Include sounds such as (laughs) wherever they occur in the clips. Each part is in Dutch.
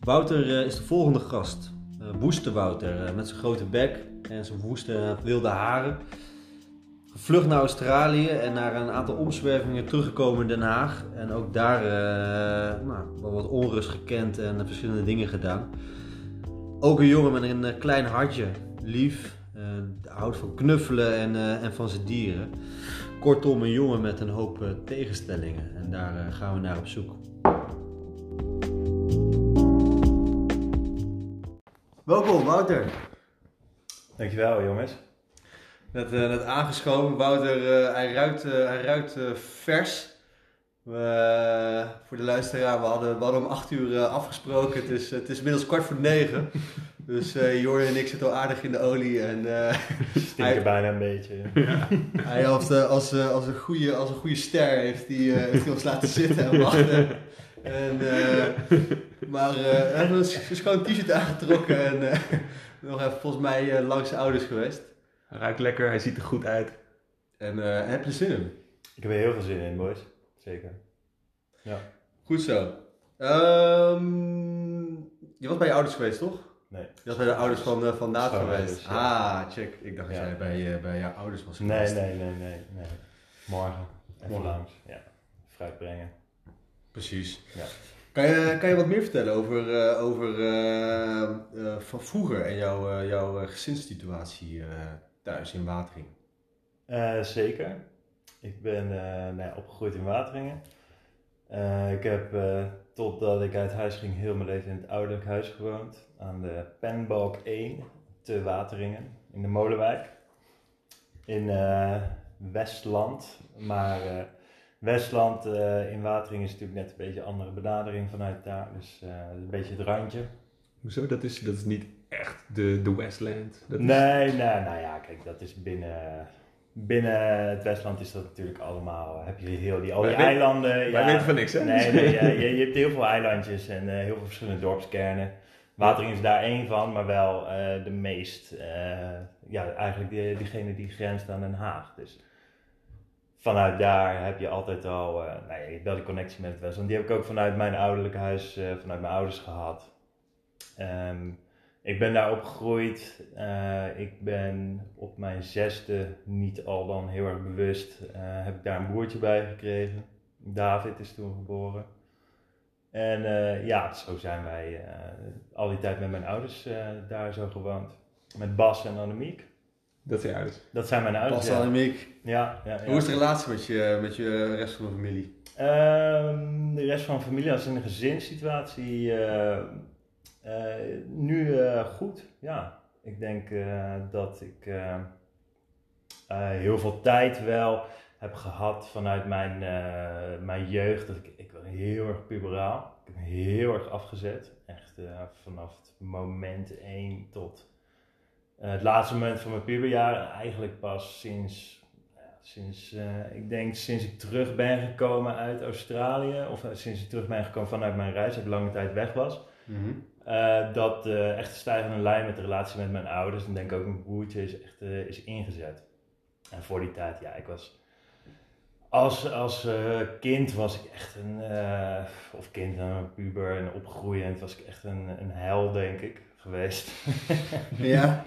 Wouter eh, is de volgende gast. Uh, Woeste Wouter, eh, met zijn grote bek en zijn woeste wilde haren. Gevlucht naar Australië en naar een aantal omzwervingen teruggekomen in Den Haag. En ook daar nou, wel wat onrust gekend en verschillende dingen gedaan. Ook een jongen met een klein hartje, lief, houdt van knuffelen en, en van zijn dieren. Kortom, een jongen met een hoop tegenstellingen. En daar gaan we naar op zoek. Welkom, Wouter. Dankjewel, jongens. Net, uh, net aangeschoven. Wouter, uh, hij ruikt, uh, hij ruikt vers. We, voor de luisteraar, we hadden, we hadden om 8 uur afgesproken. Het is, het is inmiddels kwart voor negen. Dus Jorn en ik zitten al aardig in de olie. En, (laughs) Stinken bijna een beetje. Ja. hij heeft, als, als, een goede, als een goede ster heeft hij, heeft hij ons laten zitten en wachten. En, maar uh, hij heeft een schoon t-shirt aangetrokken en uh, (laughs) nog even volgens mij uh, langs zijn ouders geweest. Hij ruikt lekker, hij ziet er goed uit. En heb je zin in? Ik heb er heel veel zin in, boys. Zeker. Ja. Goed zo. Um, je was bij je ouders geweest, toch? Nee. Je was bij de ouders van, van Naat geweest. Ah, check. Ik dacht dat jij bij, bij jouw ouders was geweest. Nee, nee, nee, nee. nee. Morgen. Even Morgen. langs. Ja. Fruit brengen. Precies. Ja. Kan je, kan je wat meer vertellen over, uh, over uh, uh, van vroeger en jouw, jouw gezinssituatie thuis in Watering? zeker. Ik ben nou ja, opgegroeid in Wateringen. ik heb totdat ik uit huis ging heel mijn leven in het ouderlijk huis gewoond. Aan de Penbalk 1 te Wateringen in de Molenwijk. In Westland. Maar Westland uh, in Watering is natuurlijk net een beetje een andere benadering vanuit daar. Dus uh, een beetje het randje. Hoezo? Dat is, dat is niet echt de, de Westland? Dat nee, is... nee, nou ja, kijk, dat is binnen, binnen het Westland is dat natuurlijk allemaal, heb je heel die, al die eilanden. Wij ja, weten van niks, hè? Nee, nee ja, je, je, hebt heel veel eilandjes en uh, heel veel verschillende dorpskernen. Watering is daar één van, maar wel de meest, ja, eigenlijk die, diegene die grenst aan Den Haag. Dus vanuit daar heb je altijd al, uh, nou ja, wel die connectie met het Westland. Die heb ik ook vanuit mijn ouderlijke huis, uh, vanuit mijn ouders gehad. Um, ik ben daar opgegroeid. Uh, ik ben op mijn zesde, niet al dan heel erg bewust, heb ik daar een broertje bij gekregen. David is toen geboren. En ja, zo zijn wij al die tijd met mijn ouders daar zo gewoond. Met Bas en Annemiek. Dat zijn ouders? Dat zijn mijn ouders, Pascal en Miek. Ja, ja, ja, Hoe is de relatie met je, met je rest van de familie? Um, de rest van de familie, als in een gezinssituatie, uh, uh, nu uh, goed, ja. Ik denk dat ik heel veel tijd wel heb gehad vanuit mijn, mijn jeugd. Dat ik, ik was heel erg puberaal. Ik heb heel erg afgezet. Echt vanaf het moment 1 tot het laatste moment van mijn puberjaar, eigenlijk pas sinds, sinds uh, ik denk sinds ik terug ben gekomen uit Australië, of uh, sinds ik terug ben gekomen vanuit mijn reis, dat ik lange tijd weg was, mm -hmm. dat echt de stijgende lijn met de relatie met mijn ouders, en denk ook mijn broertje, is echt is ingezet. En voor die tijd, ja, ik was als, als kind was ik echt een, of kind, een puber en opgroeiend, was ik echt een, een hel, denk ik geweest. (laughs) ja?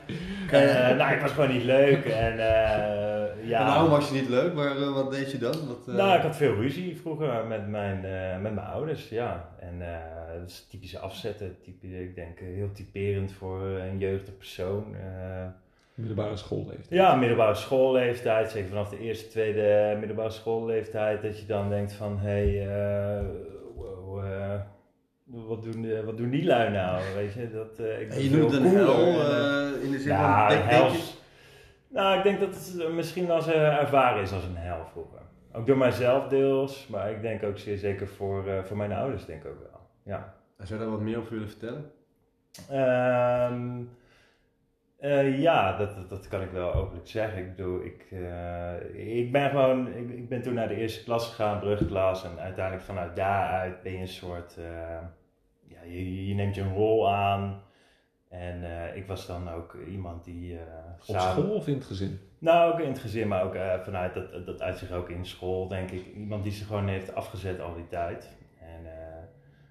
Uh, nou, ik was gewoon niet leuk. En, uh, ja. en waarom was je niet leuk? Maar, uh, wat deed je dan? Wat, Nou, ik had veel ruzie vroeger met mijn, met mijn ouders, ja. En dat is typische afzetten. Type, ik denk heel typerend voor een jeugdige persoon. Middelbare schoolleeftijd. Ja, middelbare schoolleeftijd. Zeker vanaf de eerste, tweede middelbare schoolleeftijd. Dat je dan denkt van, hé, hey, wow, wat doen, wat doen die lui nou? Weet je, dat, uh, ik je noemt een hel uh, in de zin ja, van, denk, denk je... Nou, ik denk dat het misschien als uh, ervaren is als een hel vroeger. Ook door mijzelf deels, maar ik denk ook zeer zeker voor, voor mijn ouders denk ik ook wel. Ja. Zou je daar wat meer over willen vertellen? Um, ja, dat, dat, dat, kan ik wel openlijk zeggen. Ik bedoel, ik, ik ben gewoon, ik, ik, ben toen naar de eerste klas gegaan, brugklas, en uiteindelijk vanuit daaruit ben je een soort je, je, neemt je een rol aan. En ik was dan ook iemand die. Op school of in het gezin? Nou, ook in het gezin, maar ook vanuit dat, dat uit zich ook in school, denk ik. Iemand die zich gewoon heeft afgezet al die tijd. En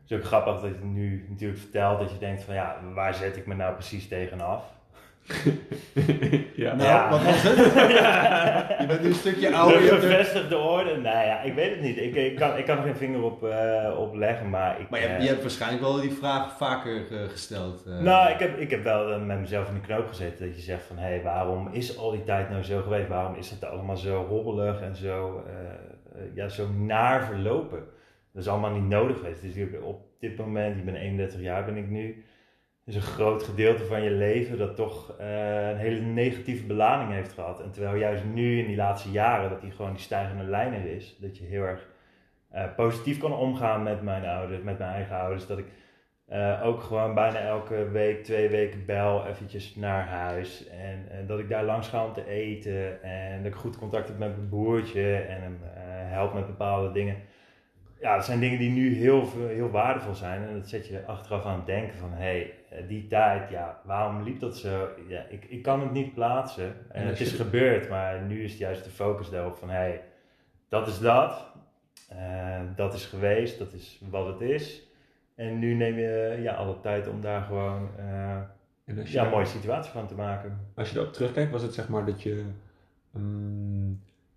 Het is ook grappig dat je het nu natuurlijk vertelt dat je denkt van ja, waar zet ik me nou precies tegenaf? (laughs) ja. Nou, Ja. wat was het? (laughs) je bent nu een stukje ouder. de gevestigde orde? Nou ja, ik weet het niet. Ik, ik, kan, ik kan er geen vinger op, eh, op leggen, maar ik... Maar je, hebt- eh, je hebt waarschijnlijk wel die vraag vaker eh, gesteld. eh. Nou, ik heb, ik heb wel met mezelf in de knoop gezeten dat je zegt van hé, hey, waarom is al die tijd nou zo geweest? Waarom is het allemaal zo hobbelig en zo, ja, zo naar verlopen? Dat is allemaal niet nodig geweest. Het is natuurlijk op dit moment, ik ben 31 jaar ben ik nu, is een groot gedeelte van je leven dat toch eh, een hele negatieve belading heeft gehad. En terwijl juist nu in die laatste jaren dat die gewoon die stijgende lijn er is, dat je heel erg eh, positief kan omgaan met mijn ouders, met mijn eigen ouders, dat ik eh, ook gewoon bijna elke week, twee weken bel eventjes naar huis. En, dat ik daar langs ga om te eten. En dat ik goed contact heb met mijn broertje en hem help met bepaalde dingen. Ja, dat zijn dingen die nu heel, heel waardevol zijn. En dat zet je achteraf aan het denken van... Hé, hey, die tijd, ja, waarom liep dat zo? Ja, ik, ik kan het niet plaatsen. En En het is je- gebeurd, maar nu is juist de focus daarop van... Hé, hey, dat is dat. Eh, dat is geweest, dat is wat het is. En nu neem je ja, alle tijd om daar gewoon eh, ja, een mooie situatie van te maken. als je daarop terugkijkt, was het zeg maar dat je... ehm,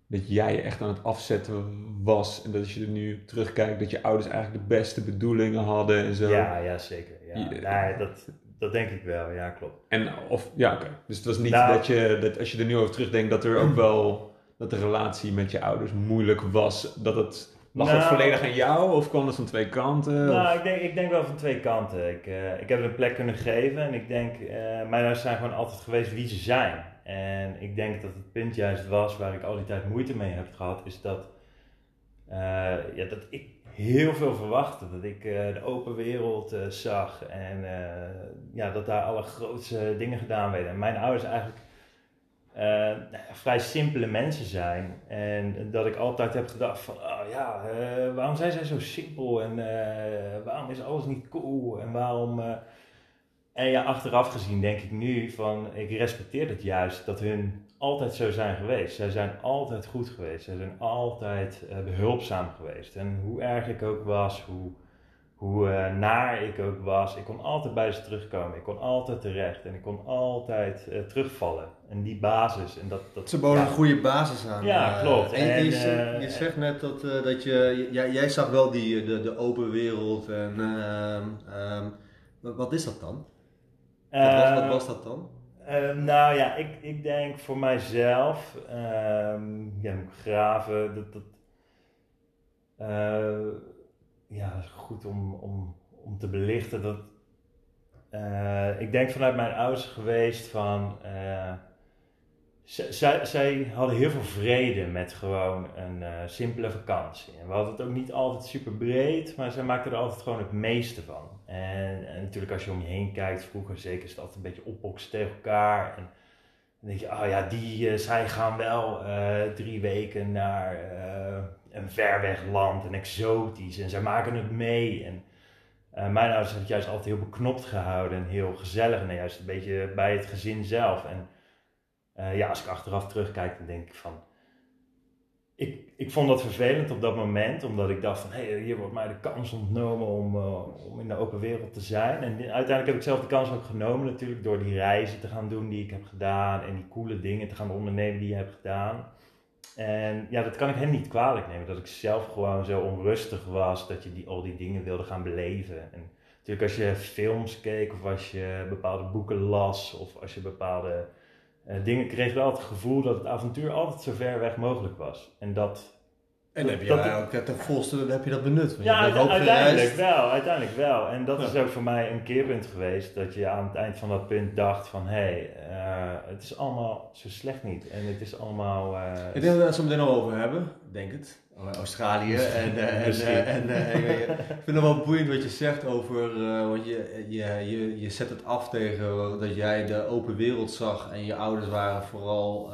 dat jij echt aan het afzetten was. En dat als je er nu terugkijkt, dat je ouders eigenlijk de beste bedoelingen hadden en zo. Ja, ja, zeker. Ja. Ja. Nee, dat, dat denk ik wel, ja, klopt. En of, ja, oké. Dus het was niet Nou- dat je, dat als je er nu over terugdenkt, dat er ook (clears throat) wel, dat de relatie met je ouders moeilijk was. Dat het, lag het Nou- volledig aan jou of kwam het van twee kanten? Nou, Of- ik denk, ik denk wel van twee kanten. Ik, eh, ik heb het een plek kunnen geven en ik denk, eh mijn ouders zijn gewoon altijd geweest wie ze zijn. En ik denk dat het punt juist was waar ik al die tijd moeite mee heb gehad, is dat, eh, ja, dat ik heel veel verwachtte. Dat ik eh, de open wereld eh, zag en ja, dat daar alle grootste dingen gedaan werden. En mijn ouders eigenlijk nou vrij simpele mensen zijn. En dat ik altijd heb gedacht van, oh ja, waarom zijn zij zo simpel en waarom is alles niet cool en waarom... en ja, achteraf gezien denk ik nu van, ik respecteer het juist dat hun altijd zo zijn geweest. Zij zijn altijd goed geweest. Zij zijn altijd eh, behulpzaam geweest. En hoe erg ik ook was, hoe, hoe eh, naar ik ook was, ik kon altijd bij ze terugkomen. Ik kon altijd terecht en ik kon altijd eh, terugvallen. En die basis, en dat... dat Ze boden ja, een goede basis aan. Ja, klopt. En, en je, En, zegt- je zegt net dat, dat je, jij, jij zag wel die, de, de open wereld. En, wat, wat is dat dan? Wat was, wat eh, was dat dan? Eh, nou ja, ik, ik denk voor mijzelf, ehm ja, graven, dat, dat eh, ja, dat is goed om, om, om te belichten. Dat, eh, ik denk vanuit mijn ouders geweest van, eh, zij, zij hadden heel veel vrede met gewoon een simpele vakantie. En we hadden het ook niet altijd super breed, maar zij maakten er altijd gewoon het meeste van. En, en natuurlijk als je om je heen kijkt, vroeger zeker is altijd een beetje opboksen tegen elkaar. En dan denk je, oh ja, die, eh, zij gaan wel eh, drie weken naar eh, een ver weg land en exotisch en zij maken het mee. En mijn ouders hebben het juist altijd heel beknopt gehouden en heel gezellig en juist een beetje bij het gezin zelf. En ja, als ik achteraf terugkijk, dan denk ik van. Ik, ik vond dat vervelend op dat moment, omdat ik dacht van hé, hey, hier wordt mij de kans ontnomen om, eh, om in de open wereld te zijn. En uiteindelijk heb ik zelf de kans ook genomen natuurlijk door die reizen te gaan doen die ik heb gedaan en die coole dingen te gaan ondernemen die je hebt gedaan. En ja, dat kan ik hen niet kwalijk nemen, dat ik zelf gewoon zo onrustig was, dat je die, al die dingen wilde gaan beleven. En natuurlijk als je films keek of als je bepaalde boeken las of als je bepaalde dingen kreeg je altijd het gevoel dat het avontuur altijd zo ver weg mogelijk was. En dat. En heb je dat- daar ook ten volste heb je dat benut? Ja, je uiteindelijk gereisd. wel, uiteindelijk wel. En dat Ja. is ook voor mij een keerpunt geweest. Dat je aan het eind van dat punt dacht van... Hé, hey, eh, het is allemaal zo slecht niet. En het is allemaal... eh, Ik denk dat we het zo meteen nog over hebben, denk het. Australië. (laughs) En, eh, en, en, ik, vind het wel boeiend wat je zegt over, want je, je, je, je zet het af tegen dat jij de open wereld zag en je ouders waren vooral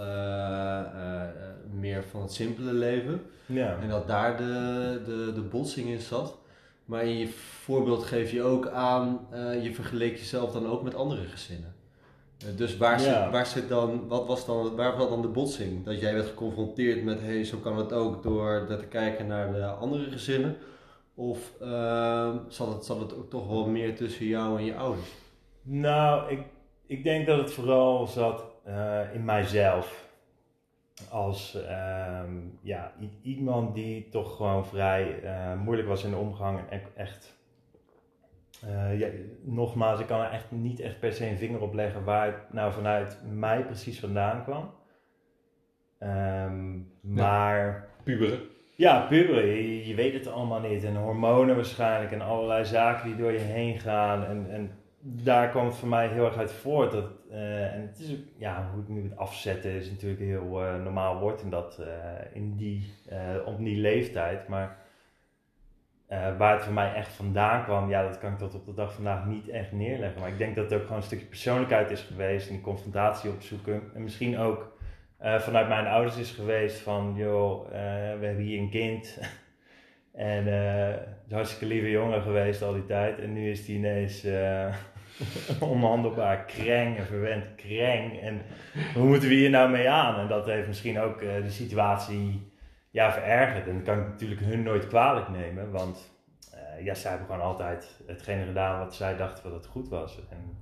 meer van het simpele leven. ja. En dat daar de, de, de botsing in zat. Maar in je voorbeeld geef je ook aan, eh, je vergeleek jezelf dan ook met andere gezinnen. Eh, dus waar, Ja. zit, waar zit dan, wat was dan, waar was dan de botsing? Dat jij werd geconfronteerd met, hé, hey, zo kan het ook door te kijken naar de andere gezinnen. Of ehm, zat, het, zat het ook toch wel meer tussen jou en je ouders? Nou, ik, ik denk dat het vooral zat eh, in mijzelf. Als ehm, ja, iemand die toch gewoon vrij eh, moeilijk was in de omgang. En echt, eh, ja, nogmaals, ik kan er echt niet echt per se een vinger op leggen waar het nou vanuit mij precies vandaan kwam. Ehm, maar Puberen. ja, puberen, je, je weet het allemaal niet. En hormonen waarschijnlijk en allerlei zaken die door je heen gaan. En, en daar kwam het voor mij heel erg uit voort. Dat, eh, en het is ook, ja, hoe ik nu het afzetten is natuurlijk heel eh, normaal woord in, dat, eh, in die, op die leeftijd. Maar waar het voor mij echt vandaan kwam, ja, dat kan ik tot op de dag vandaag niet echt neerleggen. Maar ik denk dat het ook gewoon een stukje persoonlijkheid is geweest en die confrontatie opzoeken. En misschien ook vanuit mijn ouders is geweest van, joh, we hebben hier een kind. (laughs) en hartstikke lieve jongen geweest al die tijd. En nu is die ineens (laughs) onhandelbaar kreng en verwend kreng. En hoe moeten we hier nou mee aan? En dat heeft misschien ook eh, de situatie ja, verergerd. En dat kan ik natuurlijk hun nooit kwalijk nemen. Want eh, ja, zij hebben gewoon altijd hetgene gedaan wat zij dachten wat het goed was. En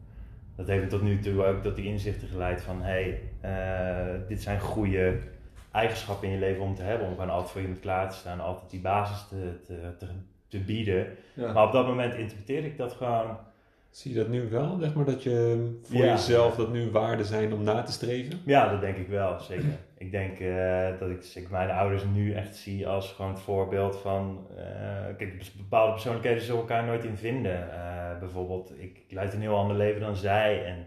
dat heeft me tot nu toe ook tot die inzichten geleid van... hé, hey, eh, dit zijn goede eigenschappen in je leven om te hebben. Om gewoon altijd voor iemand klaar te staan. Altijd die basis te, te, te, te bieden. Ja. Maar op dat moment interpreteerde ik dat gewoon... Zie je dat nu wel? Zeg maar dat je voor Ja. jezelf dat nu waarden zijn om na te streven? Ja, dat denk ik wel, zeker. ik denk eh, dat ik mijn ouders nu echt zie als gewoon het voorbeeld van... eh, kijk, bepaalde persoonlijkheden zullen elkaar nooit in vinden. Eh, bijvoorbeeld, ik leid een heel ander leven dan zij. En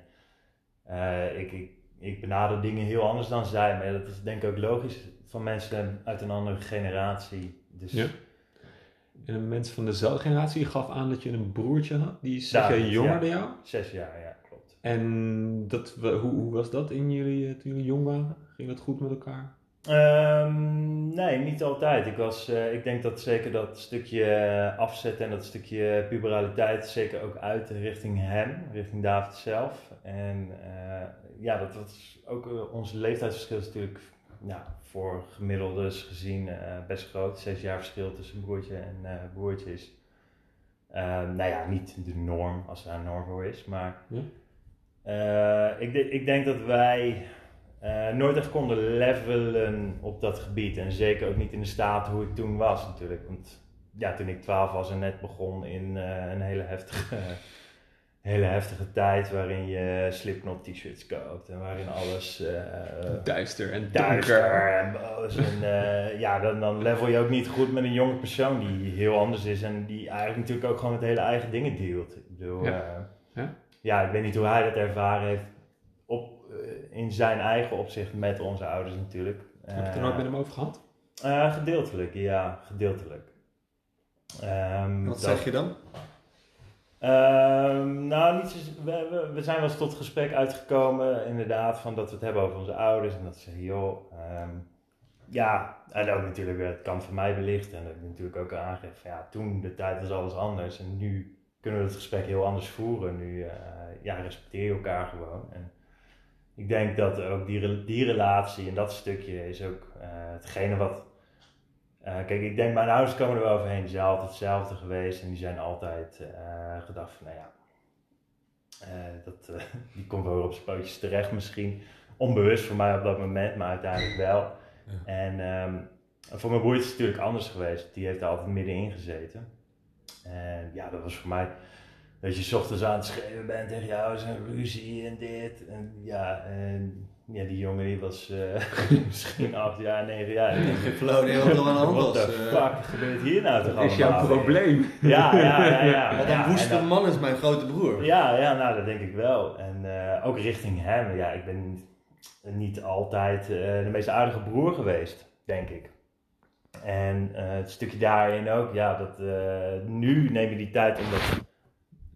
ik, ik, ik benader dingen heel anders dan zij. Maar dat is denk ik ook logisch van mensen uit een andere generatie. Dus Ja. En een mens van dezelfde generatie gaf aan dat je een broertje had. Die is zeg jij jonger ja. dan jou. zes jaar, ja, klopt. En dat, hoe, hoe was dat in jullie, eh, toen jullie jong waren? Ging dat goed met elkaar? Ehm, nee, niet altijd. Ik, was, eh, ik denk dat zeker dat stukje eh, afzetten en dat stukje puberaliteit zeker ook uit richting hem, richting David zelf. En ja, dat was ook onze leeftijdsverschil is natuurlijk ja, voor gemiddeldes gezien eh, best groot. Zes jaar verschil tussen broertje en eh, broertje is, ehm, nou ja, niet de norm als daar een norm voor is, maar Ja. eh, ik, de- ik denk dat wij nooit echt konden levelen op dat gebied. En zeker ook niet in de staat hoe ik toen was natuurlijk. Want ja, toen ik 12 was en net begon in een hele heftige, hele heftige tijd waarin je Slipknot t-shirts koopt en waarin alles eh, Duister en duister donker. en boos. En eh, ja, dan, dan level je ook niet goed met een jonge persoon die heel anders is en die eigenlijk natuurlijk ook gewoon met hele eigen dingen dealt. Ik bedoel, Ja. ja. Ja. ja, ik weet niet hoe hij dat ervaren heeft op, eh, in zijn eigen opzicht met onze ouders natuurlijk. Heb je het er nooit met hem over gehad? Eh, gedeeltelijk, ja, gedeeltelijk. Ehm, Wat dat- zeg je dan? Ehm, nou, niet we, we, zijn wel eens tot gesprek uitgekomen, inderdaad, van dat we het hebben over onze ouders. En dat ze joh, ehm, ja, en ook natuurlijk weer het kant van mij belicht. En dat ik natuurlijk ook aangeef ja, toen de tijd was alles anders. En nu kunnen we het gesprek heel anders voeren. Nu, eh, ja, respecteer je elkaar gewoon. En ik denk dat ook die, die relatie en dat stukje is ook eh, hetgene wat... eh, kijk, ik denk, mijn ouders komen er wel overheen. Die zijn altijd hetzelfde geweest. En die zijn altijd eh, gedacht van, nou ja... eh, dat, (laughs) die komt wel weer op zijn pootjes terecht misschien. Onbewust voor mij op dat moment, maar uiteindelijk wel. En ehm, voor mijn broertje is het natuurlijk anders geweest. Die heeft er altijd middenin gezeten. En ja, dat was voor mij dat je 's ochtends aan het schreeuwen bent tegen jou, zijn ruzie en dit. En ja, en ja, die jongen die was eh, (laughs) misschien acht jaar, negen jaar. Ik heb flauw idee wat er aan de hand Wat de eh. fuck gebeurt hier nou toch Dat is jouw allemaal? probleem. Ja, ja, ja. ja. (laughs) Wat ja, een en woeste dan- man is mijn grote broer. ja, ja, nou dat denk ik wel. En eh, ook richting hem. Ja, ik ben niet altijd eh, de meest aardige broer geweest, denk ik. En eh, het stukje daarin ook, ja, dat eh, nu neem je die tijd om dat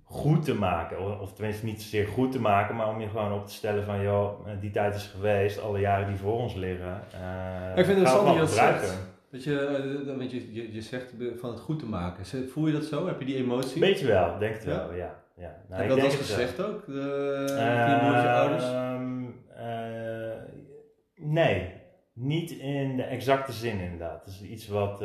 goed te maken. Of, tenminste niet zozeer goed te maken, maar om je gewoon op te stellen van, joh, eh, die tijd is geweest, alle jaren die voor ons liggen. eh ik vind het interessant dat je dat gebruiken. zegt. Dat je, eh, weet je, je, je zegt van het goed te maken. Voel je dat zo? Heb je die emotie? Beetje wel, denk het Ja? wel, ja. ja. Nou, je dat wel. gezegd ook? De, ouders? Ehm, eh, nee, niet in de exacte zin inderdaad. Het is iets wat,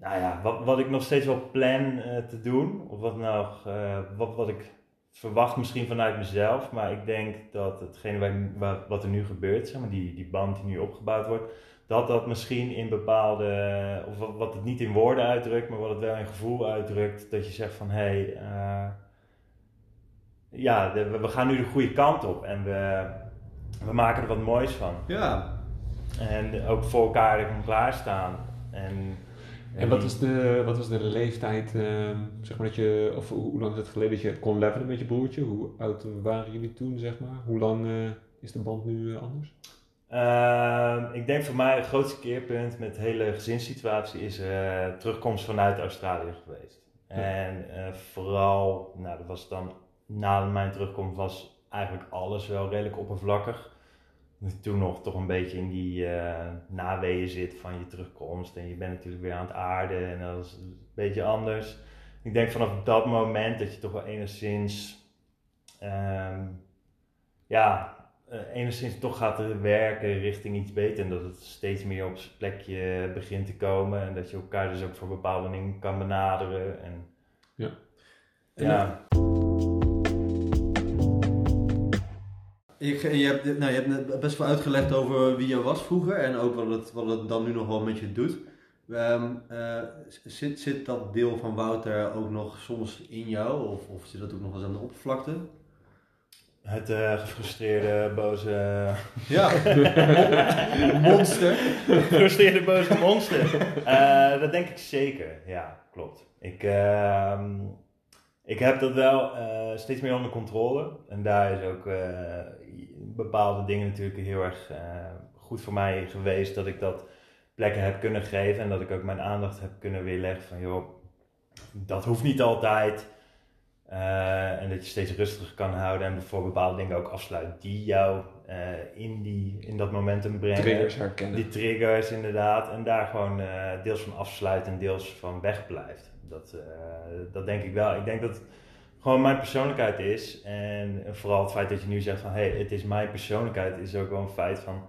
nou ja, wat, wat ik nog steeds wel plan eh, te doen, of wat, nou, eh, wat, wat ik verwacht misschien vanuit mezelf, maar ik denk dat hetgene waar, waar- wat er nu gebeurt, zeg maar, die, die band die nu opgebouwd wordt, dat dat misschien in bepaalde, of wat, wat het niet in woorden uitdrukt, maar wat het wel in gevoel uitdrukt, dat je zegt van hé, hey, eh, ja, de- we, gaan nu de goede kant op en we, we maken er wat moois van. Ja, En ook voor elkaar klaarstaan. En, En wat, is de, wat was de leeftijd, ehm, zeg maar dat je, of hoe, hoe lang is het geleden dat je kon levelen met je broertje? Hoe oud waren jullie toen, zeg maar? Hoe lang eh, is de band nu eh, anders? Ehm, ik denk voor mij het grootste keerpunt met de hele gezinssituatie is eh, terugkomst vanuit Australië geweest. Ja. En vooral, nou dat was dan na mijn terugkomst was eigenlijk alles wel redelijk oppervlakkig. Toen nog toch een beetje in die eh naweeën zit van je terugkomst. En je bent natuurlijk weer aan het aarden en dat is een beetje anders. Ik denk vanaf dat moment dat je toch wel enigszins, ehm, ja, eh, enigszins toch gaat werken richting iets beter. En dat het steeds meer op zijn plekje begint te komen. En dat je elkaar dus ook voor bepaalde dingen kan benaderen. En, Ja. En ja. Je, je, hebt, nou, je hebt best wel uitgelegd over wie je was vroeger en ook wat het, wat het dan nu nog wel met je doet. Ehm, eh, zit, zit dat deel van Wouter ook nog soms in jou of, of zit dat ook nog eens aan de oppervlakte? Het eh, gefrustreerde, boze, Ja, (laughs) monster. gefrustreerde, boze monster. Eh, dat denk ik zeker. Ja, klopt. Ik, ehm, ik heb dat wel eh, steeds meer onder controle. En daar is ook eh, bepaalde dingen natuurlijk heel erg eh, goed voor mij geweest. Dat ik dat plekken heb kunnen geven. En dat ik ook mijn aandacht heb kunnen weerleggen van joh, dat hoeft niet altijd. Eh, en dat je steeds rustiger kan houden en voor bepaalde dingen ook afsluit die jou eh, in, die, in dat momentum brengen. Triggers herkennen. Die triggers inderdaad. En daar gewoon deels van afsluit en deels van wegblijft. Dat, dat denk ik wel. Ik denk dat gewoon mijn persoonlijkheid is. En vooral het feit dat je nu zegt van hey, het is mijn persoonlijkheid, is ook wel een feit van.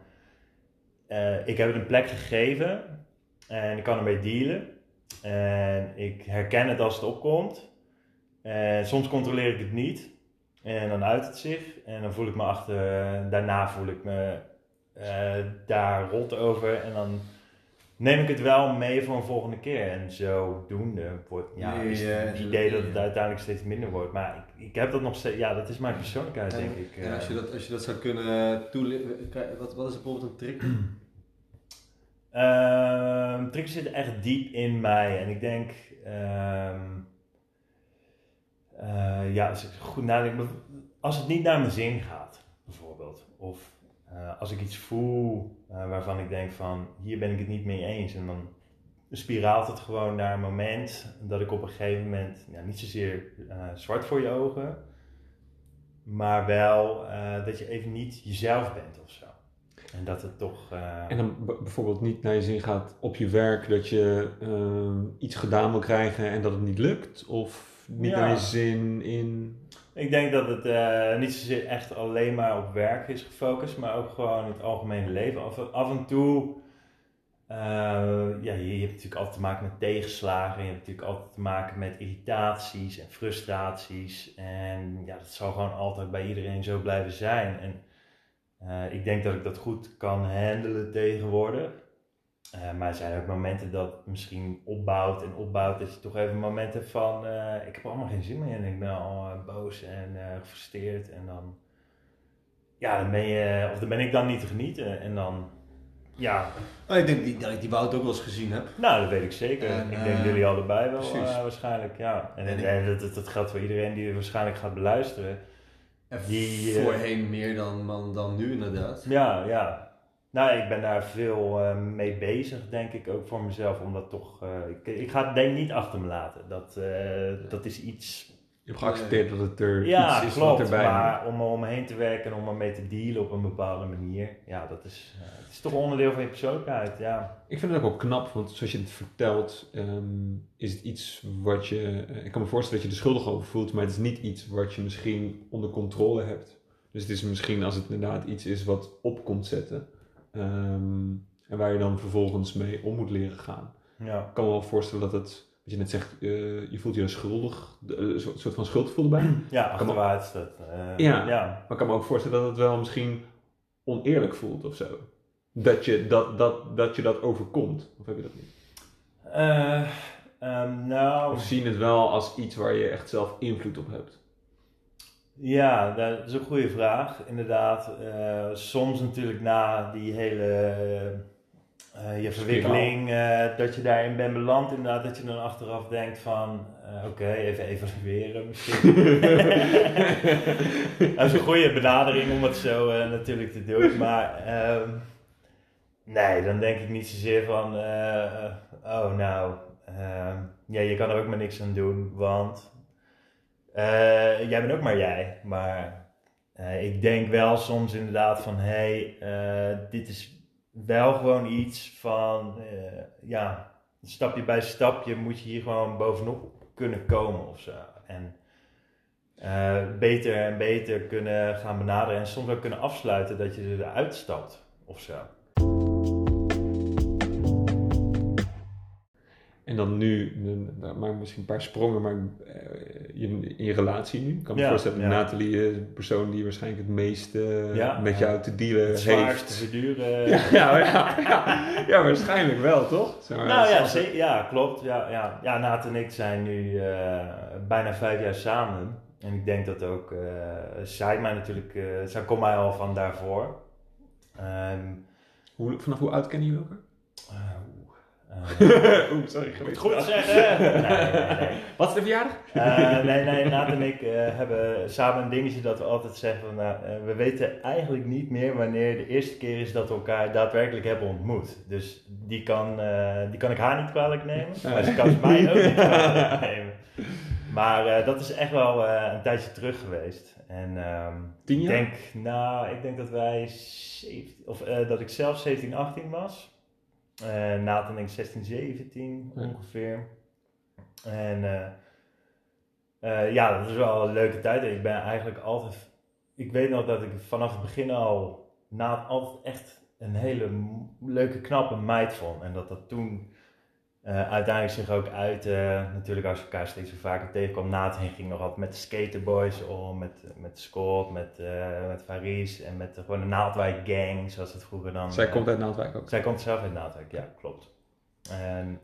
eh, ik heb het een plek gegeven en ik kan ermee dealen. En ik herken het als het opkomt. En soms controleer ik het niet. En dan uit het zich. En dan voel ik me achter. Daarna voel ik me eh, daar rot over. En dan neem ik het wel mee voor een volgende keer. En zodoende wordt ja, Nee, is het eh, idee dat het uiteindelijk steeds minder wordt. Maar ik, ik heb dat nog steeds. Ja, dat is mijn persoonlijkheid, En- denk ik. En eh. als je dat, als je dat zou kunnen toelichten, wat, wat is bijvoorbeeld een trick? (clears throat) Ehm triggers zitten echt diep in mij. En ik denk, ehm, eh, ja, als ik goed nadenk, als het niet naar mijn zin gaat, bijvoorbeeld. Of eh, als ik iets voel eh, waarvan ik denk van, hier ben ik het niet mee eens. En dan spiraalt het gewoon naar een moment dat ik op een gegeven moment, ja, niet zozeer eh, zwart voor je ogen, maar wel dat je even niet jezelf bent of zo. En dat het toch... En dan bijvoorbeeld niet naar je zin gaat op je werk, dat je ehm, iets gedaan wil krijgen en dat het niet lukt? Of niet Ja. naar je zin in... Ik denk dat het eh, niet zozeer echt alleen maar op werk is gefocust, maar ook gewoon het algemene leven. Af, en toe, eh, ja, je, je hebt natuurlijk altijd te maken met tegenslagen, je hebt natuurlijk altijd te maken met irritaties en frustraties. En ja, dat zal gewoon altijd bij iedereen zo blijven zijn. En eh, ik denk dat ik dat goed kan handelen tegenwoordig. Eh, maar er zijn ook momenten dat misschien opbouwt en opbouwt. Dat je toch even momenten hebt van... eh, ik heb er allemaal geen zin meer in. Ik ben al eh, boos en gefrustreerd. En dan... Ja, dan ben je... Of dan ben ik dan niet te genieten. En dan... Ja, Oh, ik denk die, dat ik die Wout ook wel eens gezien heb. nou, dat weet ik zeker. En, ik denk jullie allebei wel waarschijnlijk, ja. En, En en, ik- dat, dat, dat geldt voor iedereen die waarschijnlijk gaat beluisteren. En Die, voorheen meer dan, dan, dan nu inderdaad. Ja, ja. Nou, ik ben daar veel eh, mee bezig, denk ik, ook voor mezelf. Omdat toch, eh, ik, ik ga het denk ik niet achter me laten. Dat, eh, dat is iets, Je hebt geaccepteerd dat het er ja, iets is wat klopt. erbij Maar om er omheen te werken en om ermee te dealen op een bepaalde manier. Ja, dat is, het is toch onderdeel van je persoonlijkheid, ja. Ik vind het ook wel knap, want zoals je het vertelt, ehm, is het iets wat je. ik kan me voorstellen dat je er schuldig over voelt, maar het is niet iets wat je misschien onder controle hebt. Dus het is misschien als het inderdaad iets is wat op komt zetten. Ehm, en waar je dan vervolgens mee om moet leren gaan. Ja. Ik kan me wel voorstellen dat het, wat je net zegt, eh, je voelt je schuldig, de- een soort van schuldgevoel erbij. (clears throat) Ja, achterwaarts. Dat, eh, Ja. ja. Maar ik kan me ook voorstellen dat het wel misschien oneerlijk voelt of zo. Dat je dat, dat, dat, je dat overkomt. Of heb je dat niet? Eh, ehm, nou, Of zie je het wel als iets waar je echt zelf invloed op hebt? Ja, dat is een goede vraag. Inderdaad, eh, soms natuurlijk na die hele eh, je verwikkeling, eh, dat je daarin bent beland, inderdaad, dat je dan achteraf denkt van, oké, even evalueren misschien. (laughs) dat is een goede benadering om het zo natuurlijk te doen, maar ehm, nee, dan denk ik niet zozeer van, oh nou, ehm, ja, je kan er ook maar niks aan doen, want eh, jij bent ook maar jij. Maar eh, ik denk wel soms inderdaad van, hé, hey, eh, dit is wel gewoon iets van, ja, stapje bij stapje moet je hier gewoon bovenop kunnen komen of zo. En beter en beter kunnen gaan benaderen en soms ook kunnen afsluiten dat je eruit stapt of zo. En dan nu, maar misschien een paar sprongen, maar eh, je, in je relatie nu. Ik kan me Ja, voorstellen, ja. Nathalie is de persoon die waarschijnlijk het meest eh, Ja, met jou te dealen Het zwaarste heeft. verduren. Ja, (laughs) ja, ja, ja. Ja, waarschijnlijk wel, toch? Zeg maar, Nou ja, ze- ja klopt. Ja, ja. ja, Naat en ik zijn nu eh, bijna vijf jaar samen. En ik denk dat ook eh, zij mij natuurlijk, zij komt mij al van daarvoor. Ehm, Hoe, vanaf hoe oud kennen jullie elkaar? Eh, (laughs) oeh, eh, sorry, goed zeggen! (laughs) Nee, nee, nee. Wat is de verjaardag? Eh, nee, nee, Naat en ik eh, hebben samen een dingetje dat we altijd zeggen van, nou, we weten eigenlijk niet meer wanneer de eerste keer is dat we elkaar daadwerkelijk hebben ontmoet. Dus die kan, die kan ik haar niet kwalijk nemen, maar ze kan mij ook niet kwalijk (laughs) nemen. Maar dat is echt wel een tijdje terug geweest. En ehm, Tien ik jaar? denk, nou, ik denk dat wij 17, of dat ik zelf 17, 18 was. Eh Nathan denk ik 16, 17 Ja. ongeveer. En eh, eh, ja, dat is wel een leuke tijd. Ik ben eigenlijk altijd, ik weet nog dat ik vanaf het begin al Naat altijd echt een hele leuke, knappe meid vond. En dat dat toen eh, uiteindelijk zich ook uit, natuurlijk als je elkaar steeds weer vaker tegenkwam. Nathan ging nog altijd met de skaterboys om, met, met Scott, met, eh met Faris en met de, gewoon de Naaldwijk gang, zoals het vroeger dan... Zij eh, komt uit Naaldwijk ook. zij komt zelf uit Naaldwijk, ja, klopt. En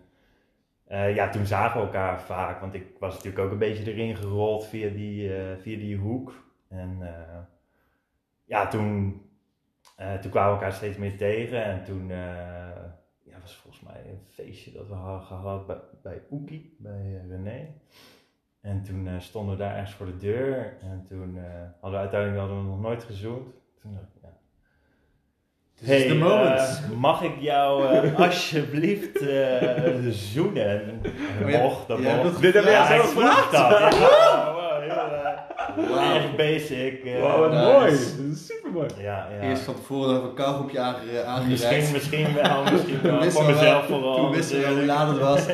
eh, ja, toen zagen we elkaar vaak, want ik was natuurlijk ook een beetje erin gerold via die, eh, via die hoek. En eh, ja, toen, eh, toen kwamen we elkaar steeds meer tegen en toen was volgens mij een feestje dat we hadden gehad bij, bij Oekie, bij eh, René. En toen eh, stonden we daar ergens voor de deur en toen eh, hadden we uiteindelijk hadden we nog nooit gezoend. Toen dacht ik, ja, This is the moment. (laughs) mag ik jou eh, (laughs) alsjeblieft eh, zoenen? Oh, mocht, dat mocht. Dit heb jij ik gevraagd? Wow, heel, Wauw. Echt basic. Wow, wat Nice. mooi. Super mooi. Ja, ja. Eerst van tevoren nog een kauwgompje aange- aangereikt. Misschien, misschien wel, misschien (laughs) wel. Voor mezelf wel- vooral. Toen wisten we wel hoe laat het was. (laughs)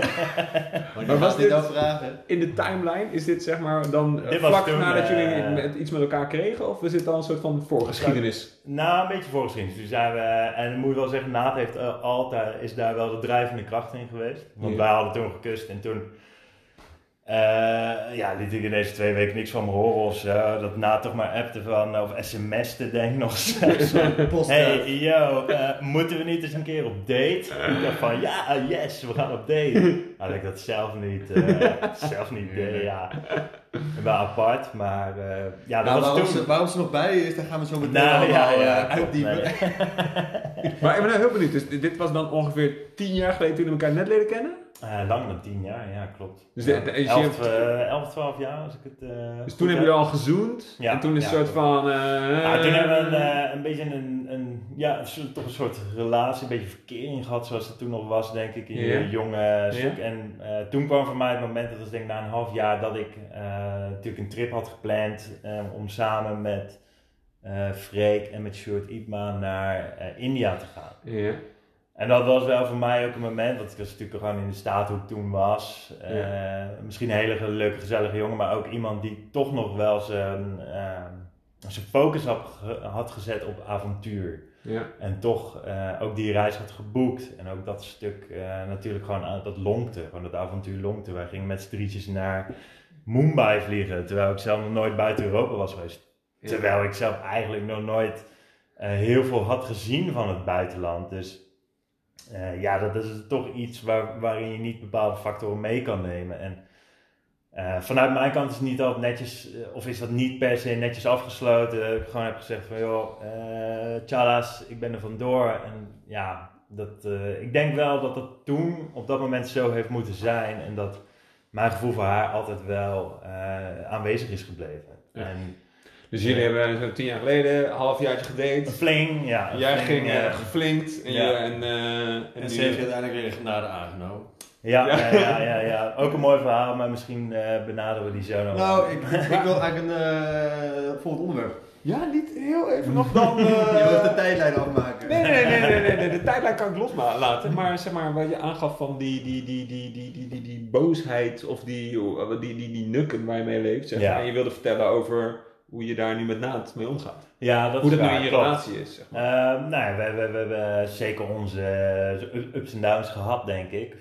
Maar Maar was dit ook vragen? In de timeline, is dit zeg maar dan eh, Dit vlak toen, nadat eh, jullie met, iets met elkaar kregen? Of is dit dan een soort van voorgeschiedenis? Nou, een beetje voorgeschiedenis. Toen zijn we, en ik moet wel zeggen, Naat heeft eh, altijd, is daar wel de drijvende kracht in geweest. Want Ja. wij hadden toen gekust en toen ja, liet ik in deze twee weken niks van me horen of zo. Dat Naat toch maar appte van, of sms'te denk ik nog zelfs. (laughs) Post Hey, yo, eh, moeten we niet eens een keer op date? Ik dacht van, ja, yes, we gaan op date. (laughs) Had ik dat zelf niet, eh, zelf niet deed, ja. Wel apart, maar eh, ja, dat Nou, was waarom, toen... ze, waarom ze nog bij is, daar gaan we zo meteen Nou, ja, allemaal eh, uitdiepen. nee. (laughs) Maar ik ben nou heel benieuwd. Dus dit- dit was dan ongeveer tien jaar geleden toen we elkaar net leren kennen? Eh, langer dan tien jaar, ja, klopt. Dus ja. de- je- 11, eh, 11, 12 jaar, als ik het. eh, Dus toen hebben heb. jullie al gezoend. Ja, en toen is ja, een soort van... eh, Ja, toen hebben we een, een beetje een, een, ja, toch een soort relatie, een beetje verkering gehad zoals het toen nog was, denk ik, in je jonge stuk. En toen kwam voor mij het moment, dat was denk ik na een half jaar, dat ik natuurlijk een trip had gepland om samen met Freek en met Sjoerd Ietma naar India te gaan. Ja. En dat was wel voor mij ook een moment, want ik was natuurlijk gewoon in de staat hoe ik toen was. Eh, Misschien een hele leuke, gezellige jongen, maar ook iemand die toch nog wel zijn, ehm, zijn focus had, had gezet op avontuur. Ja. En toch eh, ook die reis had geboekt. En ook dat stuk eh, natuurlijk gewoon, aan- dat lonkte. Gewoon dat avontuur lonkte. Wij gingen met z'n drietjes naar Mumbai vliegen. Terwijl ik zelf nog nooit buiten Europa was geweest. Ja. Terwijl ik zelf eigenlijk nog nooit eh, heel veel had gezien van het buitenland. Dus eh, ja, dat is toch iets waar, waarin je niet bepaalde factoren mee kan nemen. En eh, vanuit mijn kant is het niet altijd netjes, eh, of is dat niet per se netjes afgesloten. Dat ik gewoon heb gezegd van joh, tjallas, ik ben er vandoor. En ja, dat, ik denk wel dat dat toen op dat moment zo heeft moeten zijn. En dat mijn gevoel voor haar altijd wel aanwezig is gebleven. Ja. En Dus jullie hebben zo tien jaar geleden een halfjaartje een gedate. fling, ja. een Jij fling, ging eh, eh, geflinkt en, ja. je, en, eh, en En ze heeft je uiteindelijk weer genade aangenomen. Ja, Ja. ja. Ja, ja, ja, Ook een mooi verhaal, maar misschien eh, benaderen we die zo nog. Nou, ik, ik wil eigenlijk een eh volgend onderwerp. Ja, niet heel even nog dan... (laughs) Je wil eh, de tijdlijn afmaken. Nee, nee, nee, nee, nee, nee, de tijdlijn kan ik loslaten. Maar zeg maar, wat je aangaf van die, die, die, die, die, die, die, die boosheid of die, die, die, die nukken waar je mee leeft. Zeg Ja. En je wilde vertellen over hoe je daar nu met naad mee omgaat. ja, dat hoe dat nu in je klopt. relatie is. Zeg maar. Eh, nou ja, we, we, we hebben zeker onze eh, ups en downs gehad, denk ik.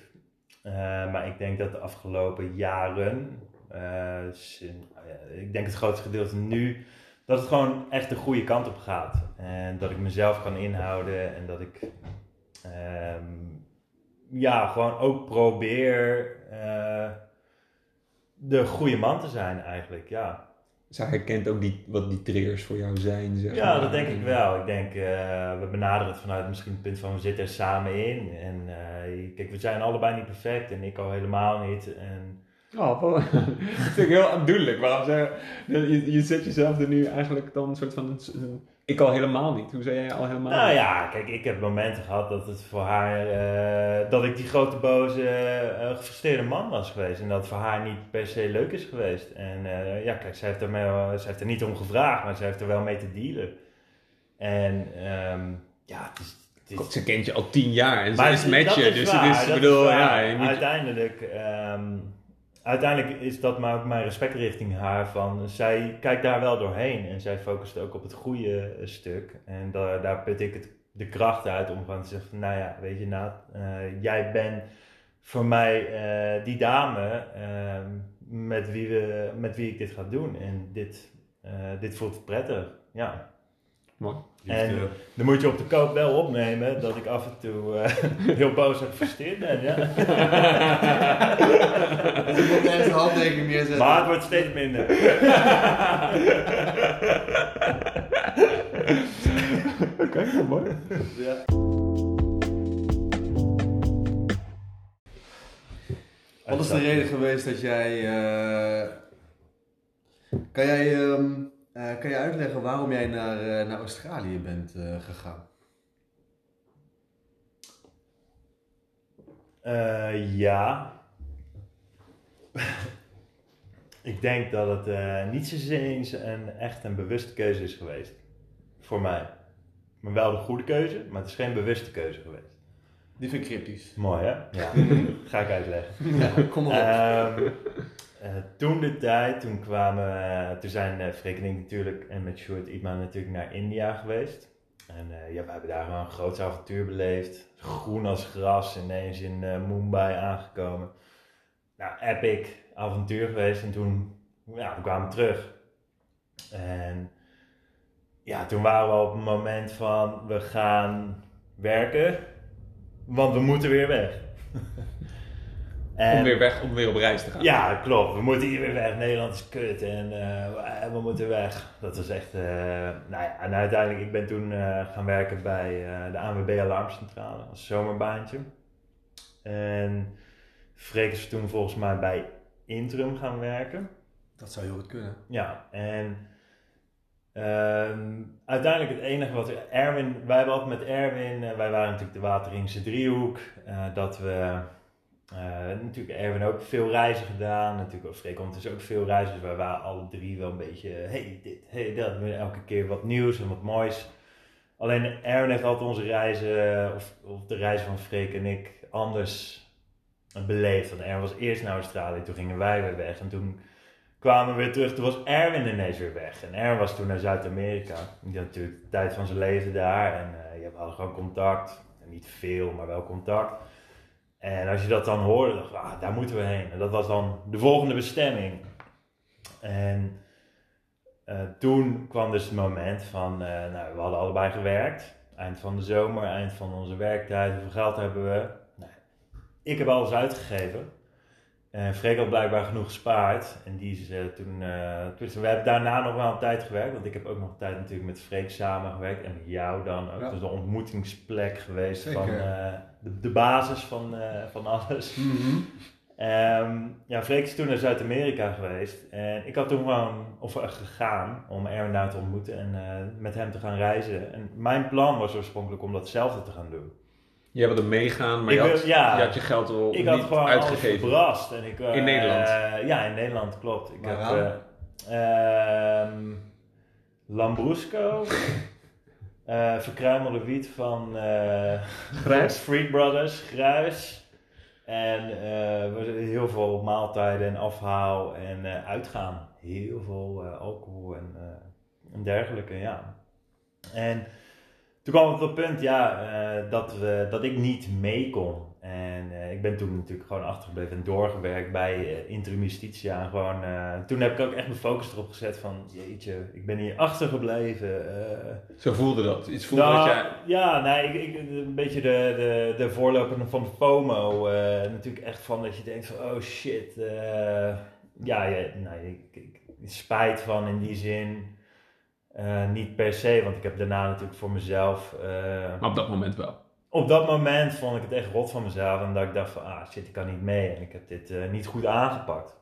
Eh, maar ik denk dat de afgelopen jaren, eh, ja, ik denk het grootste gedeelte nu, dat het gewoon echt de goede kant op gaat. En dat ik mezelf kan inhouden en dat ik ehm, ja, gewoon ook probeer eh, de goede man te zijn eigenlijk, ja. Zij herkent ook die, wat die triggers voor jou zijn. Zeg Ja, maar. dat denk ik wel. Ik denk, eh, we benaderen het vanuit misschien het punt van we zitten er samen in. En eh, kijk, we zijn allebei niet perfect en ik al helemaal niet. En, Oh, (laughs) dat vind ik heel aandoenlijk. Waarom zeg je, je, je zet jezelf er nu eigenlijk dan een soort van... een- een- ik al helemaal niet. Hoe zei jij al helemaal nou niet? ja, kijk, ik heb momenten gehad dat het voor haar, eh, dat ik die grote boze, eh gefrustreerde man was geweest. En dat het voor haar niet per se leuk is geweest. En eh, ja, kijk, zij heeft, er mee, zij heeft er niet om gevraagd, maar zij heeft er wel mee te dealen. En ehm, ja, het is... Het is God, ze kent je al tien jaar en ze is met je. is Dus waar, het is, bedoel, is ja, je moet- uiteindelijk, ehm, uiteindelijk is dat maar ook mijn respect richting haar. Van, zij kijkt daar wel doorheen en zij focust ook op het goede eh, stuk. En daar, put ik het, de kracht uit om gewoon te zeggen: van, Nou ja, weet je, Naat, eh, jij bent voor mij eh, die dame ehm, met, wie we, met wie ik dit ga doen. En dit, dit voelt prettig. Ja. Mooi. En dan moet je op de koop wel opnemen dat ik af en toe eh, (laughs) heel boos en gefrustreerd ben. Ja. (laughs) Dus ik moet ergens een handtekening neerzetten. Maar het wordt steeds minder. (laughs) Oké, nou, mooi. Ja. Wat is de reden geweest dat jij. eh, kan, jij ehm, eh, kan jij uitleggen waarom jij naar, eh, naar Australië bent eh, gegaan? Eh, ja. (laughs) ik denk dat het eh, niet zozeer een echt een bewuste keuze is geweest. Voor mij. Maar wel de goede keuze, maar het is geen bewuste keuze geweest. Die vind ik cryptisch. Mooi hè? Ja. (laughs) Ga ik uitleggen. Ja, (laughs) kom maar op. Ehm, eh, toen de tijd, toen kwamen, eh, toen zijn uh, Freek en ik natuurlijk en met Sjoerd Ietma natuurlijk naar India geweest. En eh, ja, we hebben daar wel een groot avontuur beleefd. Groen als gras, ineens in eh, Mumbai aangekomen. Nou, epic avontuur geweest. En toen, ja, we kwamen terug. En ja, toen waren we op het moment van, we gaan werken, want we moeten weer weg. (laughs) Om weer weg, om weer op reis te gaan. Ja, klopt. We moeten hier weer weg. Nederland is kut en eh, we moeten weg. Dat was echt... eh, nou ja, en uiteindelijk, ik ben toen eh, gaan werken bij eh, de ANWB Alarmcentrale als zomerbaantje. En Freek is toen volgens mij bij Interim gaan werken. Dat zou heel goed kunnen. Ja, en ehm, uiteindelijk het enige wat Erwin, wij altijd met Erwin, wij waren natuurlijk de Wateringse driehoek, eh, dat we eh, natuurlijk Erwin ook veel reizen gedaan, natuurlijk ook Freek dus ook veel reizen, dus wij waren alle drie wel een beetje, hey dit, hey dat, elke keer wat nieuws en wat moois. Alleen Erwin heeft altijd onze reizen, of, of de reizen van Freek en ik, anders beleefd. Want Erwin was eerst naar Australië, toen gingen wij weer weg en toen kwamen we weer terug. Toen was Erwin ineens weer weg. En Erwin was toen naar Zuid-Amerika. Die had natuurlijk de tijd van zijn leven daar. En uh, je hadden gewoon contact. Niet veel, maar wel contact. En als je dat dan hoorde, dacht ik, ah, daar moeten we heen. En dat was dan de volgende bestemming. En uh, toen kwam dus het moment van, uh, nou, we hadden allebei gewerkt. Eind van de zomer, eind van onze werktijd. Hoeveel geld hebben we? Nou, ik heb alles uitgegeven. En Freek had blijkbaar genoeg gespaard. En die is uh, toen, we hebben daarna nog wel een tijd gewerkt. Want ik heb ook nog een tijd natuurlijk met Freek samengewerkt. En met jou dan ook. Ja. Dus de ontmoetingsplek geweest van de, de, basis van, van alles. Mm -hmm. Um, ja, Freek is toen naar Zuid-Amerika geweest. En ik had toen gewoon, of uh, gegaan om Erwin daar te ontmoeten en uh, met hem te gaan reizen. En mijn plan was oorspronkelijk om datzelfde te gaan doen. Jij wilde meegaan, maar je had, ja, je had, je geld al ik niet had gewoon uitgegeven. verrast. En ik, uh, in Nederland? ja, in Nederland, klopt. Ik maar heb ehm, Lambrusco, (laughs) verkruimelde wiet van. Freak Brothers, Gruis. En uh, heel veel maaltijden en afhaal en uh, uitgaan. Heel veel uh, alcohol en, en, dergelijke, ja. En toen kwam het op het punt, ja, dat, we, dat ik niet mee kon. En ik ben toen natuurlijk gewoon achtergebleven en doorgewerkt bij Interim Justitia. En gewoon, toen heb ik ook echt mijn focus erop gezet van, jeetje, ik ben hier achtergebleven. Zo voelde dat? Iets voelde nou, dat jij... Ja, nee, ik, ik, een beetje de, de, de voorloper van FOMO. natuurlijk echt van dat je denkt van, oh shit. ja, ja nee, ik, ik, spijt van in die zin. niet per se, want ik heb daarna natuurlijk voor mezelf... maar op dat moment wel? Op dat moment vond ik het echt rot van mezelf. En dat ik dacht van, ah shit, ik kan niet mee. En ik heb dit niet goed aangepakt.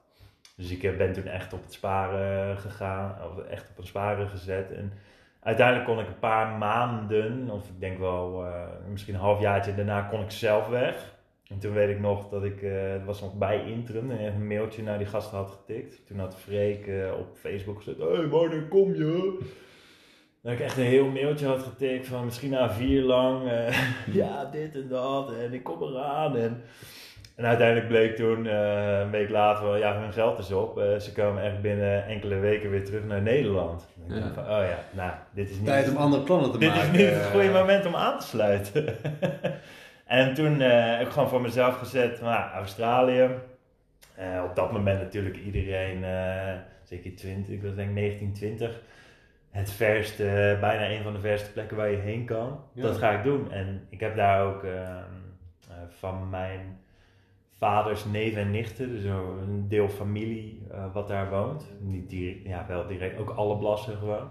Dus ik ben toen echt op het sparen gegaan. Of echt op het sparen gezet. En uiteindelijk kon ik een paar maanden, of ik denk wel uh, misschien een halfjaartje daarna, kon ik zelf weg. En toen weet ik nog dat ik, het was nog bij interim, en een mailtje naar die gasten had getikt. Toen had Freek op Facebook gezet, hé hey, wanneer kom je? Dat ik echt een heel mailtje had getikt van misschien na vier lang, (laughs) ja dit en dat en ik kom eraan. En, en uiteindelijk bleek toen, uh, een week later, ja, hun geld is op. Uh, ze komen echt binnen enkele weken weer terug naar Nederland. En ik dacht van, oh ja, nou, dit is niet... Tijd om andere plannen te dit (laughs) maken. Dit is niet het goede moment om aan te sluiten. (laughs) en toen uh, heb ik gewoon voor mezelf gezet, nou, Australië. op dat moment natuurlijk iedereen, zeker 20, ik was denk 1920 het verste, bijna een van de verste plekken waar je heen kan. Ja. Dat ga ik doen. En ik heb daar ook van mijn vaders, neven en nichten, dus een deel familie uh, wat daar woont. Niet direct, ja, wel direct, ook alle blassen gewoon.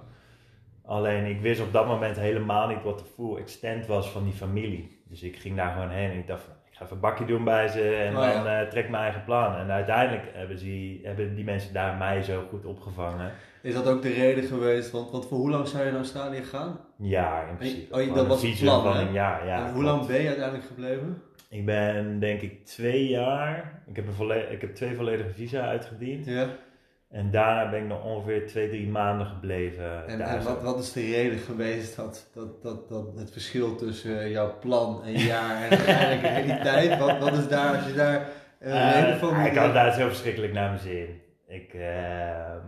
Alleen ik wist op dat moment helemaal niet wat de full extent was van die familie. Dus ik ging daar gewoon heen en ik dacht, ik ga even een bakje doen bij ze en Oh, dan eh, trek mijn eigen plan. En uiteindelijk hebben, ze, hebben die mensen daar mij zo goed opgevangen. Is dat ook de reden geweest? Want, want voor hoe lang zou je naar Australië gaan? Jaar in principe. Oh, dat was het plan, van een jaar, ja. en hoe lang ben je uiteindelijk gebleven? Ik ben denk ik twee jaar. Ik heb, een volle- ik heb twee volledige visa uitgediend. Ja. En daarna ben ik nog ongeveer twee, drie maanden gebleven. En, en wat, wat is de reden geweest dat, dat, dat, dat het verschil tussen jouw plan een jaar en uiteindelijk de (laughs) realiteit? Wat, wat is daar, als je daar een Eh, reden van ah, moet ik had daar zo verschrikkelijk naar mijn zin. Ik, ehm,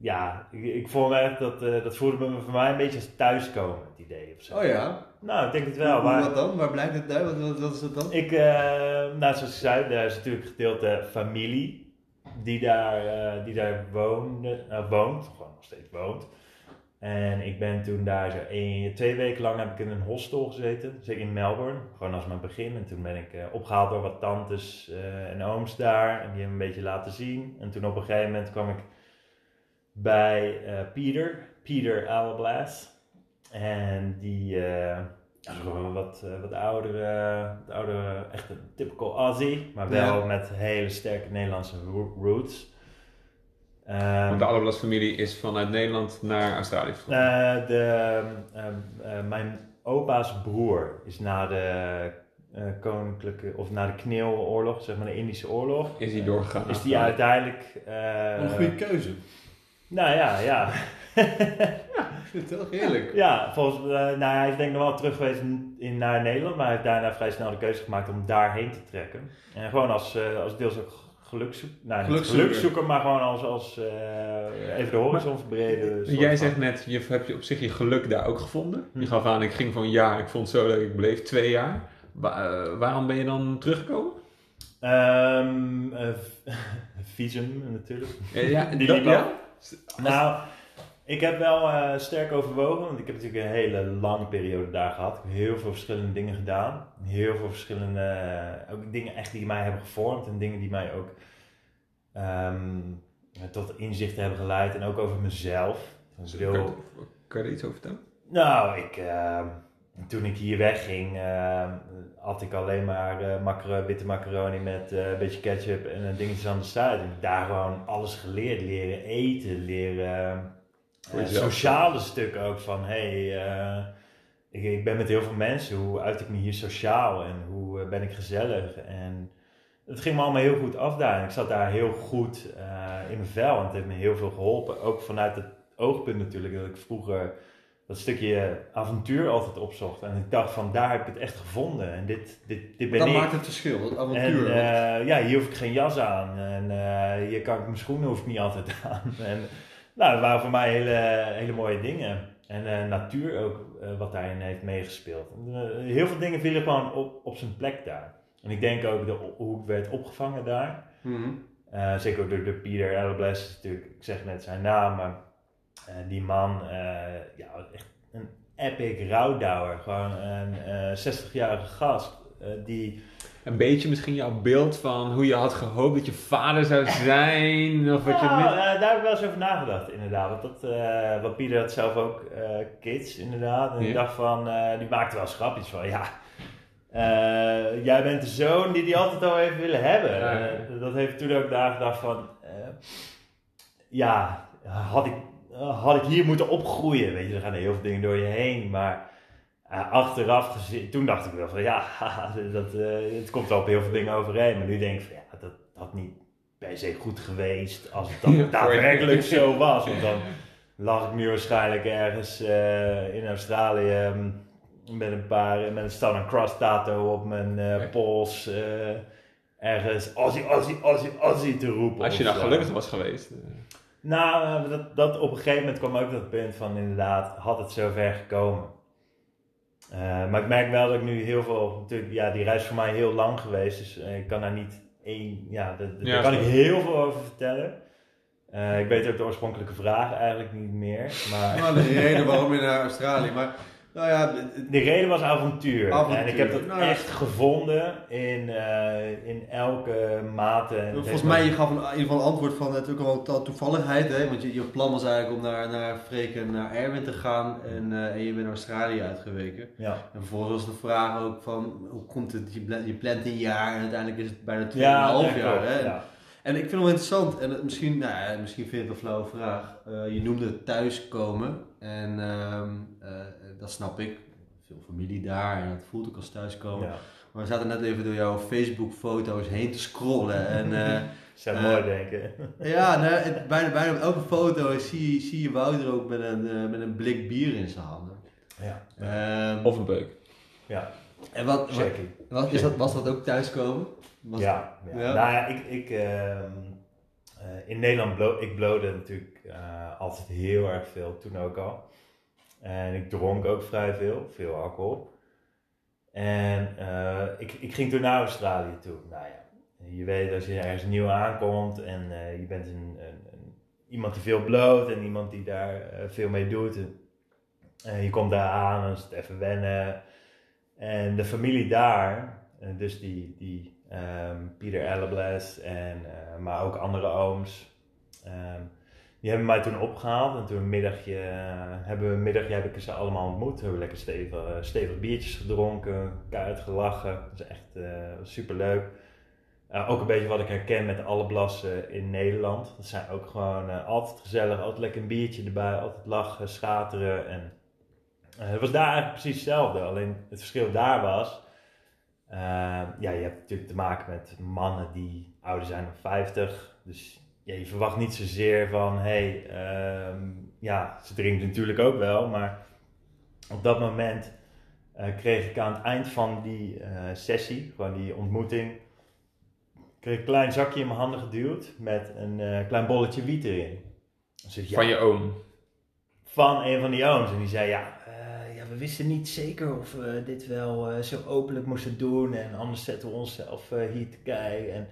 ja, ik, ik vond echt dat, eh, dat voelde me voor mij een beetje als thuiskomen, het idee of zo. Oh ja? Nou, ik denk het wel. Hoe, Maar wat dan? Waar blijkt het uit? Wat, wat, is dat dan? ik, eh, nou, zoals ik zei, er is natuurlijk een gedeelte familie die daar, eh, die daar woonde, woont, gewoon nog steeds woont. En ik ben toen daar zo een, twee weken lang heb ik in een hostel gezeten, zeker in Melbourne, gewoon als mijn begin. En toen ben ik eh, opgehaald door wat tantes en ooms daar en die hebben me een beetje laten zien. En toen op een gegeven moment kwam ik bij eh Peter, Peter Alablas. En die eh, gewoon wat, eh, wat oudere, wat oudere, echt een typical Aussie, maar wel Ja. met hele sterke Nederlandse ro- roots. Ehm, Want de Allerblas familie is vanuit Nederland naar Australië vertrokken. eh, de, ehm, eh, mijn opa's broer is na de eh, koninklijke, of na de Kneeloorlog, zeg maar de Indische oorlog, is hij doorgegaan. is die uiteindelijk... eh, een goede keuze. Nou ja, (laughs) ja. Ik vind het heel heerlijk. ja, volgens eh, nou, hij is denk ik nog wel terug geweest in, naar Nederland, maar hij heeft daarna vrij snel de keuze gemaakt om daarheen te trekken. En gewoon als, eh, als deels ook nou, Gelukzoeker. gelukzoeker, maar gewoon als, als eh, even de horizon verbreden. Jij van. zegt net, je hebt je op zich je geluk daar ook gevonden. Je Hm. gaf aan, ik ging een jaar, ik vond het zo leuk, ik bleef twee jaar. Wa- waarom ben je dan teruggekomen? Eh, (laughs) visum natuurlijk. Ja, Die dat- liep ja? Nou, ik heb wel eh, sterk overwogen, want ik heb natuurlijk een hele lange periode daar gehad. Ik heb heel veel verschillende dingen gedaan. Heel veel verschillende, eh, ook dingen echt die mij hebben gevormd en dingen die mij ook ehm, tot inzichten hebben geleid en ook over mezelf. Dus Kan, je- kan je er iets over vertellen? nou, ik, ehm, toen ik hier wegging, had ik alleen maar eh, witte macaroni met eh, een beetje ketchup en eh, dingetjes aan de. En daar gewoon alles geleerd, leren eten, leren sociale stukken ook van, hey, ik, ik ben met heel veel mensen, hoe uit ik me hier sociaal en hoe ben ik gezellig en het ging me allemaal heel goed af daar. En ik zat daar heel goed in mijn vel en het heeft me heel veel geholpen. Ook vanuit het oogpunt natuurlijk dat ik vroeger dat stukje avontuur altijd opzocht. En ik dacht van daar heb ik het echt gevonden en dit, dit, dit ben Dat ik. maakt het verschil, dat En avontuur. eh, ja, hier hoef ik geen jas aan. En eh, hier kan ik mijn schoenen hoef ik niet altijd (laughs) aan. En, nou, dat waren voor mij hele, hele mooie dingen. En eh, natuur ook, wat daarin heeft meegespeeld. En, heel veel dingen vielen gewoon op, op zijn plek daar. En ik denk ook de, hoe ik werd opgevangen daar. Mhm. Zeker ook door, door Pieter Ellebles, natuurlijk, ik zeg net zijn naam, maar die man, eh, ja, echt een epic rouwdouwer. Gewoon een eh 60-jarige gast eh, die... Een beetje misschien jouw beeld van hoe je had gehoopt dat je vader zou zijn. Of wat je net- eh, daar heb ik wel eens over nagedacht, inderdaad. Want dat, eh wat Pieter had zelf ook eh, kids, inderdaad. En ik dacht van, eh, die maakte wel eens grapjes van, ja, eh, jij bent de zoon die die altijd al heeft willen hebben. Ja. Eh, dat heeft toen ook daar gedacht van, eh, ja, had ik, had ik hier moeten opgroeien. Weet je, er gaan heel veel dingen door je heen, maar... eh, achteraf gezien, toen dacht ik wel van ja, (laughs) dat, eh, het komt wel op heel veel dingen overeen. Maar nu denk ik van ja, dat had niet per se goed geweest als het dan (laughs) daadwerkelijk zo was. Want dan lag ik nu waarschijnlijk ergens eh, in Australië mm, met een paar, met een Southern Cross tattoo op mijn eh, pols. eh, ergens Aussie, Aussie, Aussie, Aussie te roepen. Als je nou gelukkig was geweest. Nou, eh, dat, dat op een gegeven moment kwam ook dat punt van inderdaad, had het zo ver gekomen. Eh, maar ik merk wel dat ik nu heel veel, natuurlijk, ja, die reis is voor mij heel lang geweest, dus eh, ik kan daar niet één, ja, daar- kan ik heel veel over vertellen. Eh, ik weet ook de oorspronkelijke vraag eigenlijk niet meer, maar Nou, de reden waarom je naar Australië, maar nou ja, de reden was avontuur. Avontuur. En ik heb dat Nou echt gevonden in, eh, in elke mate. En volgens mij, je gaf een, in ieder geval een antwoord van natuurlijk wel to- toevalligheid, hè? want je, je plan was eigenlijk om naar, naar Freek en naar Erwin te gaan en, eh, en je bent naar Australië uitgeweken. Ja. En vervolgens was de vraag ook van, hoe komt het, je, je plant een jaar en uiteindelijk is het bijna 2,5 Ja, jaar. Hè? ja. En ik vind het wel interessant, en misschien, nou ja, misschien vind ik het een flauwe vraag. Eh, je noemde het thuiskomen en dat snap ik. Veel familie daar en het voelt ook als thuiskomen. Ja. Maar we zaten net even door jouw Facebook-foto's heen te scrollen. (laughs) En eh, Zou Eh, mooi denken. ja, (laughs) nou, het, bijna, bijna op elke foto zie, je- zie je Wouter ook met een, eh, met een blik bier in zijn handen. Ja. Ehm, Of een beuk. ja. en wat, wat, is dat, was dat ook thuiskomen? Was ja, ja. Ja? Nou ja, ik, ik, ehm, eh, in Nederland blo ik blode natuurlijk eh, altijd heel erg veel, toen ook al. En ik dronk ook vrij veel, veel alcohol. En eh, ik, ik ging toen naar Australië toe. Nou ja, je weet als je ergens nieuw aankomt en eh, je bent een, een, iemand die veel bloot en iemand die daar eh, veel mee doet. En, je komt daar aan, dan is het even wennen. En de familie daar, dus die, die ehm, Pieter en maar ook andere ooms, ehm, die hebben mij toen opgehaald. En toen een middagje, eh, hebben we middagje heb ik ze allemaal ontmoet. We hebben lekker stevig, eh, stevig biertjes gedronken, keihard gelachen. Dat is echt uh, super leuk. ook een beetje wat ik herken met alle blassen in Nederland. Dat zijn ook gewoon eh, altijd gezellig, altijd lekker een biertje erbij, altijd lachen, schateren. En eh, het was daar eigenlijk precies hetzelfde. Alleen het verschil daar was. eh, ja, je hebt natuurlijk te maken met mannen die ouder zijn dan 50. Dus ja, je verwacht niet zozeer van, hé, hey, ehm, ja, ze drinken natuurlijk ook wel. Maar op dat moment eh, kreeg ik aan het eind van die eh, sessie, gewoon die ontmoeting, kreeg een klein zakje in mijn handen geduwd met een eh, klein bolletje wiet erin. Dus ja, Van je oom. van een van die ooms. En die zei, ja, ja we wisten niet zeker of we dit wel zo openlijk moesten doen. En anders zetten we onszelf hier te kijken. En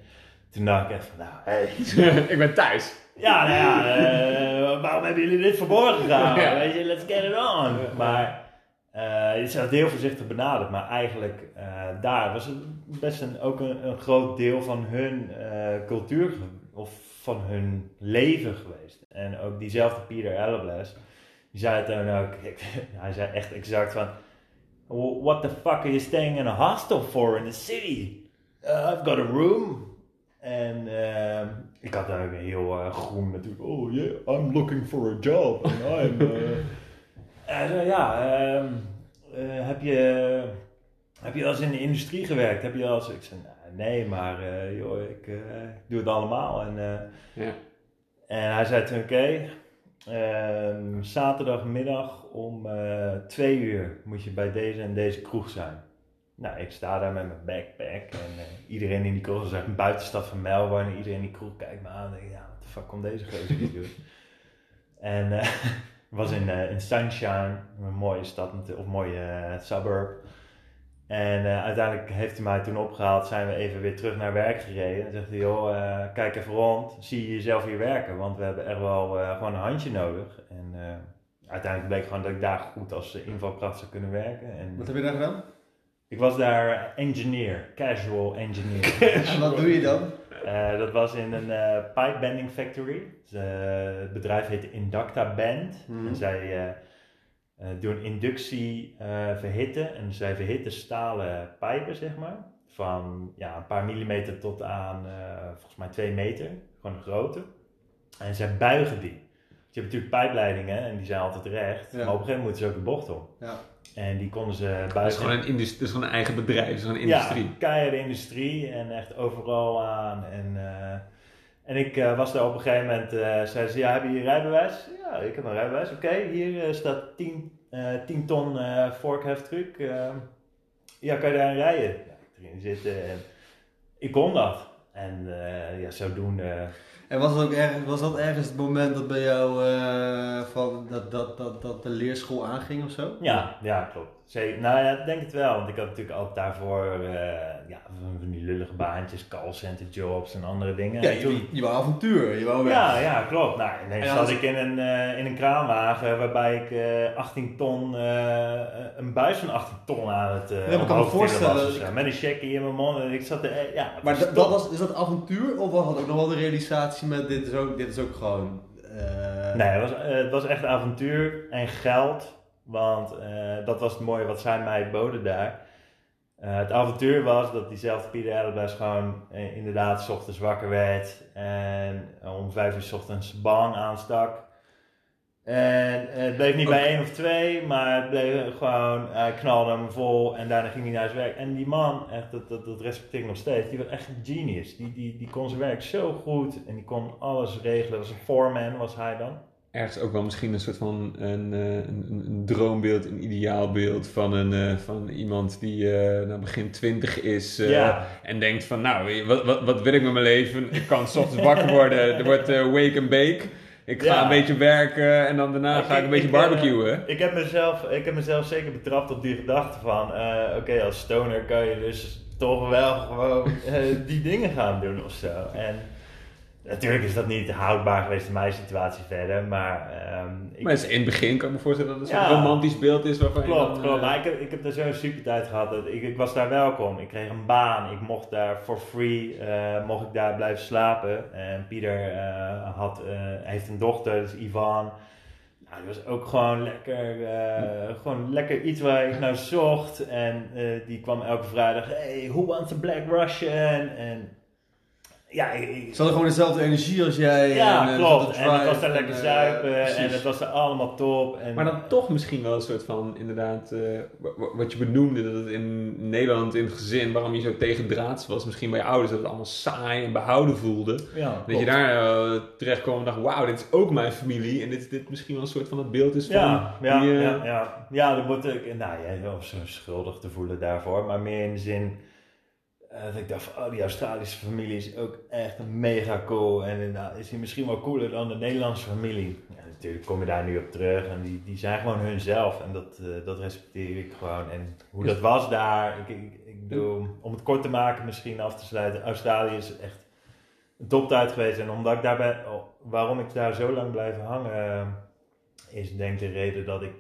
toen dacht ik echt van, nou, hey. (laughs) ik ben thuis. ja, nou ja, eh, waarom hebben jullie dit verborgen gehouden? Ja. Weet je, let's get it on. Maar eh je had heel voorzichtig benaderd. Maar eigenlijk, eh, daar was het best een, ook een, een groot deel van hun eh, cultuur of van hun leven geweest. En ook diezelfde Peter Ellebles, die zei toen ook, (laughs) hij zei echt exact van, what the fuck are you staying in a hostel for in the city? Uh, I've got a room. En ehm, ik had daar ook een heel eh, groen natuurlijk, oh yeah, I'm looking for a job. And I'm, eh, (laughs) hij zei, ja, ehm, eh, heb je... Heb je wel eens in de industrie gewerkt? Heb je eens... Ik zei, nou, nee, maar eh, joh, ik, eh, doe het allemaal. En, eh, Ja. en hij zei toen, oké, ehm, zaterdagmiddag om eh, twee uur moet je bij deze en deze kroeg zijn. Nou, ik sta daar met mijn backpack en eh, iedereen in die kroeg, dat is echt een buitenstad van Melbourne, iedereen in die kroeg kijkt me aan en denkt, ja, wat de fuck komt deze gozer hier doen? (laughs) En ik (laughs) was in, eh, in Sunshine, een mooie stad, of een mooie suburb. En uiteindelijk heeft hij mij toen opgehaald, zijn we even weer terug naar werk gereden. En zegt hij, joh, kijk even rond, zie je jezelf hier werken? Want we hebben echt wel gewoon een handje nodig. En uiteindelijk bleek gewoon dat ik daar goed als invalkracht zou kunnen werken. En Wat heb je daar gedaan? Ik was daar engineer, casual engineer. (laughs) En wat doe je dan? Eh, dat was in een eh pipe bending factory. Dus, eh, het bedrijf heette Inducta Band. Mhm. En zij doen inductie verhitten. En zij verhitten stalen pijpen, zeg maar. Van ja, een paar millimeter tot aan volgens mij twee meter. Gewoon grote. En zij buigen die. Dus je hebt natuurlijk pijpleidingen en die zijn altijd recht. Ja. Maar op een gegeven moment moeten ze ook de bocht om. Ja. En die konden ze buigen. Dat is gewoon een, indus- dat is gewoon een eigen bedrijf, dat is gewoon een industrie. Ja, keiharde industrie en echt overal aan. En, eh, en ik eh, was daar op een gegeven moment, zei ze, ja, heb je je rijbewijs? Ja, ik heb een rijbewijs. Oké, hier staat 10, eh 10 ton vorkheftruck. Ja, kan je daarin rijden? Ja, ik erin zitten en ik kon dat. En ja, zodoende... En was, het ook ergens, was dat ergens het moment dat bij jou eh, van dat, dat, dat, dat de leerschool aanging of zo? Ja, ja, klopt. Zeker. Nou ja, ik denk het wel. Want ik had natuurlijk altijd daarvoor eh, ja, van die lullige baantjes, callcenter jobs en andere dingen. Ja, En toen- je, je wou avontuur, je wou weg. Ja, ja, klopt. Nou, ineens En zat ik in een, eh, in een kraanwagen waarbij ik eh 18 ton, een buis van 18 ton aan het Ja, maar ik kan me voorstellen- was zo. Met een checkie in mijn mond en ik zat er, ja. Maar dat, was, is dat avontuur of was dat ook nog wel de realisatie met dit is ook, dit is ook gewoon... Nee, het was, het was echt avontuur en geld. Want eh, dat was het mooie wat zij mij boden daar. Eh, het avontuur was dat diezelfde Pieter Ellerbes gewoon eh, inderdaad 's ochtends wakker werd. En om vijf uur 's ochtends baan aanstak. En het bleef niet bij één of twee, maar het bleef gewoon, hij knalde hem vol en daarna ging hij naar zijn werk. En die man, echt, dat, dat, dat respecteer ik nog steeds, die was echt een genius. Die, die, die kon zijn werk zo goed en die kon alles regelen. Was een foreman was hij dan. Ergens ook wel misschien een soort van een, eh, een, droombeeld, een ideaalbeeld van, een, eh, van iemand die eh nou, begin twintig is ja, en denkt van nou, wat, wat, wat wil ik met mijn leven? Ik kan ochtends wakker worden, er wordt wake and bake. Ik ga Ja. een beetje werken en dan daarna Ik- ga ik een beetje ik, barbecuen. Ik heb, mezelf, ik heb mezelf zeker betrapt op die gedachte van, oké, als stoner kan je dus toch wel gewoon die dingen gaan doen of zo. En natuurlijk is dat niet houdbaar geweest in mijn situatie verder, maar ehm, ik, Maar is in het begin kan ik me voorstellen dat het Ja. zo'n romantisch beeld is waarvan je Klopt, dan, klopt. eh, Maar ik heb, ik heb daar zo'n super tijd gehad. Dat ik, ik was daar welkom. Ik kreeg een baan. Ik mocht daar for free eh, mocht ik daar blijven slapen. En Pieter eh, had, heeft een dochter, dus Ivan. Nou, die was ook gewoon lekker, eh, gewoon lekker iets waar ik naar zocht. En die kwam elke vrijdag. Hey, who wants a black Russian? En ja, ik, Ze hadden gewoon dezelfde energie als jij. ja, en, eh, klopt. En drive was daar lekker eh, zuipen. En het was er allemaal top. En, Maar dan toch misschien wel een soort van, inderdaad, eh, wa- wa- wat je benoemde, dat het in Nederland, in het gezin, waarom je zo tegendraads was, misschien bij je ouders, dat het allemaal saai en behouden voelde. ja, Dat klopt. je daar terecht kwam en dacht, wauw, dit is ook mijn familie. En dit, dit misschien wel een soort van het beeld is van... Ja, ja, die, ja, ja. ja, dan moet ik, nou ja, wel zo schuldig te voelen daarvoor, maar meer in de zin, eh, dat ik dacht van, oh, die Australische familie is ook echt mega cool. En nou, is die misschien wel cooler dan de Nederlandse familie. Ja, natuurlijk kom je daar nu op terug en die, die zijn gewoon hunzelf. En dat, eh, dat respecteer ik gewoon. En hoe dat was daar, ik, ik, ik om het kort te maken misschien af te sluiten. Australië is echt een toptijd geweest. En omdat ik daar ben, oh, waarom ik daar zo lang blijven hangen, is denk ik de reden dat ik,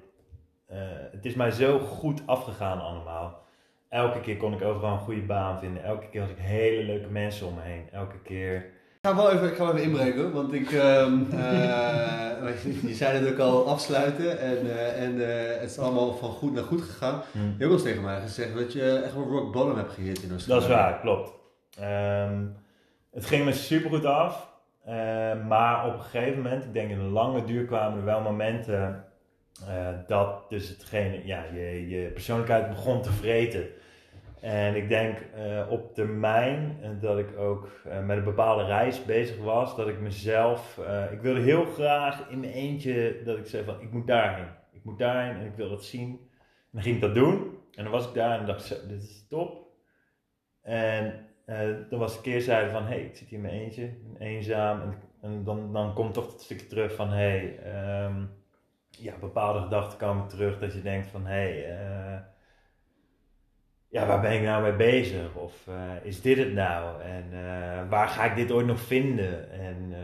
het is mij zo goed afgegaan allemaal elke keer kon ik overal een goede baan vinden. Elke keer had ik hele leuke mensen om me heen. Elke keer. Ik ga wel even, ik ga wel even inbreken, want ik, (laughs) um, uh, je zei het ook al afsluiten en, uh, en uh, het is allemaal van goed naar goed gegaan. Hmm. Je hebt ook eens tegen mij gezegd dat je echt wel rock bottom hebt gehit in Australië. Dat is waar, klopt. Um, het ging me super goed af, maar op een gegeven moment, ik denk in een lange duur kwamen er wel momenten dat dus hetgene, ja, je, je persoonlijkheid begon te vreten. En ik denk uh, op termijn uh, dat ik ook met een bepaalde reis bezig was, dat ik mezelf, ik wilde heel graag in mijn eentje, dat ik zei van ik moet daarheen, ik moet daarheen en ik wil dat zien. En dan ging ik dat doen en dan was ik daar en dacht dit is top. En dan was de keerzijde van hey, ik zit hier in mijn eentje, eenzaam en, dan, dan komt toch het stukje terug van hé, hey, um, ja, bepaalde gedachten komen terug dat je denkt van hé, hey, ja, waar ben ik nou mee bezig? Of uh, is dit het nou? En uh, waar ga ik dit ooit nog vinden? En, uh...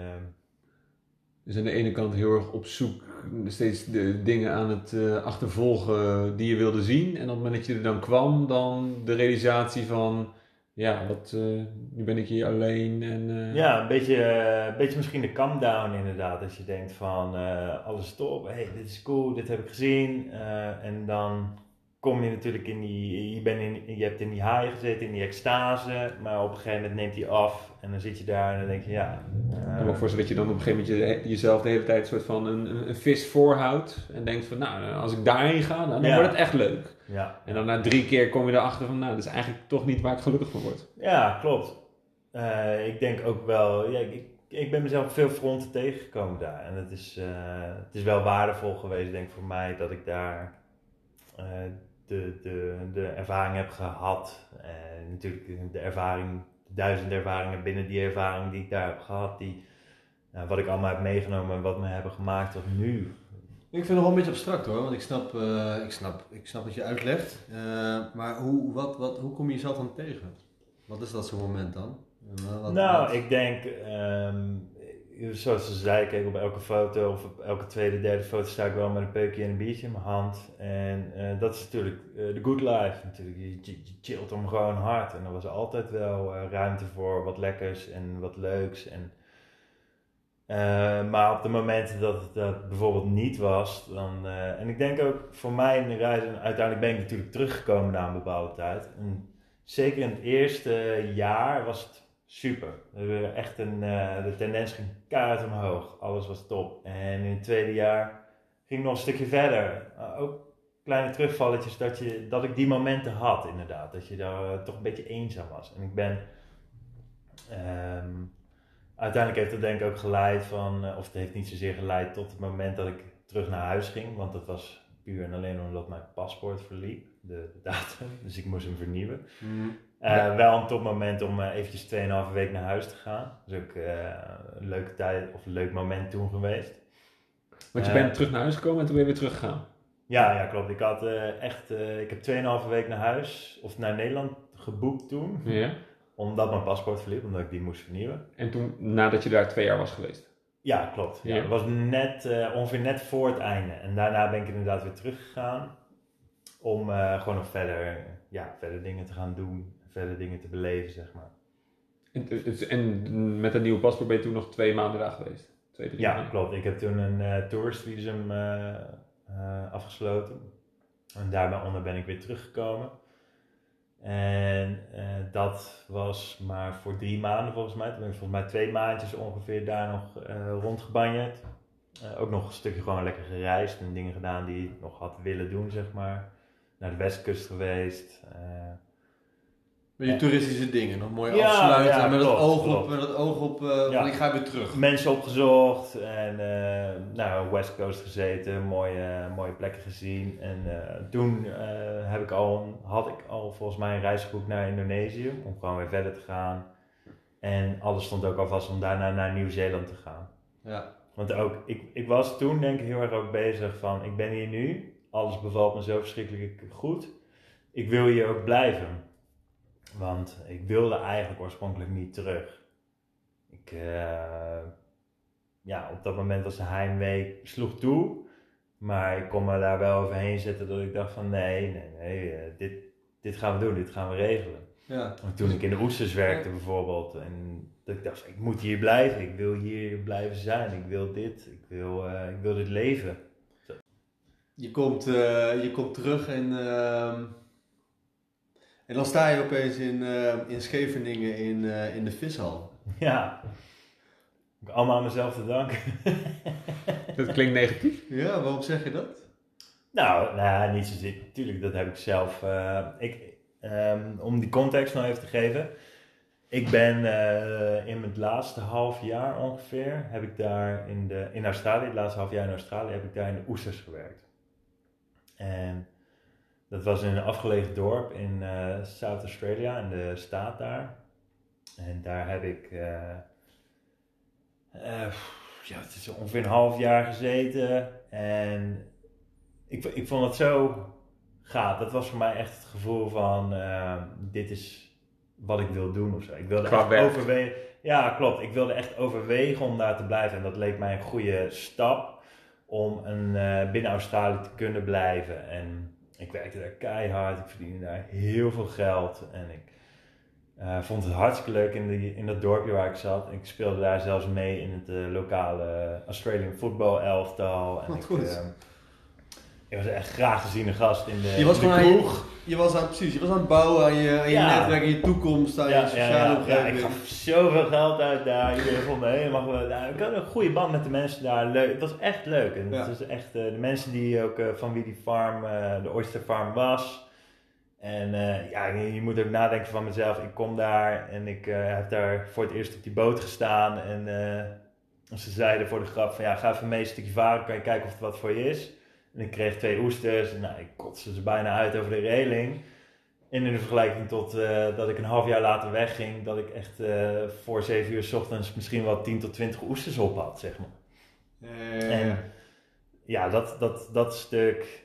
Dus aan de ene kant heel erg op zoek, steeds de dingen aan het achtervolgen die je wilde zien. En op het moment dat je er dan kwam, dan de realisatie van, ja, wat, nu ben ik hier alleen. En, Ja, een beetje, een beetje misschien de calm down inderdaad. Als je denkt van, alles top, hey, dit is cool, dit heb ik gezien. en dan kom je natuurlijk in die, je, bent in, je hebt in die high gezeten, in die extase, maar op een gegeven moment neemt die af en dan zit je daar en dan denk je, ja. Ik kan me voorstellen dat je dan op een gegeven moment jezelf de hele tijd een soort van een, een vis voorhoudt en denkt van, nou, als ik daarheen ga, dan, dan wordt het echt leuk. Ja. En dan na drie keer kom je erachter van, nou, dat is eigenlijk toch niet waar ik gelukkig van word. Ja, klopt. Uh, ik denk ook wel, ja, ik, ik ben mezelf veel fronten tegengekomen daar en het is, uh, het is wel waardevol geweest, denk ik, voor mij dat ik daar de, de, de ervaring heb gehad. En natuurlijk de ervaring, de duizend ervaringen binnen die ervaring die ik daar heb gehad. Die, nou, wat ik allemaal heb meegenomen en wat me hebben gemaakt tot nu. Ik vind het nog wel een beetje abstract hoor, want ik snap, uh, ik snap, ik snap wat je uitlegt. Uh, maar hoe, wat, wat, hoe kom je jezelf dan tegen? Wat is dat zo'n moment dan? Uh, wat, nou, wat? ik denk, um, zoals ze zei, kijk op elke foto of op elke tweede, derde foto sta ik wel met een peukje en een biertje in mijn hand. En dat is natuurlijk de good life. Natuurlijk. Je, je, je, chillt om gewoon hard. En er was altijd wel ruimte voor wat lekkers en wat leuks. En, maar op de momenten dat dat bijvoorbeeld niet was, dan. en ik denk ook voor mij in de uiteindelijk ben ik natuurlijk teruggekomen na een bepaalde tijd. En zeker in het eerste jaar was het super. We echt een, de tendens ging kaart omhoog. Alles was top. En in het tweede jaar ging nog een stukje verder. Ook kleine terugvalletjes dat, je, dat ik die momenten had inderdaad. Dat je daar toch een beetje eenzaam was. En ik ben... Um, uiteindelijk heeft het denk ik ook geleid van... of het heeft niet zozeer geleid tot het moment dat ik terug naar huis ging. Want dat was puur en alleen omdat mijn paspoort verliep. De, datum. (laughs) Dus ik moest hem vernieuwen. Mm. Uh, ja. Wel een topmoment om uh, eventjes 2,5 week naar huis te gaan. Dat is ook uh, een leuke tijd of een leuk moment toen geweest. Want je bent terug naar huis gekomen en toen ben je weer teruggegaan? Ja, ja klopt. Ik had echt, ik heb 2,5 week naar huis of naar Nederland geboekt toen. Ja. Omdat mijn paspoort verliep, omdat ik die moest vernieuwen. En toen, nadat je daar twee jaar was geweest? Ja, klopt. Ja. Dat was net, ongeveer net voor het einde. En daarna ben ik inderdaad weer teruggegaan. Om gewoon nog verder, ja, verder dingen te gaan doen verder dingen te beleven, zeg maar. En, en met een nieuwe paspoort ben je toen nog twee maanden daar geweest? Twee, drie ja, maanden. klopt. Ik heb toen een uh, touristvisum afgesloten. En daarbij ben ik weer teruggekomen. En dat was maar voor drie maanden volgens mij. Toen ben ik volgens mij twee maandjes ongeveer daar nog rondgebanjerd. ook nog een stukje gewoon lekker gereisd en dingen gedaan die ik nog had willen doen, zeg maar. Naar de westkust geweest Met die toeristische dingen, nog mooi Ja, afsluiten ja, met, het oog op, met het oog op, Ja. van ik ga weer terug. mensen opgezocht en eh, nou, West Coast gezeten, mooie, mooie plekken gezien. En eh, toen eh, heb ik al, had ik al volgens mij een reis geboekt naar Indonesië om gewoon weer verder te gaan. En alles stond ook al vast om daarna naar Nieuw-Zeeland te gaan. Ja. Want ook, ik, ik was toen denk ik heel erg ook bezig van, ik ben hier nu, alles bevalt me zo verschrikkelijk goed. Ik wil hier ook blijven. Want ik wilde eigenlijk oorspronkelijk niet terug. Ik, eh, ja, op dat moment was de heimwee, sloeg toe. Maar ik kon me daar wel overheen zetten dat ik dacht van nee, nee, nee, eh, dit, dit gaan we doen, dit gaan we regelen. Ja. Want toen ik in de oesters werkte bijvoorbeeld, en dat ik dacht, ik moet hier blijven, ik wil hier blijven zijn, ik wil dit, ik wil, eh, ik wil dit leven. Je komt, je komt terug en, ehm, en dan sta je opeens in, eh, in Scheveningen in, eh, in de vishal. Ja, allemaal aan mezelf te danken. (laughs) Dat klinkt negatief. Ja, waarom zeg je dat? Nou, nou niet zozeer. Tuurlijk, dat heb ik zelf. eh, ik, ehm, om die context nou even te geven. Ik ben eh, in het laatste half jaar ongeveer, heb ik daar in, de, in Australië, het laatste half jaar in Australië, heb ik daar in de oesters gewerkt. En dat was in een afgelegen dorp in eh South Australia, in de staat daar. En daar heb ik, eh, eh, ja, het is ongeveer een half jaar gezeten. En ik, ik vond het zo gaaf. Dat was voor mij echt het gevoel van, dit is wat ik wil doen of zo. Ik wilde Qua echt overwegen. Ja, klopt. Ik wilde echt overwegen om daar te blijven. En dat leek mij een goede stap om een, binnen Australië te kunnen blijven. En ik werkte daar keihard. Ik verdiende daar heel veel geld. En ik eh, vond het hartstikke leuk in, die, in dat dorpje waar ik zat. Ik speelde daar zelfs mee in het eh, lokale Australian football elftal. En Wat ik, goed. eh, ik was echt graag geziene gast in de, Je was in de kroeg. Je was aan, precies, je was aan het bouwen aan je, aan je Ja. netwerk, aan je toekomst, aan je sociale ja, omgeving. ik gaf zoveel geld uit daar. Iedereen vond me helemaal. Nou, ik had een goede band met de mensen daar. Leuk. Het was echt leuk. En Ja. het was echt eh, de mensen die ook eh, van wie die farm, eh, de Oyster Farm was. En ja, je, je moet ook nadenken van mezelf. Ik kom daar en ik heb daar voor het eerst op die boot gestaan. En ze zeiden voor de grap van ja, ga even mee een stukje varen. Kan je kijken of het wat voor je is. En ik kreeg twee oesters. En nou, ik kotste ze bijna uit over de reling. En in de vergelijking tot eh, dat ik een half jaar later wegging, dat ik echt eh, voor 7 uur s ochtends misschien wel 10 tot 20 oesters op had, zeg maar. Eh, En ja, dat, dat, dat stuk,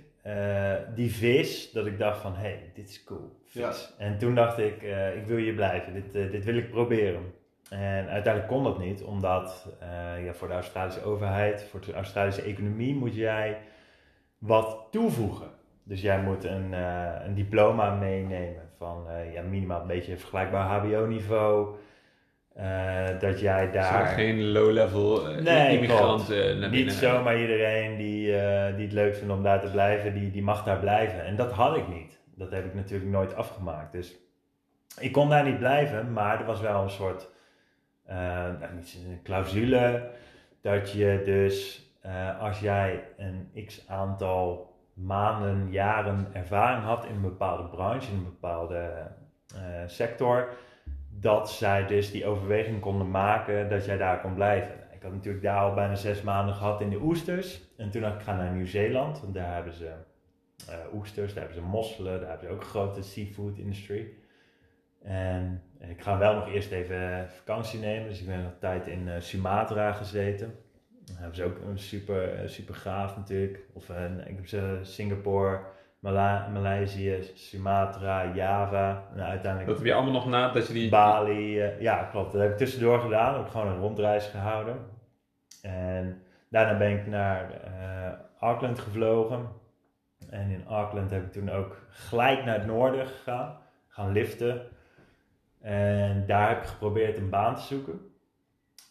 die vis, dat ik dacht van, hé, hey, dit is cool, vis. En toen dacht ik, ik wil hier blijven, dit, dit wil ik proberen. En uiteindelijk kon dat niet, omdat ja, voor de Australische overheid, voor de Australische economie moet jij wat toevoegen. Dus jij moet een, eh, een diploma meenemen van eh, ja, minimaal een beetje vergelijkbaar HBO-niveau. Eh, dat jij daar... geen low-level Nee, immigranten naar binnen. Niet zomaar iedereen die, die het leuk vindt om daar te blijven, die, die mag daar blijven. En dat had ik niet. Dat heb ik natuurlijk nooit afgemaakt. Dus ik kon daar niet blijven, maar er was wel een soort nou, niet een clausule dat je dus eh, als jij een x aantal maanden, jaren ervaring had in een bepaalde branche, in een bepaalde eh, sector, dat zij dus die overweging konden maken dat jij daar kon blijven. Ik had natuurlijk daar al bijna zes maanden gehad in de oesters. En toen dacht ik, ga naar Nieuw-Zeeland, want daar hebben ze eh, oesters, daar hebben ze mosselen, daar hebben ze ook een grote seafood industrie. En ik ga wel nog eerst even vakantie nemen, dus ik ben nog tijd in Sumatra gezeten. Hebben ze ook een super, eh, super gaaf natuurlijk. Of eh, ik heb ze Singapore, Mala Maleisië, Sumatra, Java en uiteindelijk Dat heb je allemaal nog nadat je die... Bali, eh, ja klopt. Dat heb ik tussendoor gedaan. Heb ik gewoon een rondreis gehouden. En daarna ben ik naar eh, Auckland gevlogen. En in Auckland heb ik toen ook gelijk naar het noorden gegaan. Gaan liften. En daar heb ik geprobeerd een baan te zoeken.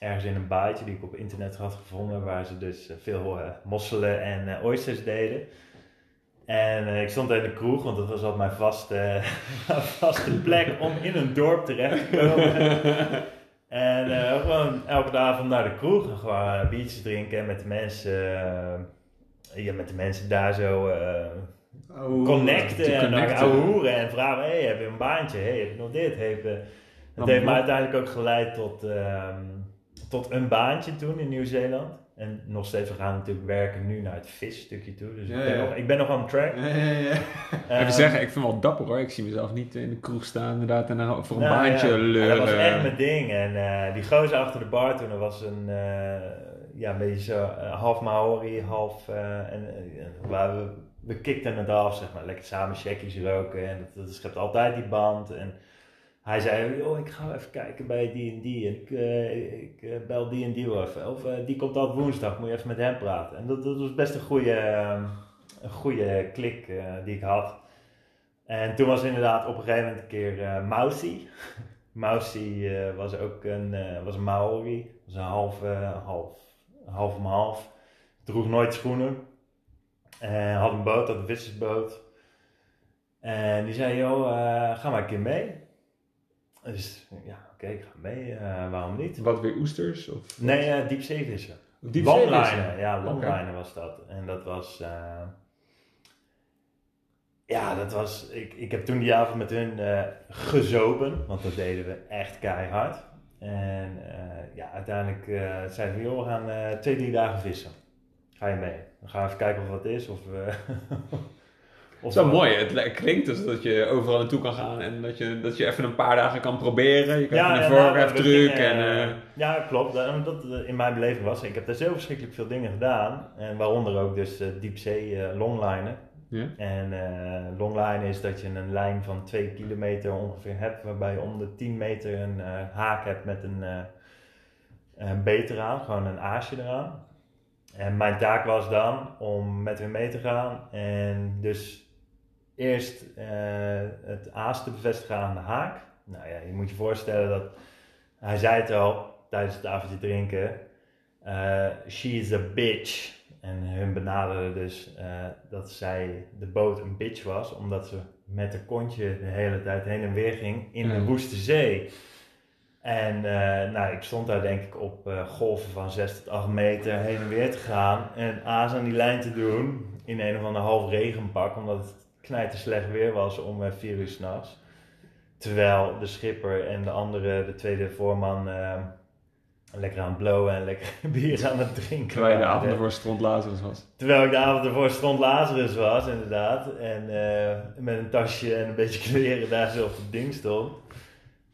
Ergens in een baaitje die ik op internet had gevonden. Waar ze dus eh, veel eh, mosselen en eh, oysters deden. En ik stond in de kroeg, want dat was altijd mijn vaste, (laughs) vaste plek om in een dorp terecht te komen. (laughs) en gewoon elke avond naar de kroeg en gewoon biertjes drinken en met de mensen, ja, met de mensen daar zo connecten te en connecten. ouwe hoeren en vragen, hey, heb je een baantje? Hey, heb je nog dit? Eh, het heeft me man. uiteindelijk ook geleid tot, ehm, tot een baantje toen in Nieuw-Zeeland. En nog steeds, we gaan natuurlijk werken nu naar het visstukje toe. Dus Ja, ik, ben ja. Nog, ik ben nog aan track. Ja, ja, ja. Ehm, Even zeggen, ik vind het wel dapper hoor. Ik zie mezelf niet in de kroeg staan inderdaad en dan voor een Nou, baantje ja. leuren. Dat was echt mijn ding. En eh, die gozer achter de bar toen, dat was een, eh, ja, een beetje zo eh, half Maori, half... eh, en, waar we, we kikten het af, zeg maar. Lekker samen checkies roken en dat, dat schept altijd die band. En hij zei, joh, ik ga even kijken bij die en die. Ik, eh, ik eh, bel die en die wel even. Of eh, die komt altijd woensdag, moet je even met hem praten. En dat, dat was best een goede, een goede klik die ik had. En toen was inderdaad op een gegeven moment een keer eh Mausi. (laughs) Was ook een, was een Maori. Was een half, half, half om half. Droeg nooit schoenen. En had een boot, had een vissersboot. En die zei, joh, ga maar een keer mee. Dus ja, oké, ik ga mee. eh, waarom niet? Wat weer oesters? Of Nee, eh diepzeevissen. Diepzeevissen? Longliner, ja, Oké. longliner was dat. En dat was. eh, ja, dat was. Ik, ik heb toen die avond met hun gezopen, want dat deden we echt keihard. En ja, uiteindelijk zeiden we: joh, we gaan twee, drie dagen vissen. Ga je mee? Dan gaan we even kijken of wat is. Of, (laughs) eh, is wel mooi. Het klinkt dus dat je overal naartoe kan gaan en dat je, dat je even een paar dagen kan proberen. Je kan even en, een nou, en... eh, eh, ja, klopt. Dat, dat eh, in mijn beleving was. Ik heb daar zo verschrikkelijk veel dingen gedaan. En waaronder ook dus eh, diepzee eh longlinen. ja. En eh longline is dat je een lijn van 2 kilometer ongeveer hebt, waarbij je om de 10 meter een eh, haak hebt met een, eh een beet eraan, gewoon een aasje eraan. En mijn taak was dan om met hun mee te gaan en dus eerst eh, het aas te bevestigen aan de haak. Nou ja, je moet je voorstellen dat, hij zei het al tijdens het avondje drinken, eh, she is a bitch. En hun benaderden dus eh, dat zij de boot een bitch was, omdat ze met haar kontje de hele tijd heen en weer ging in de Ja. woeste zee. En nou, ik stond daar denk ik op golven van 6 tot 8 meter heen en weer te gaan en aas aan die lijn te doen in een of ander half regenpak, omdat het knijter slecht weer was om eh, 4 uur s'nachts. Terwijl de schipper en de andere, de tweede voorman, eh, lekker aan het blowen en lekker (laughs) bier aan het drinken Terwijl je de avond ervoor stront Lazarus was. Terwijl ik de avond ervoor stond Lazarus was, inderdaad. En eh, met een tasje en een beetje kleren daar zo op het ding stond.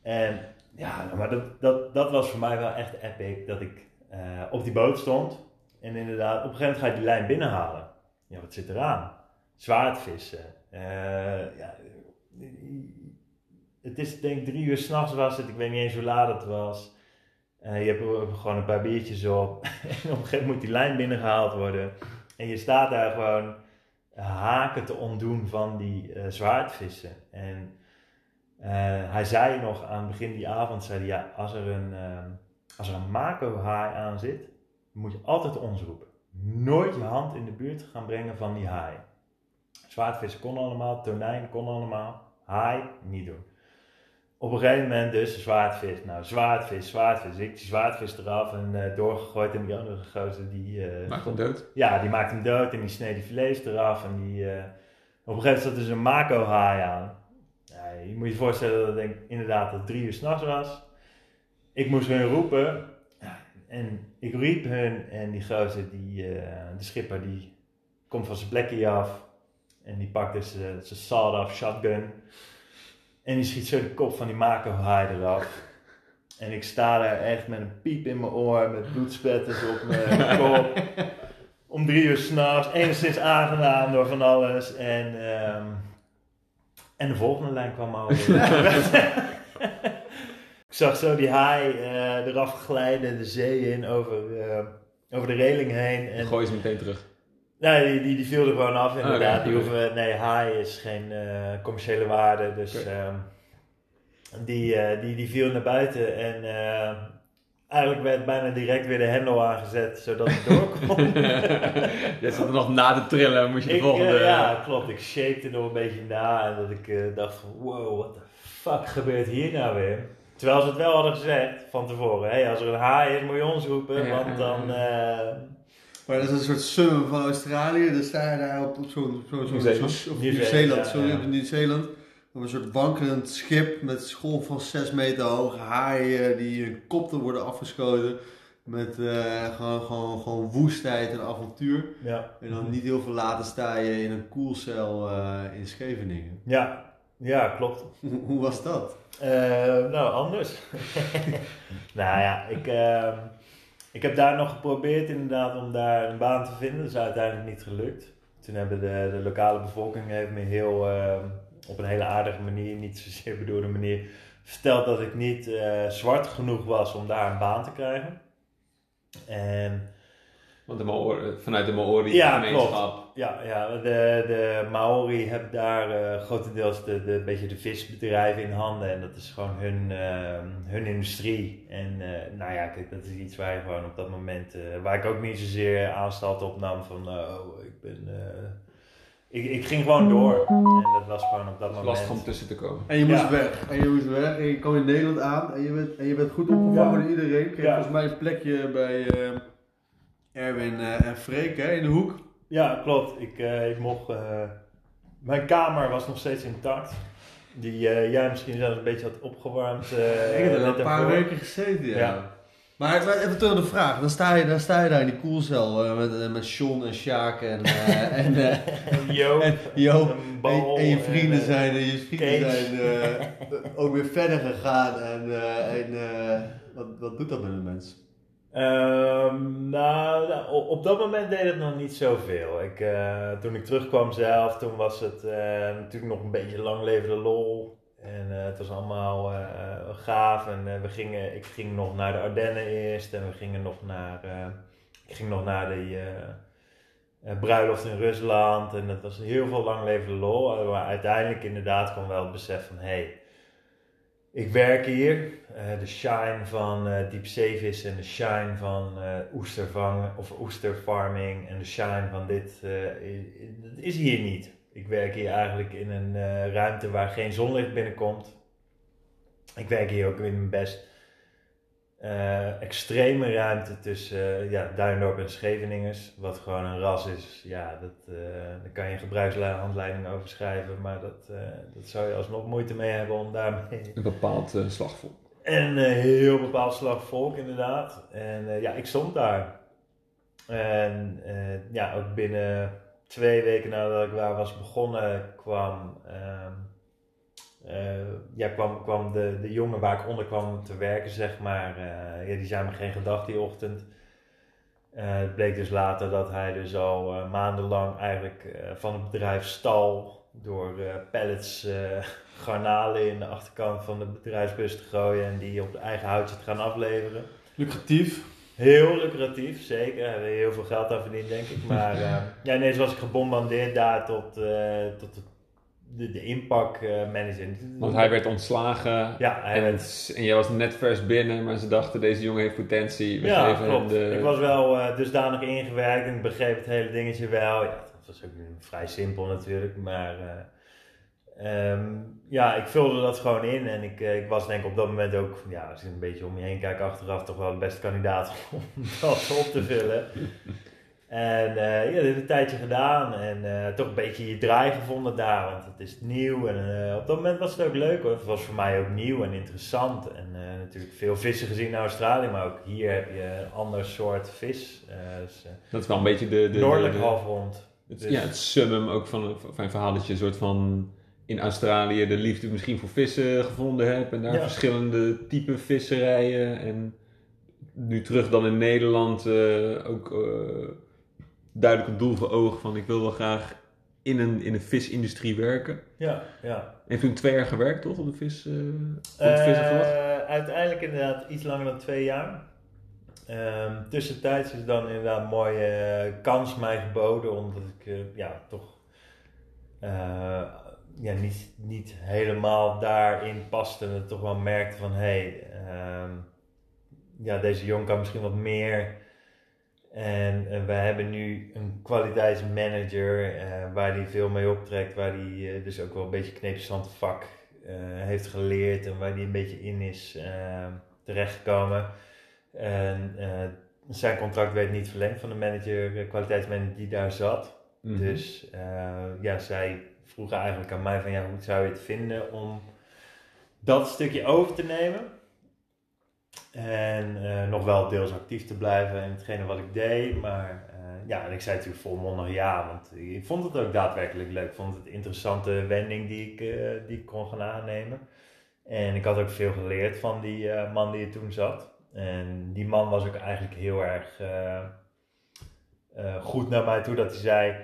En ja, maar dat, dat, dat was voor mij wel echt epic. Dat ik eh, op die boot stond. En inderdaad, op een gegeven moment ga je die lijn binnenhalen. Ja, wat zit eraan? Zwaardvissen. Eh ja, het is denk ik drie uur s'nachts was het. Ik weet niet eens hoe laat het was. Eh, je hebt gewoon een paar biertjes op. (laughs) en op een gegeven moment moet die lijn binnengehaald worden. En je staat daar gewoon haken te ontdoen van die eh, zwaardvissen. En hij zei nog aan het begin die avond, zei hij, ja, als er een, ehm, als er een mako-haai aan zit, moet je altijd ons roepen. Nooit je hand in de buurt gaan brengen van die haai. Zwaardvissen kon allemaal, tonijn kon allemaal, haai niet doen. Op een gegeven moment dus zwaardvis. Nou, zwaardvis, zwaardvis. Ik die zwaardvis eraf en eh, doorgegooid. En die andere gozer die... eh, Maakt hem dood. ja, die maakt hem dood en die sneed die filets eraf. En die, eh, op een gegeven moment zat dus een mako-haai aan. Ja, je moet je voorstellen dat ik inderdaad dat drie uur s'nachts was. Ik moest hun roepen. En ik riep hun en die gozer, die, de schipper, die komt van zijn plekje af. En die pakt dus eh, zijn sawed-off shotgun. En die schiet zo de kop van die mako-haai eraf. (laughs) En ik sta daar echt met een piep in mijn oor, met bloedspetters op mijn kop (laughs) om drie uur s'nachts, enigszins aangedaan door van alles. En, ehm, en de volgende lijn kwam al. (laughs) ik zag zo die haai eh, eraf glijden, de zee in, over, eh, over de reling heen. En, Gooi ze meteen terug. Nee, die, die, die viel er gewoon af inderdaad. Oké, die hoeven, nee, haai is geen eh, commerciële waarde, dus ehm, die, eh, die, die viel naar buiten. En eh, eigenlijk werd bijna direct weer de hendel aangezet, zodat het (laughs) door kon. Je zat er nog na te trillen, moest je de Ik, volgende... ja, klopt. Ik shapte er nog een beetje na en dat ik dacht van wow, what the fuck gebeurt hier nou weer? Terwijl ze het wel hadden gezegd van tevoren. Hé, als er een haai is, moet je ons roepen, Ja. want dan, Maar dat is een soort summum van Australië. Dan sta je daar op, op zo'n zo, zo, Nieuw-Zeeland. zo- of Nieuw-Zeeland, ja, sorry, ja. op Nieuw-Zeeland. Op een soort wankelend schip met golf van 6 meter hoog, haaien die hun kop te worden afgeschoten. Met eh, gewoon, gewoon, gewoon woestheid en avontuur. Ja. En dan niet heel veel later sta je in een koelcel eh, in Scheveningen. Ja, ja klopt. (laughs) Hoe, hoe was dat? Eh, nou, anders. (laughs) nou ja, ik, ehm, ik heb daar nog geprobeerd inderdaad om daar een baan te vinden. Dat is uiteindelijk niet gelukt. Toen hebben de, de lokale bevolking heeft me heel, ehm, op een hele aardige manier, niet zozeer bedoelde manier, verteld dat ik niet eh, zwart genoeg was om daar een baan te krijgen. En Want de Maori, vanuit de Maori Ja, gemeenschap. Ja, ja de, de Maori hebben daar eh, grotendeels de, de, beetje de visbedrijven in handen. En dat is gewoon hun, eh, hun industrie. En eh, nou ja, kijk, dat is iets waar je gewoon op dat moment, eh, waar ik ook niet zozeer aanstalt op nam van, eh, oh, ik ben... eh, ik, ik ging gewoon door. En dat was gewoon op dat moment... Lastig om tussen te komen. En je moest Ja. weg. En je moest weg. En je kwam in Nederland aan. En je bent, en je bent goed opgevangen Ja. door iedereen. Kreeg Ja. volgens mij een plekje bij eh, Erwin eh, en Freek hè, in de hoek. Ja, klopt. Ik, eh, ik mocht. eh, mijn kamer was nog steeds intact. Die jij misschien zelfs een beetje had opgewarmd. ik heb er net een paar weken gezeten, ja. Ja. Maar het- even terug de vraag. Dan sta je, dan sta je daar in die koelcel met, met Sean en Sjaak en, en, Joop. En, en je vrienden zijn, en je vrienden zijn ook weer verder gegaan. En, en wat, wat doet dat met een mens? Ehm, nou, nou, op dat moment deed het nog niet zoveel. Ik, eh, toen ik terugkwam zelf, toen was het eh, natuurlijk nog een beetje lang leven de lol. En eh, het was allemaal gaaf. En we gingen, ik ging nog naar de Ardennen eerst. En we gingen nog naar, ik ging nog naar de bruiloft in Rusland. En dat was heel veel lang leven de lol. Maar uiteindelijk inderdaad kwam wel het besef van... Hey, ik werk hier. Eh, de shine van eh diepzeevis en de shine van oestervangen of oesterfarming en de shine van dit is hier niet. Ik werk hier eigenlijk in een ruimte waar geen zonlicht binnenkomt. Ik werk hier ook in een best eh, extreme ruimte tussen eh, ja, Duindorp en Scheveningers. Wat gewoon een ras is. Ja, dat, eh, daar kan je gebruikshandleiding over schrijven. Maar dat, dat zou je alsnog moeite mee hebben om daarmee (laughs) Een bepaald slagvol. en een heel bepaald slag volk, inderdaad. En ja, ik stond daar. En ja, ook binnen twee weken nadat ik daar was begonnen, kwam, ehm, eh, ja, kwam, kwam de, de jongen waar ik onder kwam te werken, zeg maar. eh, ja, die zei me geen gedag die ochtend. Eh, het bleek dus later dat hij dus al eh, maandenlang eigenlijk eh, van het bedrijf stal door eh, pallets eh, (laughs) garnalen in de achterkant van de bedrijfsbus te gooien en die op eigen houtje te gaan afleveren. Lucratief. Heel lucratief, zeker. Daar heb je heel veel geld aan verdiend, denk ik. Maar (laughs) eh, ja, ineens was ik gebombardeerd daar tot, eh, tot de, de, de inpakmanager. Want hij werd ontslagen. Ja, hij En, werd en jij was net vers binnen, maar ze dachten deze jongen heeft potentie. We Ja, geven hem klopt. de... Ik was wel eh, dusdanig ingewerkt en ik begreep het hele dingetje wel. Ja, dat was ook vrij simpel natuurlijk, maar eh, ehm, ja, ik vulde dat gewoon in en ik, eh, ik was denk ik op dat moment ook, ja, als ik een beetje om je heen kijk achteraf, toch wel de beste kandidaat (laughs) om dat op te vullen. En eh, ja, ik een tijdje gedaan en eh, toch een beetje je draai gevonden daar, want het is nieuw. En eh, op dat moment was het ook leuk hoor. Het was voor mij ook nieuw en interessant. En natuurlijk veel vissen gezien in Australië, maar ook hier heb je een ander soort vis. Dus, Dat is wel een beetje de... de, de, Noordelijk de- halfrond. het, Dus- Ja, het summum ook van, van een verhaal dat je een soort van... In Australië de liefde misschien voor vissen gevonden hebt. En daar Ja. verschillende type visserijen. En nu terug dan in Nederland ook duidelijk een doel voor ogen van... Ik wil wel graag in een, in een visindustrie werken. Ja, ja. En toen twee jaar gewerkt, toch? Op de vis, eh op vissenvlot? Eh, uiteindelijk inderdaad iets langer dan twee jaar. Ehm, tussentijds is dan inderdaad een mooie eh, kans mij geboden, omdat ik ja, toch ja, niet, niet helemaal daarin paste. En toch wel merkte van, hé, hey, ehm, ja, deze jongen kan misschien wat meer. En eh, we hebben nu een kwaliteitsmanager eh, waar die veel mee optrekt, waar die eh, dus ook wel een beetje kneepjesland vak eh, heeft geleerd en waar die een beetje in is eh, terechtgekomen. En zijn contract werd niet verlengd van de manager, de kwaliteitsmanager die daar zat. Mhm. Dus ja, zij vroegen eigenlijk aan mij van ja, hoe zou je het vinden om dat stukje over te nemen? En eh, nog wel deels actief te blijven in hetgene wat ik deed. Maar eh, ja, en ik zei natuurlijk volmondig ja, want ik vond het ook daadwerkelijk leuk. Ik vond het een interessante wending die ik, eh, die ik kon gaan aannemen. En ik had ook veel geleerd van die man die er toen zat. En die man was ook eigenlijk heel erg goed naar mij toe dat hij zei...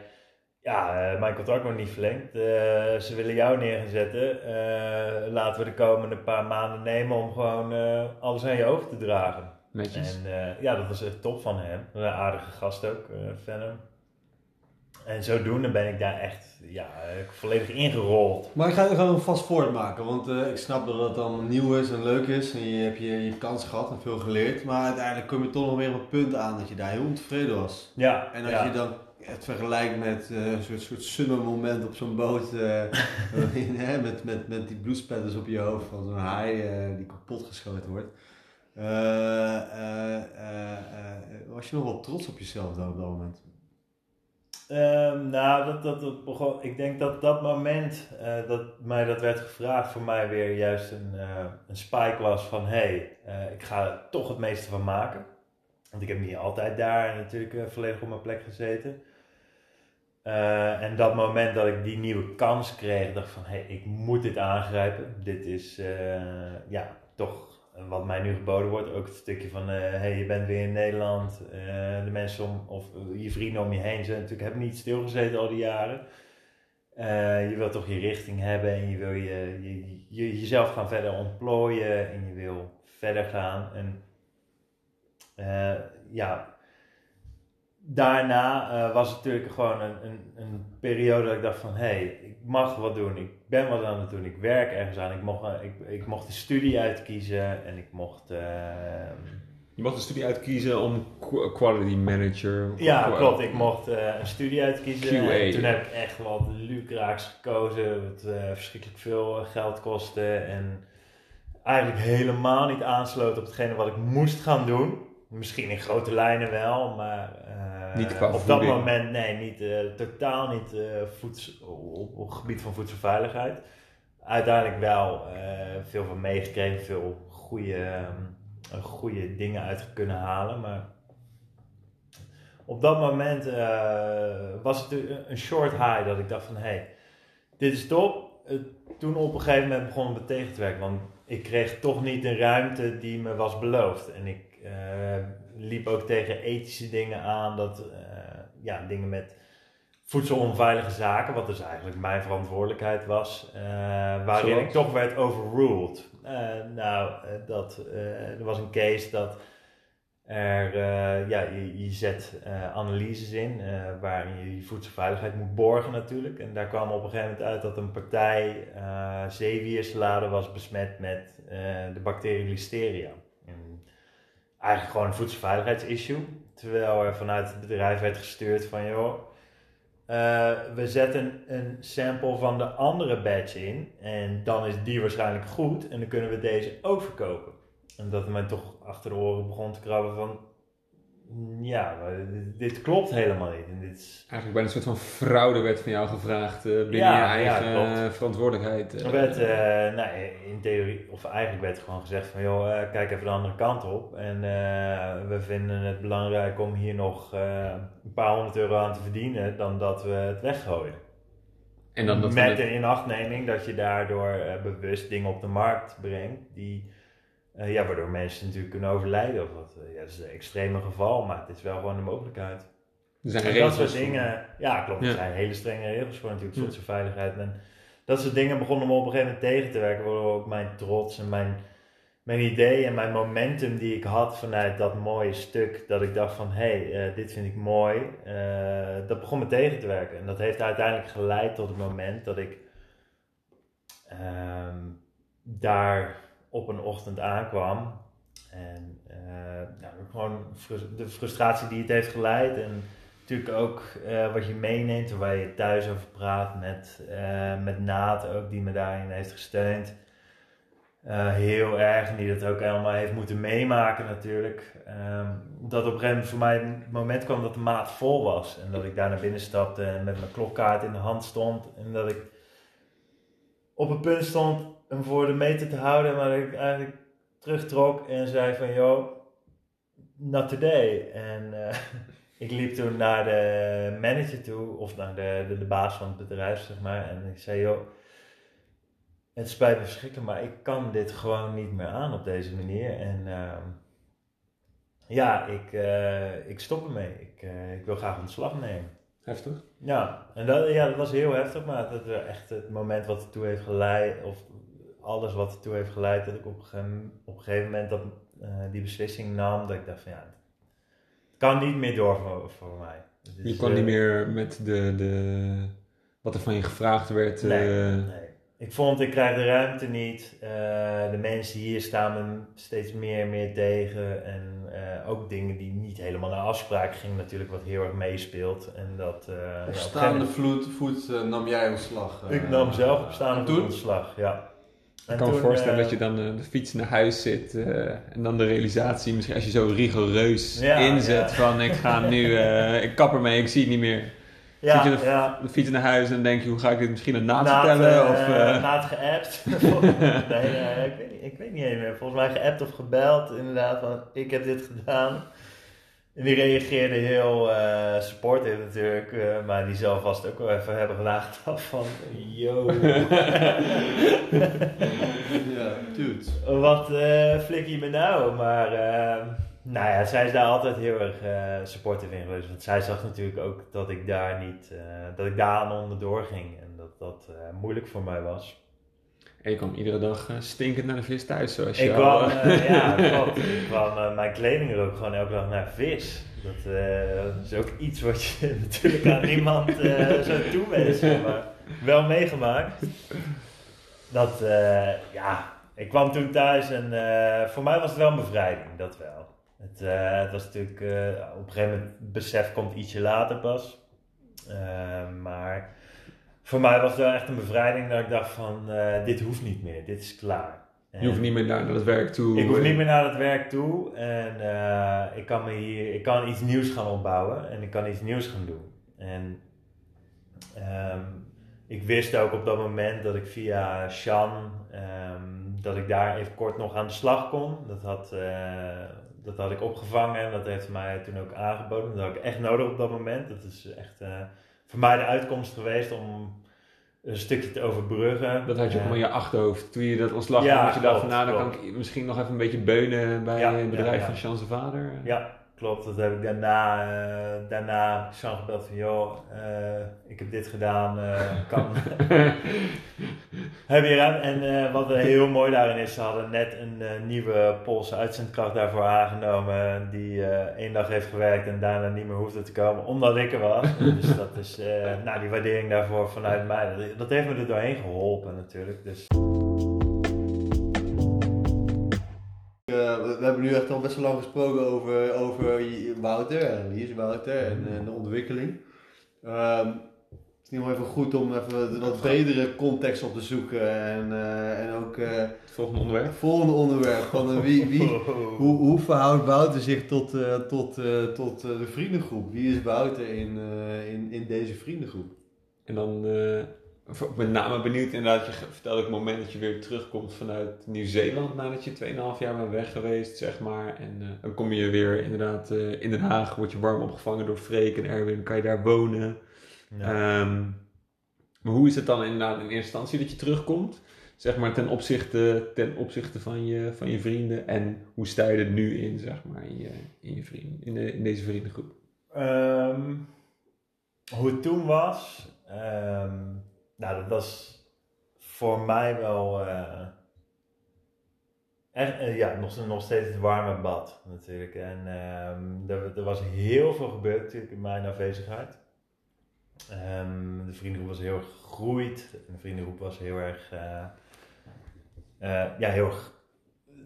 Ja, eh, mijn contract wordt niet verlengd. Eh, ze willen jou neer gaan zetten. Eh, laten we de komende paar maanden nemen om gewoon eh, alles aan je over te dragen. Netjes. En eh, ja, dat was echt top van hem. Een aardige gast ook, eh Venom. En zodoende ben ik daar echt ja, volledig ingerold. Maar ik ga het gewoon vast voortmaken, want eh, ik snap dat het allemaal nieuw is en leuk is. En je hebt je, je kans gehad en veel geleerd. Maar uiteindelijk kom je toch nog weer op het punt aan dat je daar heel ontevreden was. Ja, En als ja. je dan het vergelijkt met eh, een soort, soort summer moment op zo'n boot. eh, (laughs) (laughs) hè, met, met, met die bloespetters op je hoofd van zo'n haai eh, die kapot geschoten wordt. Was je nog wel trots op jezelf dan op dat moment? Ehm, nou, dat, dat, dat begon, ik denk dat dat moment dat mij dat werd gevraagd voor mij weer juist een, een spike was van hé, hey, ik ga er toch het meeste van maken. Want ik heb niet altijd daar natuurlijk volledig op mijn plek gezeten. Eh, en dat moment dat ik die nieuwe kans kreeg, dacht van hé, hey, ik moet dit aangrijpen. Dit is eh, ja, toch wat mij nu geboden wordt. Ook het stukje van hé, hey, je bent weer in Nederland. Eh, de mensen om, of eh, je vrienden om je heen zijn natuurlijk, hebben niet stilgezeten al die jaren. Eh, je wilt toch je richting hebben en je wil je, je, je- jezelf gaan verder ontplooien en je wil verder gaan. En eh, ja, daarna eh, was het natuurlijk gewoon een, een, een periode dat ik dacht van hé, hey, ik mag wat doen, ik ben wat aan het doen, ik werk ergens aan. Ik mocht, eh, ik, ik mocht de studie uitkiezen en ik mocht... eh, Je mag de studie uitkiezen om qu- quality manager. Ja, klopt. Ik mocht eh, een studie uitkiezen. QA. En toen heb ik echt wat lucraaks gekozen, wat verschrikkelijk veel geld kostte. En eigenlijk helemaal niet aansloot op hetgene wat ik moest gaan doen. Misschien in grote lijnen wel, maar Niet qua op dat moment nee, niet, eh, totaal niet eh, voeds- op, op het gebied van voedselveiligheid. Uiteindelijk wel eh, veel van meegekregen, veel goede, goede dingen uit kunnen halen, maar op dat moment eh, was het een- short high dat ik dacht van hé, hey, dit is top. Eh, toen op een gegeven moment begon het me tegen te werken, want ik kreeg toch niet de ruimte die me was beloofd. En ik eh, liep ook tegen ethische dingen aan, dat, eh, ja, dingen met voedselonveilige zaken, wat dus eigenlijk mijn verantwoordelijkheid was, eh, waarin Zoals? ik toch werd overruled. Eh, nou, eh, dat, eh, er was een case dat er, eh, ja, je, je zet eh, analyses in eh, waarin je je voedselveiligheid moet borgen natuurlijk. En daar kwam op een gegeven moment uit dat een partij eh zeewiersalade was besmet met eh, de bacterie Listeria. En eigenlijk gewoon een voedselveiligheidsissue. Terwijl er vanuit het bedrijf werd gestuurd van joh, eh, we zetten een sample van de andere batch in en dan is die waarschijnlijk goed en dan kunnen we deze ook verkopen. En dat mij toch achter de oren begon te krabben van, "Mm, ja, maar dit, dit klopt helemaal niet. En dit is, Eigenlijk bijna een soort van fraude werd van jou gevraagd eh, binnen Ja, je ja, eigen klopt. eh, verantwoordelijkheid. eh. er werd, eh, nou, in theorie, of eigenlijk werd gewoon gezegd van, joh, kijk even de andere kant op. En we vinden het belangrijk om hier nog een paar honderd euro aan te verdienen dan dat we het weggooien. en dan dat Met een inachtneming dat je daardoor bewust dingen op de markt brengt die, eh, ja, waardoor mensen natuurlijk kunnen overlijden. Of wat, eh, ja, dat is een extreme geval, maar het is wel gewoon een mogelijkheid. er zijn En dat soort dingen, ja klopt, er Ja. zijn hele strenge regels voor natuurlijk, voedselveiligheid. En dat soort dingen begonnen me op een gegeven moment tegen te werken, waardoor ook mijn trots en mijn, mijn idee en mijn momentum die ik had vanuit dat mooie stuk, dat ik dacht van hé, hey, eh, dit vind ik mooi, dat begon me tegen te werken. En dat heeft uiteindelijk geleid tot het moment dat ik ehm, daar op een ochtend aankwam. En nou, gewoon de frustratie die het heeft geleid. En natuurlijk ook eh, wat je meeneemt en waar je thuis over praat met, eh, met Naat ook, die me daarin heeft gesteund. heel erg. En die dat ook allemaal heeft moeten meemaken natuurlijk. Ehm, dat op een gegeven moment voor mij het moment kwam dat de maat vol was. En dat ik daar naar binnen stapte en met mijn klokkaart in de hand stond. En dat ik op het punt stond hem voor de meter te houden. Maar dat ik eigenlijk terugtrok en zei van, joh, not today. En eh, (laughs) ik liep toen naar de manager toe, of naar de, de, de baas van het bedrijf, zeg maar. En ik zei, joh, het spijt me verschrikkelijk, maar ik kan dit gewoon niet meer aan op deze manier. En ehm, ja, ik, eh, ik stop ermee. Ik, uh, ik wil graag ontslag nemen. Heftig. Ja, en dat, ja, dat was heel heftig, maar dat was echt het moment wat ertoe heeft geleid, of alles wat ertoe heeft geleid, dat ik op, een gegeven- op een gegeven moment dat, eh, die beslissing nam, dat ik dacht van ja, het kan niet meer door voor, voor mij. Je kon eh, niet meer met de, de, wat er van je gevraagd werd. Nee, eh, nee. Ik vond, ik krijg de ruimte niet. Eh, de mensen hier staan me steeds meer en meer tegen. En eh, ook dingen die niet helemaal naar afspraak gingen natuurlijk, wat heel erg meespeelt. En dat... eh, ja, op staande vloed, voet eh, nam jij ontslag. eh, Ik nam zelf op staande voet ontslag, ja. Ik kan me voorstellen eh, dat je dan eh, de fiets naar huis zit eh, en dan de realisatie, misschien als je zo rigoureus Ja, inzet ja. van ik ga (laughs) nu, ik kap ermee, ik zie het niet meer. Ja, Zit je de- ja. De fiets naar huis en dan denk je, hoe ga ik dit misschien aan Naad vertellen? of, na het geappt. (laughs) nee, ik, weet niet, ik weet niet meer. Volgens mij geappt of gebeld, inderdaad, van ik heb dit gedaan. En die reageerde heel eh supportive natuurlijk, eh, maar die zal vast ook wel even hebben gedacht (laughs) van, yo, (laughs) Ja, dude. wat eh flik je me nou? Maar eh, nou ja, zij is daar altijd heel erg supportive in geweest. Want zij zag natuurlijk ook dat ik daar niet, dat ik daar aan onderdoor ging en dat dat moeilijk voor mij was. En je kwam iedere dag eh, stinkend naar de vis thuis, zoals je Ik al, kwam, eh, eh, ja, (laughs) klopt. Ik kwam eh, mijn kleding er ook gewoon elke dag naar vis. Dat, eh, dat is ook iets wat je (laughs) natuurlijk aan niemand eh zo toewenst, maar wel meegemaakt. Dat, eh, ja, ik kwam toen thuis en eh, voor mij was het wel een bevrijding, dat wel. Het, eh, het was natuurlijk, eh, op een gegeven moment, besef komt ietsje later pas. Eh, maar voor mij was het wel echt een bevrijding dat ik dacht van, eh, dit hoeft niet meer, dit is klaar. je hoeft niet meer naar, het werk toe. Ik hoef niet meer naar het werk toe en eh, ik, kan me hier, ik kan iets nieuws gaan opbouwen en ik kan iets nieuws gaan doen. En ehm, ik wist ook op dat moment dat ik via Sjan, ehm, dat ik daar even kort nog aan de slag kon. Dat had, eh, dat had ik opgevangen en dat heeft mij toen ook aangeboden. Dat had ik echt nodig op dat moment. Dat is echt eh, voor mij de uitkomst geweest om een stukje te overbruggen. Dat had je ook Eh, in je achterhoofd. Toen je dat ontslag Ja, dat je dacht van nou, dan kan ik misschien nog even een beetje beunen bij het bedrijf van Chance vader. Ja, klopt. Dat heb ik daarna, eh daarna Sean gebeld van, joh, eh, ik heb dit gedaan, eh, kan... (laughs) (laughs) heb je ruimte? En wat er heel mooi daarin is, ze hadden net een nieuwe Poolse uitzendkracht daarvoor aangenomen, die één dag heeft gewerkt en daarna niet meer hoefde te komen, omdat ik er was. (laughs) dus dat is, nou, die waardering daarvoor vanuit mij, dat, dat heeft me er doorheen geholpen natuurlijk. Dus we, we hebben nu echt al best wel lang gesproken over, over Wouter en wie is Wouter en, en de ontwikkeling. Ehm, het is niet wel even goed om even een wat bredere context op te zoeken en, eh, en ook eh, Het volgende onderwerp. het volgende onderwerp van eh, wie, wie, (laughs) hoe, hoe verhoudt Wouter zich tot, tot, tot de vriendengroep? Wie is Wouter in, in, in deze vriendengroep? En dan met name benieuwd inderdaad, je vertelde het moment dat je weer terugkomt vanuit Nieuw-Zeeland nadat je 2,5 jaar bent weg geweest, zeg maar. En eh, dan kom je weer inderdaad eh, in Den Haag, word je warm opgevangen door Freek en Erwin, kan je daar wonen. Ja. Ehm, maar hoe is het dan inderdaad in eerste instantie dat je terugkomt? Zeg maar ten opzichte, ten opzichte van, je, van je vrienden. En hoe sta je er nu in, zeg maar, in, je, in, je vrienden, in, de, in deze vriendengroep? Ehm, hoe het toen was, ehm, nou dat was voor mij wel eh, echt, eh, ja, nog, nog steeds het warme bad natuurlijk. En ehm, er, er was heel veel gebeurd natuurlijk in mijn afwezigheid. Ehm, de vriendengroep was heel gegroeid. De vriendengroep was heel erg, eh, ja, heel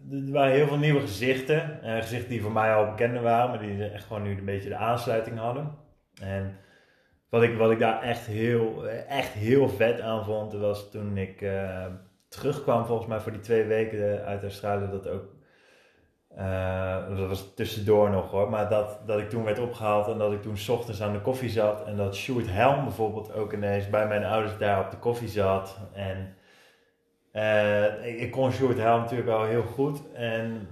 er waren heel veel nieuwe gezichten. Eh, gezichten die voor mij al bekend waren, maar die echt gewoon nu een beetje de aansluiting hadden. En wat ik, wat ik daar echt heel, echt heel vet aan vond, was toen ik eh, terugkwam, volgens mij voor die twee weken uit Australië, dat ook. eh, dat was tussendoor nog hoor, maar dat, dat ik toen werd opgehaald en dat ik toen 's ochtends aan de koffie zat. En dat Sjoerd Helm bijvoorbeeld ook ineens bij mijn ouders daar op de koffie zat. En eh, ik, ik kon Sjoerd Helm natuurlijk al heel goed. En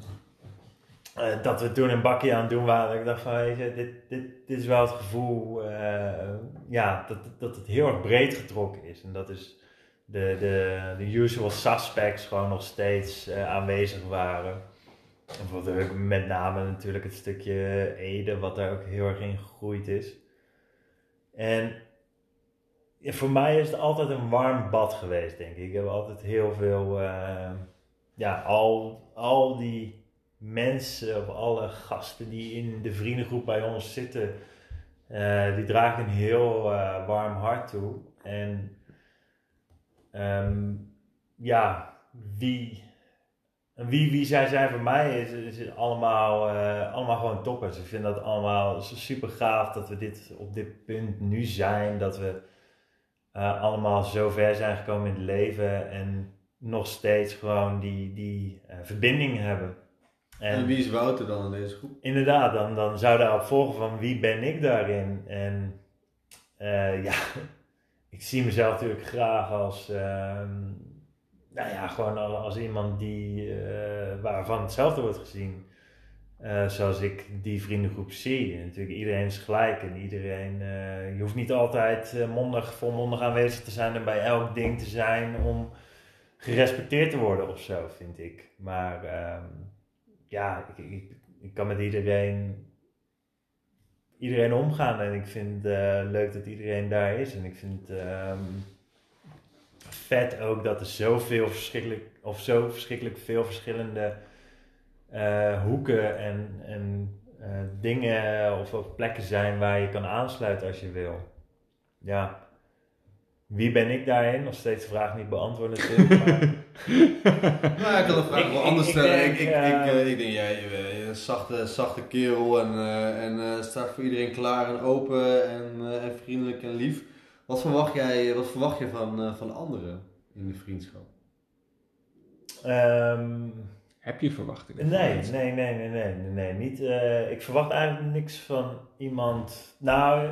eh, dat we toen een bakje aan het doen waren. Ik dacht van, weet je, dit, dit, dit is wel het gevoel, eh, ja, dat, dat het heel erg breed getrokken is. En dat is de, de, de usual suspects gewoon nog steeds eh, aanwezig waren. Met name natuurlijk het stukje Ede, wat daar ook heel erg in gegroeid is. En voor mij is het altijd een warm bad geweest, denk ik. Ik heb altijd heel veel, ja, al, al die mensen of alle gasten die in de vriendengroep bij ons zitten, eh, die dragen een heel eh, warm hart toe. En ehm, ja, wie, wie, wie zij zijn voor mij is, is allemaal, eh, allemaal gewoon toppers. Ik vind dat allemaal super gaaf dat we dit op dit punt nu zijn. Dat we allemaal zo ver zijn gekomen in het leven en nog steeds gewoon die, die verbinding hebben. En wie is Wouter dan in deze groep? Inderdaad, dan, dan zou daarop volgen van wie ben ik daarin. En eh, ja, (laughs) ik zie mezelf natuurlijk graag als, ehm, nou ja, gewoon al- als iemand die, eh, waarvan hetzelfde wordt gezien. Eh, zoals ik die vriendengroep zie. En natuurlijk, iedereen is gelijk en iedereen, je hoeft niet altijd mondig, volmondig aanwezig te zijn en bij elk ding te zijn om gerespecteerd te worden of zo, vind ik. Maar ehm, ja, ik, ik, kan met iedereen, iedereen omgaan en ik vind eh, leuk dat iedereen daar is. En ik vind ehm, vet ook dat er zoveel verschrikkelijk, of zo verschrikkelijk veel verschillende eh, hoeken en, en eh, dingen of, of plekken zijn waar je kan aansluiten als je wil. Ja. Wie ben ik daarin? Nog steeds de vraag niet beantwoord natuurlijk. maar- (laughs) Nou, ik kan de vraag Ik- wel ik- anders ik stellen. denk, Ik, ik, eh, ik, eh, ik denk, jij een zachte, zachte kerel en, eh, en eh, staat voor iedereen klaar en open en, eh, en vriendelijk en lief. Wat verwacht jij wat verwacht je van, eh, van anderen in de vriendschap? Ehm, Heb je verwachtingen? Nee, nee, nee, nee, nee, nee, nee. Niet, eh, ik verwacht eigenlijk niks van iemand. Nou,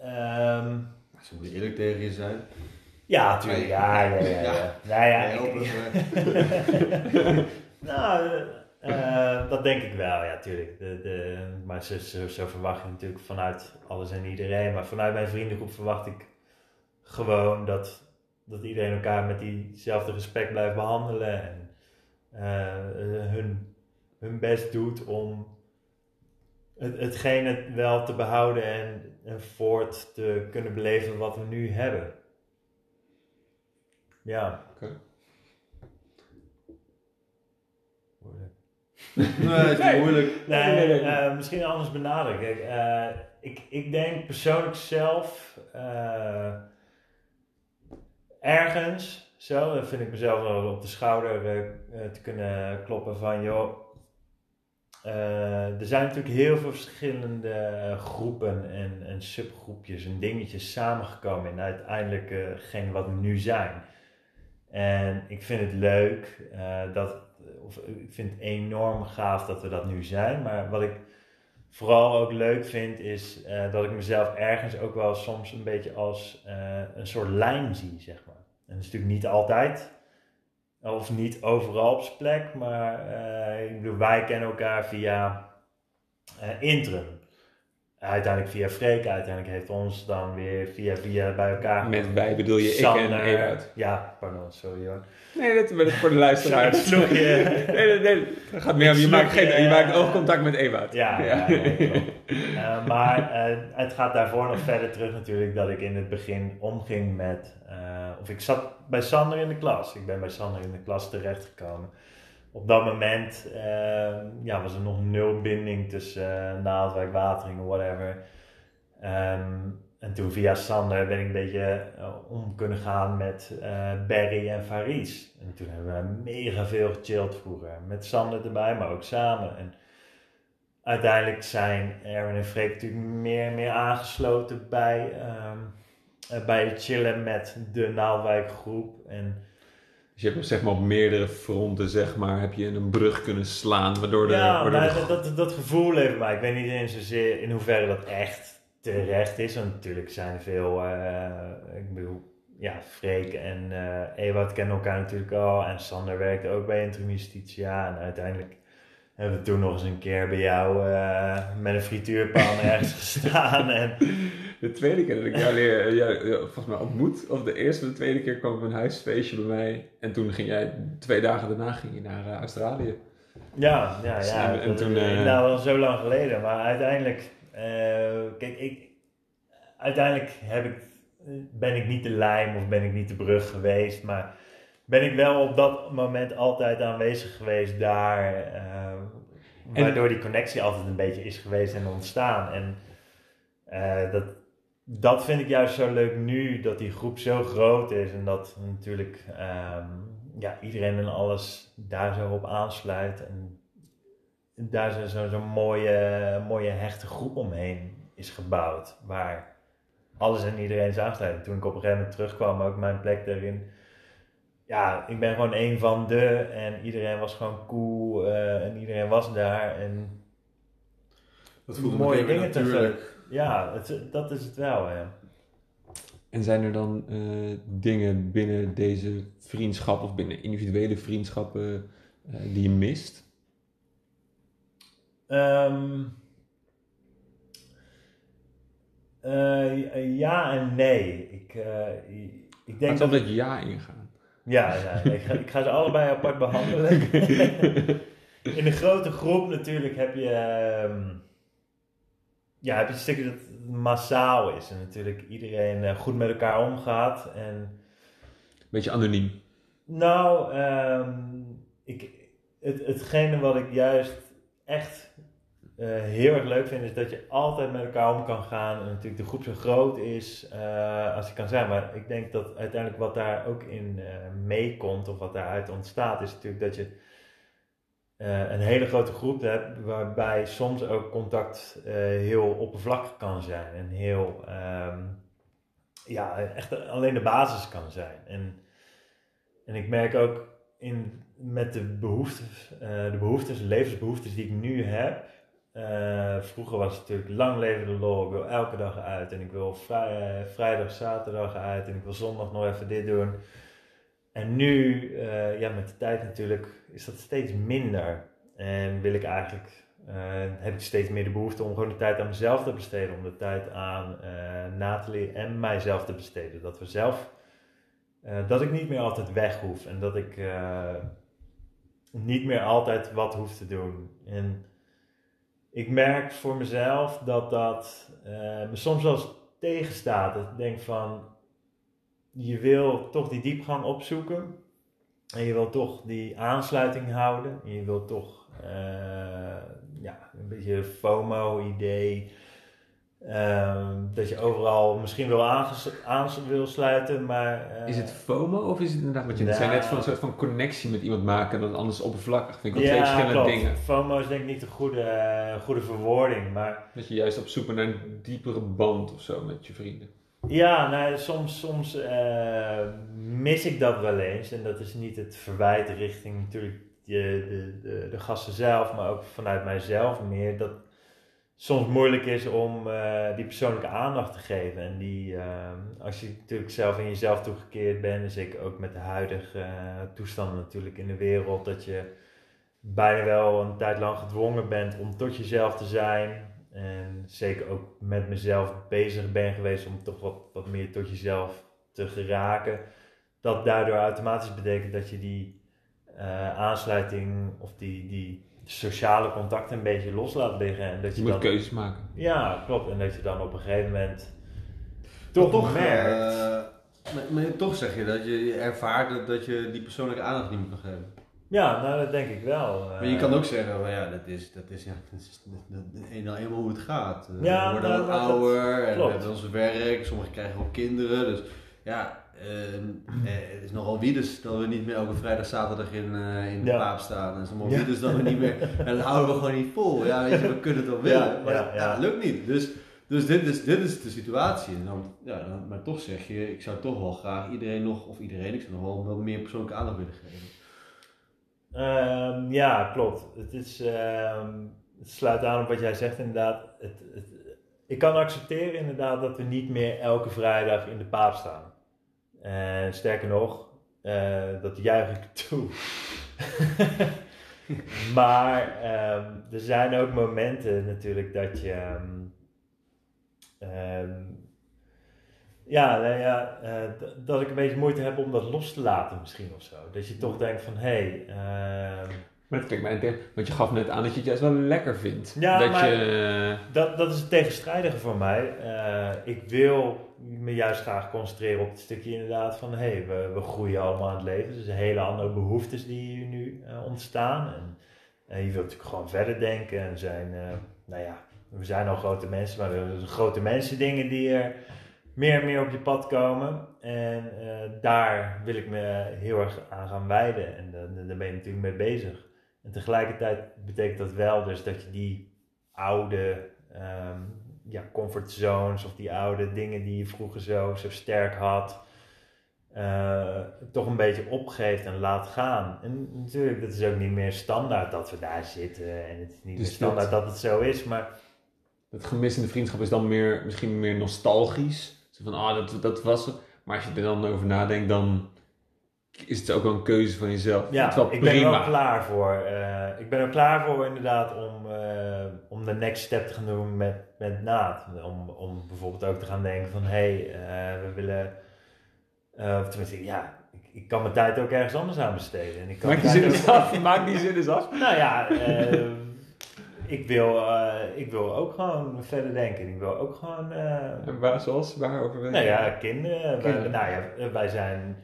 ehm, Ze moeten eerlijk tegen je zijn. ja, natuurlijk. Ja, ja, ja. ja. Ja. (laughs) Nou ja, ik- ik- eh, nou, eh, dat denk ik wel, ja, tuurlijk. De, de, maar zo, zo, zo verwacht je natuurlijk vanuit alles en iedereen. Maar vanuit mijn vriendengroep verwacht ik gewoon dat, dat iedereen elkaar met diezelfde respect blijft behandelen. En eh, hun, hun best doet om het, hetgene wel te behouden en, en voort te kunnen beleven wat we nu hebben. Ja. Oké. Moeilijk. (laughs) nee, het is moeilijk. Nee, Nee, nee, nee, nee. eh, misschien anders benaderen. Kijk, eh, ik, ik denk persoonlijk zelf eh, ergens, zo, dan vind ik mezelf wel op de schouder te kunnen kloppen van, joh, er zijn natuurlijk heel veel verschillende eh, groepen en, en subgroepjes en dingetjes samengekomen in uiteindelijk eh, hetgeen wat we nu zijn. En ik vind het leuk eh, dat, of ik vind het enorm gaaf dat we dat nu zijn. Maar wat ik vooral ook leuk vind, is eh, dat ik mezelf ergens ook wel soms een beetje als eh, een soort lijn zie, zeg maar. En dat is natuurlijk niet altijd, of niet overal op zijn plek, maar eh, ik bedoel, wij kennen elkaar via eh Intrum. Uiteindelijk via Freek, uiteindelijk heeft ons dan weer via via bij elkaar Met wij bedoel je ik en Ewout. Ja, pardon, sorry hoor. Nee, dat is voor de luisteraars. (laughs) Je. Nee, nee, nee. Dat gaat meer om, je maakt, geen, je, maakt eh, oogcontact met Ewout. Ja, ja. nee, Eh, maar eh, het gaat daarvoor nog verder terug natuurlijk dat ik in het begin omging met, eh, of ik zat bij Sander in de klas. Ik ben bij Sander in de klas terechtgekomen. Op dat moment ja, was er nog nul binding tussen Naaldwijk, Wateringen, whatever. Ehm, en toen via Sander ben ik een beetje om kunnen gaan met Barry en Faris. En toen hebben we mega veel gechilled vroeger. Met Sander erbij, maar ook samen. En uiteindelijk zijn Erwin en Freek natuurlijk meer en meer aangesloten bij, ehm, eh, bij het chillen met de Naaldwijk groep. En Dus je hebt zeg maar op meerdere fronten, zeg maar, heb je een brug kunnen slaan, waardoor de... Ja, waardoor maar de- dat, dat, dat gevoel heeft mij. Ik weet niet in zozeer in hoeverre dat echt terecht is. Want natuurlijk zijn er veel, eh, ik bedoel, ja, Freek en Ewout kennen elkaar natuurlijk al. En Sander werkte ook bij Interim Justitia. En uiteindelijk hebben we toen nog eens een keer bij jou eh, met een frituurpan (laughs) ergens gestaan. En De tweede keer dat ik jou leer, jou, jou volgens mij ontmoet, of de eerste of de tweede keer kwam op een huisfeestje bij mij. En toen ging jij, twee dagen daarna ging je naar eh, Australië. Ja, ja, ja. En- toen, eh, inderdaad wel zo lang geleden. Maar uiteindelijk, eh, kijk, ik, uiteindelijk heb ik, ben ik niet de lijm of ben ik niet de brug geweest. Maar ben ik wel op dat moment altijd aanwezig geweest daar. eh, Waardoor die connectie altijd een beetje is geweest en ontstaan. En eh, dat, dat vind ik juist zo leuk nu, dat die groep zo groot is en dat natuurlijk ehm, ja, iedereen en alles daar zo op aansluit. En daar zo- zo- zo'n mooie, mooie hechte groep omheen is gebouwd, waar alles en iedereen is aansluit. Toen ik op een gegeven moment terugkwam, ook mijn plek daarin. Ja, ik ben gewoon een van de en iedereen was gewoon cool eh, en iedereen was daar. En Dat voelde mooie dingen te natuurlijk. ja, het, dat is het wel. Ja. En zijn er dan eh, dingen binnen deze vriendschap of binnen individuele vriendschappen eh, die je mist? Ehm, eh, ja en nee. Ik, eh, ik denk dat dat ja ingaan. Ja, ja ik, ga, ik ga ze allebei apart behandelen. (laughs) In een grote groep natuurlijk heb je, ehm, ja, heb je een stukje dat het massaal is. En natuurlijk iedereen eh, goed met elkaar omgaat. En Beetje anoniem. nou, ehm, ik, het, hetgene wat ik juist echt eh, heel erg leuk vind, is dat je altijd met elkaar om kan gaan. En natuurlijk de groep zo groot is eh, als die kan zijn. Maar ik denk dat uiteindelijk wat daar ook in eh, meekomt, of wat daaruit ontstaat, is natuurlijk dat je een hele grote groep hebt, waarbij soms ook contact heel oppervlakkig kan zijn. En heel, ehm, ja, echt alleen de basis kan zijn. En, en ik merk ook in, met de behoeftes, eh, de behoeftes, levensbehoeftes die ik nu heb. Eh, vroeger was het natuurlijk lang leven de lol. Ik wil elke dag uit en ik wil vrij, vrijdag, zaterdag uit en ik wil zondag nog even dit doen. En nu, eh, ja, met de tijd natuurlijk, is dat steeds minder. En wil ik eigenlijk, eh, heb ik steeds meer de behoefte om gewoon de tijd aan mezelf te besteden. Om de tijd aan eh Nathalie en mijzelf te besteden. Dat we zelf, eh, dat ik niet meer altijd weg hoef. En dat ik eh, niet meer altijd wat hoef te doen. En ik merk voor mezelf dat dat eh, me soms wel tegenstaat. Dat ik denk van, je wil toch die diepgang opzoeken. En je wil toch die aansluiting houden. En je wil toch eh, ja, een beetje FOMO-idee. Ehm, dat je overal misschien wel aan wil sluiten, maar... eh, Is het FOMO of is het inderdaad wat je net zei? Nou. Net van een soort van connectie met iemand maken en dan anders oppervlakkig. Vind ik wel twee verschillende klopt. dingen. FOMO is denk ik niet de goede, eh, goede verwoording, maar... Dat je juist op zoek bent naar een diepere band of zo met je vrienden. Ja, nou, soms, soms eh, mis ik dat wel eens. En dat is niet het verwijt richting natuurlijk de, de, de, de gasten zelf, maar ook vanuit mijzelf meer. Dat soms moeilijk is om eh, die persoonlijke aandacht te geven. En die, eh, als je natuurlijk zelf in jezelf toegekeerd bent, en zeker ook met de huidige eh, toestanden natuurlijk in de wereld, dat je bijna wel een tijd lang gedwongen bent om tot jezelf te zijn. En zeker ook met mezelf bezig ben geweest om toch wat, wat meer tot jezelf te geraken. Dat daardoor automatisch betekent dat je die aansluiting of die, die sociale contacten een beetje los laat liggen. En dat Je je moet dan, keuzes maken. ja, klopt. En dat je dan op een gegeven moment toch, toch, merkt. eh, maar, maar toch zeg je dat je ervaart dat, dat je die persoonlijke aandacht niet meer kan geven. ja, nou dat denk ik wel. Maar je Eh, kan ook zeggen, van, ja, dat is, dat is, ja, dat is dat, dat, dat- nou eenmaal hoe het gaat. Eh, Ja, we worden nou, wat dat- dat ouder en we hebben onze werk, sommigen krijgen ook kinderen. Dus ja, eh, het is nogal wiedes dat we niet meer elke vrijdag, zaterdag in, eh, in de Ja. paap staan. En sommige Ja. wiedes dat we niet meer, en (laughs) dat houden we gewoon niet vol. Ja, weet je, we kunnen het wel willen, maar het lukt niet. Dus Dus dit is, dit is de situatie. En dan, ja, dan, maar toch zeg je, ik zou toch wel graag iedereen nog, of iedereen, ik zou nog wel meer persoonlijke aandacht willen geven. Ehm, ja, klopt. Het, is, ehm, het sluit aan op wat jij zegt inderdaad. Het, het, ik kan accepteren inderdaad dat we niet meer elke vrijdag in de paap staan. En sterker nog, eh, dat juich ik toe. (laughs) maar ehm, er zijn ook momenten natuurlijk dat je. ehm, ehm, ja, nou ja eh, dat ik een beetje moeite heb om dat los te laten misschien of zo. Dat je toch denkt van, hé, hey, Maar het klinkt mij want je gaf net aan dat je het juist wel lekker vindt. Ja, dat maar- je, dat, dat is het tegenstrijdige voor mij. Eh, ik wil me juist graag concentreren op het stukje inderdaad van, hé, hey, we, we groeien allemaal in het leven. Dus hele andere behoeftes die nu eh, ontstaan. En eh, je wilt natuurlijk gewoon verder denken en zijn, eh, nou ja, we zijn al grote mensen, maar hebben dus grote mensen dingen die er meer en meer op je pad komen. En eh, daar wil ik me heel erg aan gaan wijden. En daar ben je natuurlijk mee bezig. En tegelijkertijd betekent dat wel dus dat je die oude ehm, ja, comfortzones of die oude dingen die je vroeger zo, zo sterk had, eh, toch een beetje opgeeft en laat gaan. En natuurlijk, dat is ook niet meer standaard dat we daar zitten. En het is niet Dus meer standaard dat het zo is, maar dat gemis in de vriendschap is dan meer, misschien meer nostalgisch. Zo van, ah, dat, dat was het. Maar als je er dan over nadenkt, dan is het ook wel een keuze van jezelf. Ja, het ik ben er wel klaar voor. Eh, ik ben er klaar voor inderdaad om, eh, om de next step te gaan doen met, met Naad. Om, om bijvoorbeeld ook te gaan denken van, hé, hey, eh, we willen... eh, of tenminste, ja, ik, ik kan mijn tijd ook ergens anders aan besteden. En ik kan Maak die zin eens af. Maak die zin eens af. Nou ja, eh, ik, wil, ik wil ook gewoon verder denken. Ik wil ook gewoon... En waar, zoals, waar overwegen? nou ja, kinderen. Wij, Kinderen. nou ja, wij zijn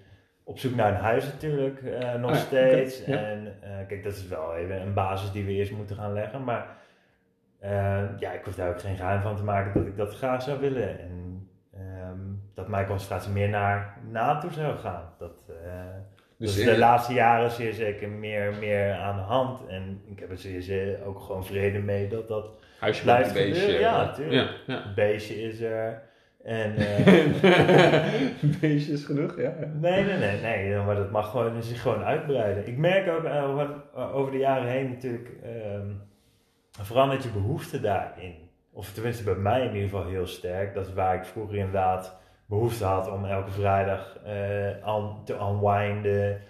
op zoek naar een huis natuurlijk, nog Ah steeds. ja. En kijk, dat is wel even een basis die we eerst moeten gaan leggen. Maar eh, ja, ik hoef daar ook geen geheim van te maken dat ik dat graag zou willen. En ehm, dat mijn concentratie meer naar NATO zou gaan. Dat, Dus de laatste jaren zeer zeker meer, meer aan de hand. En ik heb er zeer, zeker ook gewoon vrede mee dat dat Huisje blijft met een beestje. gebeuren. Ja. Ja, ja. beestje is er. En, (laughs) eh, beestje is genoeg, ja. Nee, nee, nee, nee, maar dat mag gewoon, zich gewoon uitbreiden. Ik merk ook over, over de jaren heen natuurlijk, ehm, verandert je behoefte daarin. Of tenminste bij mij in ieder geval heel sterk. Dat is waar ik vroeger inderdaad behoefte had om elke vrijdag eh, te unwinden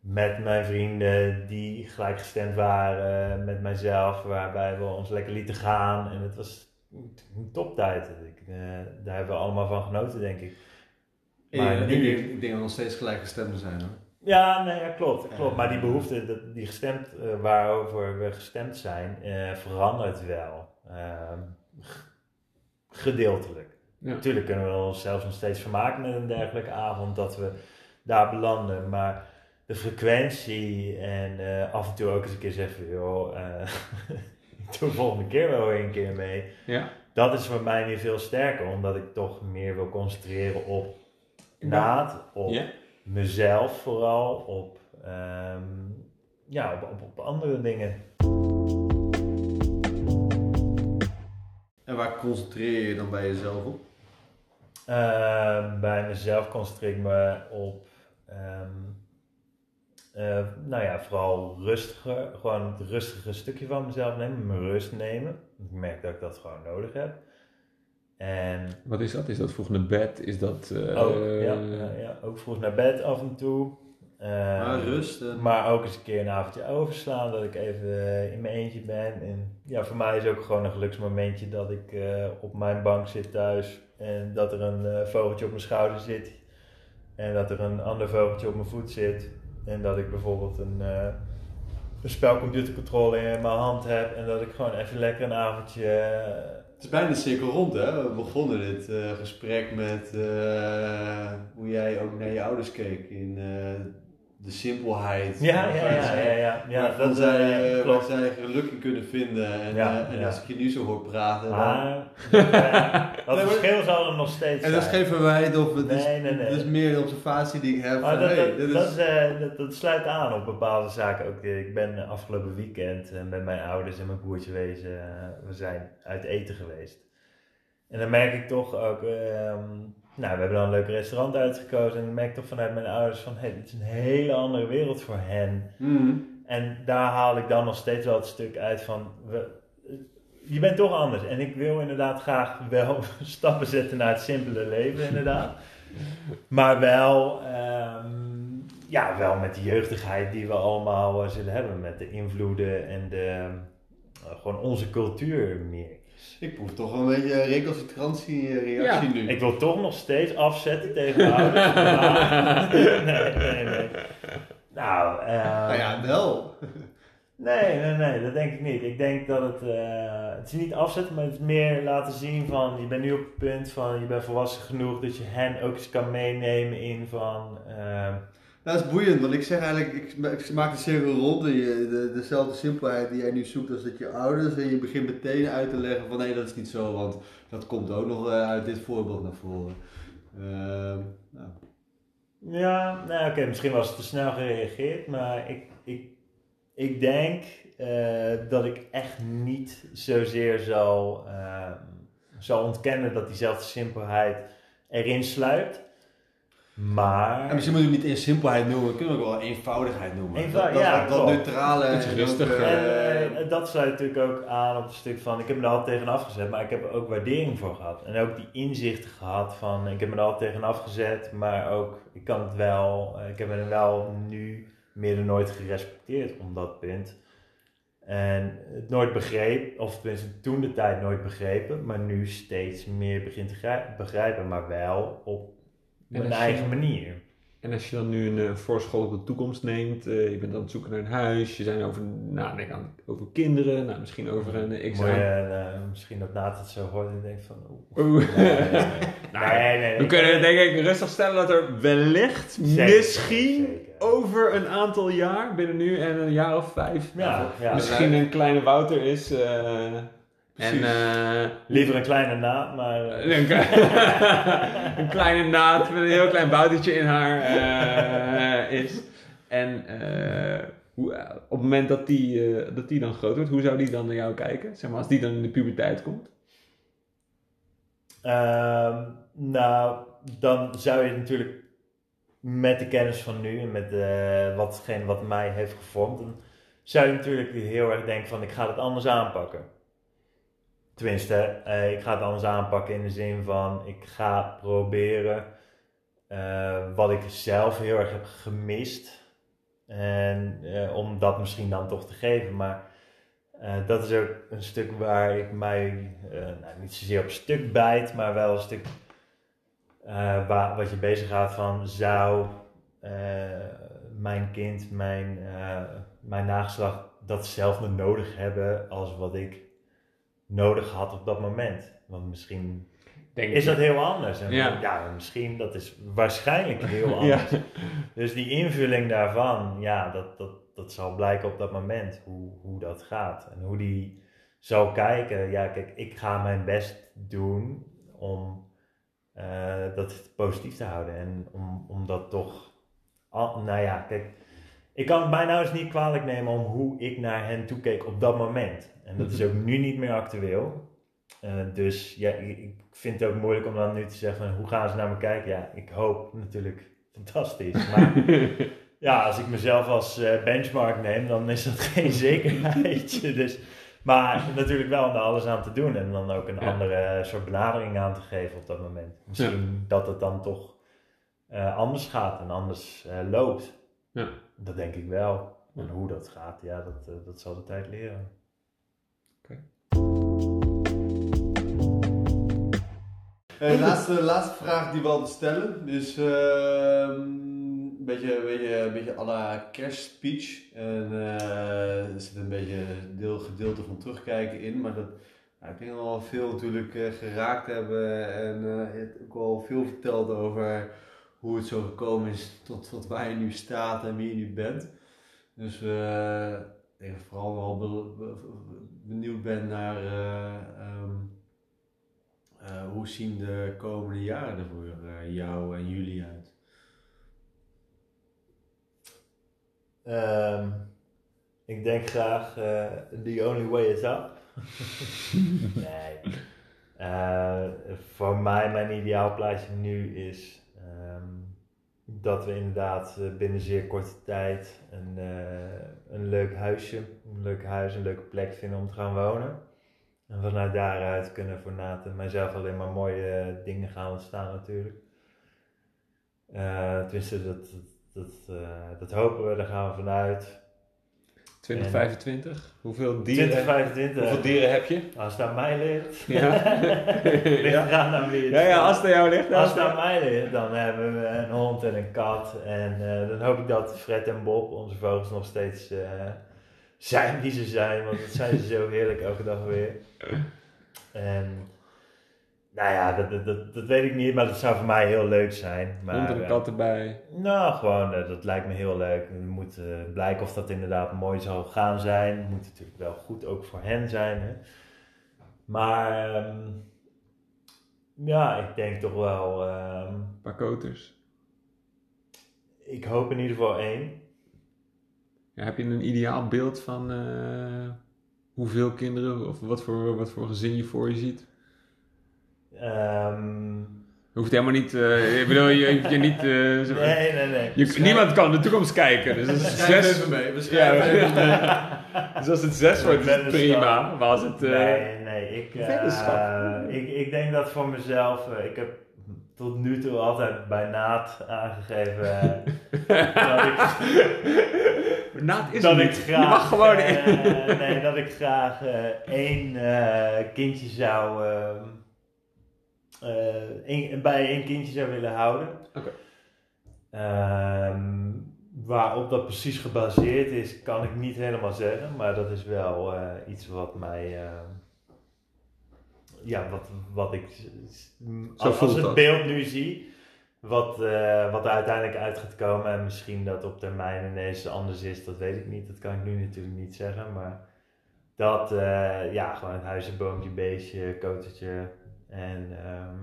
met mijn vrienden die gelijkgestemd waren met mijzelf, waarbij we ons lekker lieten gaan. En het was een toptijd. Ik, eh, daar hebben we allemaal van genoten, denk ik. Maar ik, nu- denk- ik denk dat we nog steeds gelijkgestemden zijn hoor. Ja, nee, ja, klopt, klopt. Maar die behoefte, die gestemd, eh, waarover we gestemd zijn, eh, verandert wel. Ehm, gedeeltelijk. Ja. Natuurlijk kunnen we ons zelfs nog steeds vermaken met een dergelijke avond, dat we daar belanden. Maar de frequentie en eh, af en toe ook eens een keer zeggen, joh, (laughs) doe de volgende keer wel een keer mee. Ja. Dat is voor mij nu veel sterker, omdat ik toch meer wil concentreren op naad, op Ja. Mezelf vooral, op, ehm, ja, op, op, op andere dingen. En waar concentreer je dan bij jezelf op? Ehm, bij mezelf concentreer ik me op, ehm, eh, nou ja, vooral rustiger, gewoon het rustige stukje van mezelf nemen, mijn rust nemen. Ik merk dat ik dat gewoon nodig heb. En Wat is dat? Is dat vroeg naar bed? Is dat... eh, ook, ja, ja, ja, ook vroeg naar bed af en toe. Ehm, Maar rust. en- Maar ook eens een keer een avondje overslaan, dat ik even eh, in mijn eentje ben. En ja, voor mij is ook gewoon een geluksmomentje dat ik eh, op mijn bank zit thuis en dat er een vogeltje op mijn schouder zit. En dat er een ander vogeltje op mijn voet zit. En dat ik bijvoorbeeld een, eh een spelcomputercontrole in mijn hand heb. En dat ik gewoon even lekker een avondje... Het is bijna de cirkel rond, hè? We begonnen dit eh, gesprek met eh, hoe jij ook naar je ouders keek in eh, de simpelheid. ja, ja, ja, ja, ja, waarvan dat zij, eh, eh, zij geluk in kunnen vinden. En, eh, als ik je nu zo hoor praten. eh, (laughs) dat verschil zal er nog steeds en dat is geen verwijt of het is, Nee, nee, nee. het is meer een observatie die ik heb. Dat, eh, sluit aan op bepaalde zaken. Ook, eh, ik ben afgelopen weekend eh, met mijn ouders en mijn broertje wezen. eh, we zijn uit eten geweest. En dan merk ik toch ook, ehm, nou, we hebben dan een leuk restaurant uitgekozen. En dan merk ik toch vanuit mijn ouders van, hé, dit is een hele andere wereld voor hen. Mm. En daar haal ik dan nog steeds wel het stuk uit van, we, je bent toch anders. En ik wil inderdaad graag wel (laughs) stappen zetten naar het simpele leven, inderdaad. Maar wel, ehm, ja, wel met de jeugdigheid die we allemaal eh, zullen hebben. Met de invloeden en de, eh, gewoon onze cultuur meer. Ik proef toch wel een beetje recalcitrantie-reactie Ja, nu. Ik wil toch nog steeds afzetten tegen mijn ouders. maar- (laughs) nee, nee, nee. Nou, ehm, nou ja, wel. Nee, nee, nee, dat denk ik niet. Ik denk dat het, eh, het is niet afzetten, maar het is meer laten zien van, je bent nu op het punt van, je bent volwassen genoeg dat je hen ook eens kan meenemen in van, eh, dat is boeiend, want ik zeg eigenlijk, ik, ma- ik maak de cirkel rond. en je- De, dezelfde simpelheid die jij nu zoekt als dat je ouders. En je begint meteen uit te leggen van nee, dat is niet zo, want dat komt ook nog eh, uit dit voorbeeld naar voren. Ehm, nou. ja, nou oké, misschien was het te snel gereageerd, maar ik, ik, ik denk eh, dat ik echt niet zozeer zal, eh, zal ontkennen dat diezelfde simpelheid erin sluipt. Maar... En misschien moet je het niet in simpelheid noemen, we kunnen ook wel eenvoudigheid noemen. Dat, dat, ja, dat, neutrale. Iets rustiger. eh, En eh, dat sluit natuurlijk ook aan op het stuk van, ik heb me er altijd tegen afgezet, maar ik heb er ook waardering voor gehad. En ook die inzichten gehad van, ik heb me er altijd tegen afgezet, maar ook, ik kan het wel, eh, ik heb me er wel nu meer dan nooit gerespecteerd om dat punt. En het nooit begreep, of tenminste toen de tijd nooit begrepen, maar nu steeds meer begint te grij- begrijpen, maar wel op En mijn als je- eigen manier. En als je dan nu een uh, voorschot op de toekomst neemt, eh, je bent aan het zoeken naar een huis, je zijn over, nou, over kinderen, nou, misschien over een uh, eh, misschien dat Naat het zo hoort en denkt van, oeh. Oeh. Nee, (laughs) nee, nee. Nou, nee, nee, We kunnen denk ik rustig stellen dat er wellicht, Zeker, misschien zeker. over een aantal jaar, binnen nu en een jaar of vijf, Ja, ja. misschien een kleine Wouter is. En eh, Liever een kleine naad, maar... eh, (laughs) een, (laughs) een kleine naad met een heel klein boutertje in haar eh, is. En hoe, op het moment dat die, dat die dan groot wordt, hoe zou die dan naar jou kijken? Zeg maar, als die dan in de puberteit komt. Ehm, nou, dan zou je natuurlijk met de kennis van nu en met watgene wat mij heeft gevormd, dan zou je natuurlijk heel erg denken van ik ga het anders aanpakken. Tenminste, eh, ik ga het anders aanpakken in de zin van ik ga proberen eh, wat ik zelf heel erg heb gemist. En eh, om dat misschien dan toch te geven. Maar dat is ook een stuk waar ik mij nou, niet zozeer op stuk bijt, maar wel een stuk waar, wat je bezig gaat van zou mijn kind, mijn, mijn nageslacht datzelfde nodig hebben als wat ik nodig had op dat moment. Want misschien Denk is dat heel anders. En Ja. ja. misschien, dat is waarschijnlijk (laughs) heel anders. Dus die invulling daarvan, ja, dat, dat, dat zal blijken op dat moment hoe, hoe dat gaat. En hoe die zal kijken. Ja, kijk, ik ga mijn best doen om eh, dat positief te houden. En om, om dat toch, nou ja, kijk, ik kan het mijn ouders niet kwalijk nemen om hoe ik naar hen toekeek op dat moment. En dat is ook nu niet meer actueel. Eh, dus ja, ik, vind het ook moeilijk om dan nu te zeggen, hoe gaan ze naar me kijken? Ja, ik hoop natuurlijk fantastisch. Maar (laughs) ja, als ik mezelf als eh, benchmark neem, dan is dat (laughs) geen zekerheid. dus, maar natuurlijk wel om er alles aan te doen en dan ook een Ja. andere soort benadering aan te geven op dat moment. Misschien dat het dan toch eh, anders gaat en anders loopt. Ja. Dat denk ik wel. En hoe dat gaat, ja, dat, eh, dat zal de tijd leren. Eh, laatste, laatste vraag die we altijd stellen. Dus ehm, een beetje, een beetje, een beetje à la kerstspeech. En eh, er zit een beetje deel, gedeelte van terugkijken in. Maar dat, nou, ik denk dat we al veel natuurlijk eh, geraakt hebben. En eh, je hebt ook al veel verteld over hoe het zo gekomen is tot, tot waar je nu staat en wie je nu bent. Dus eh, ik vooral wel be- be- benieuwd ben naar... eh, ehm, eh, hoe zien de komende jaren er voor eh, jou en jullie uit? Ehm, ik denk graag The Only Way is Up. (laughs) nee. Voor mij, mijn ideaalplaatje nu is ehm, dat we inderdaad eh, binnen zeer korte tijd een, eh, een leuk huisje, een leuk huis, een leuke plek vinden om te gaan wonen. En vanuit daaruit kunnen voor Nat en mijzelf alleen maar mooie eh, dingen gaan ontstaan natuurlijk. Eh, tenminste, dat, dat, eh, dat hopen we, daar gaan we vanuit. 2025? Hoeveel dieren, 2025. hoeveel dieren heb je? Als het aan mij ligt. (laughs) Ja. (laughs) ligt ja. eraan aan wie het Ja, ja, als het aan jou ligt. dan- Als het aan mij ligt, dan hebben we een hond en een kat. En eh, dan hoop ik dat Fred en Bob, onze vogels, nog steeds eh, zijn wie ze zijn. Want dat zijn ze zo heerlijk elke dag weer. (laughs) En nou ja, dat, dat, weet ik niet, maar dat zou voor mij heel leuk zijn. Maar, Hond en eh, kat erbij. nou, gewoon, eh, dat lijkt me heel leuk. Het moet eh, blijken of dat inderdaad mooi zal gaan zijn. Het moet natuurlijk wel goed ook voor hen zijn. Hè? Maar ehm, ja, ik denk toch wel. ehm, Een paar koters. ik hoop in ieder geval één. Ja, heb je een ideaal beeld van hoeveel kinderen of wat voor, wat voor gezin je voor je ziet? Ehm, Je hoeft helemaal niet, eh, ik bedoel, je hoeft je niet, eh, zo- nee, nee, nee. je, niemand kan de toekomst kijken. Dus als het zes, even mee. We ja, schrijven even (laughs) mee. dus als het zes wordt, is het prima. Maar als het, eh, Nee, nee, ik, eh, ik, ik denk dat voor mezelf, ik heb tot nu toe altijd bij naad aangegeven dat ik, (laughs) Naad is dat ik niet. graag, je mag gewoon eh, nee, dat ik graag één eh, kindje zou, eh, bij één kindje zou willen houden. Oké. Ehm, waarop dat precies gebaseerd is, kan ik niet helemaal zeggen, maar dat is wel eh, iets wat mij, ehm, ja, wat, wat ik, als, het dat. beeld nu zie, wat, eh, wat er uiteindelijk uit gaat komen en misschien dat op termijn ineens anders is, dat weet ik niet, dat kan ik nu natuurlijk niet zeggen, maar dat, eh, ja, gewoon het huisje, boompje, beestje, kotertje en ehm,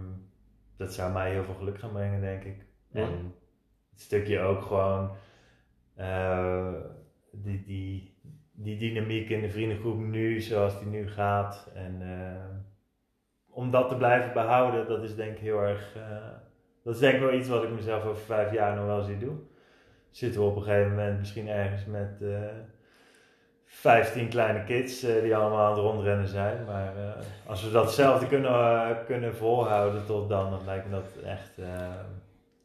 dat zou mij heel veel geluk gaan brengen, denk ik. En het stukje ook gewoon eh, die, die, die dynamiek in de vriendengroep nu, zoals die nu gaat. En eh, om dat te blijven behouden, dat is denk ik heel erg. eh, dat is denk ik wel iets wat ik mezelf over vijf jaar nog wel zie doen. Zitten we op een gegeven moment misschien ergens met 15 kleine kids eh, die allemaal aan het rondrennen zijn. Maar eh, als we datzelfde kunnen, eh, kunnen volhouden tot dan, dan lijkt me dat echt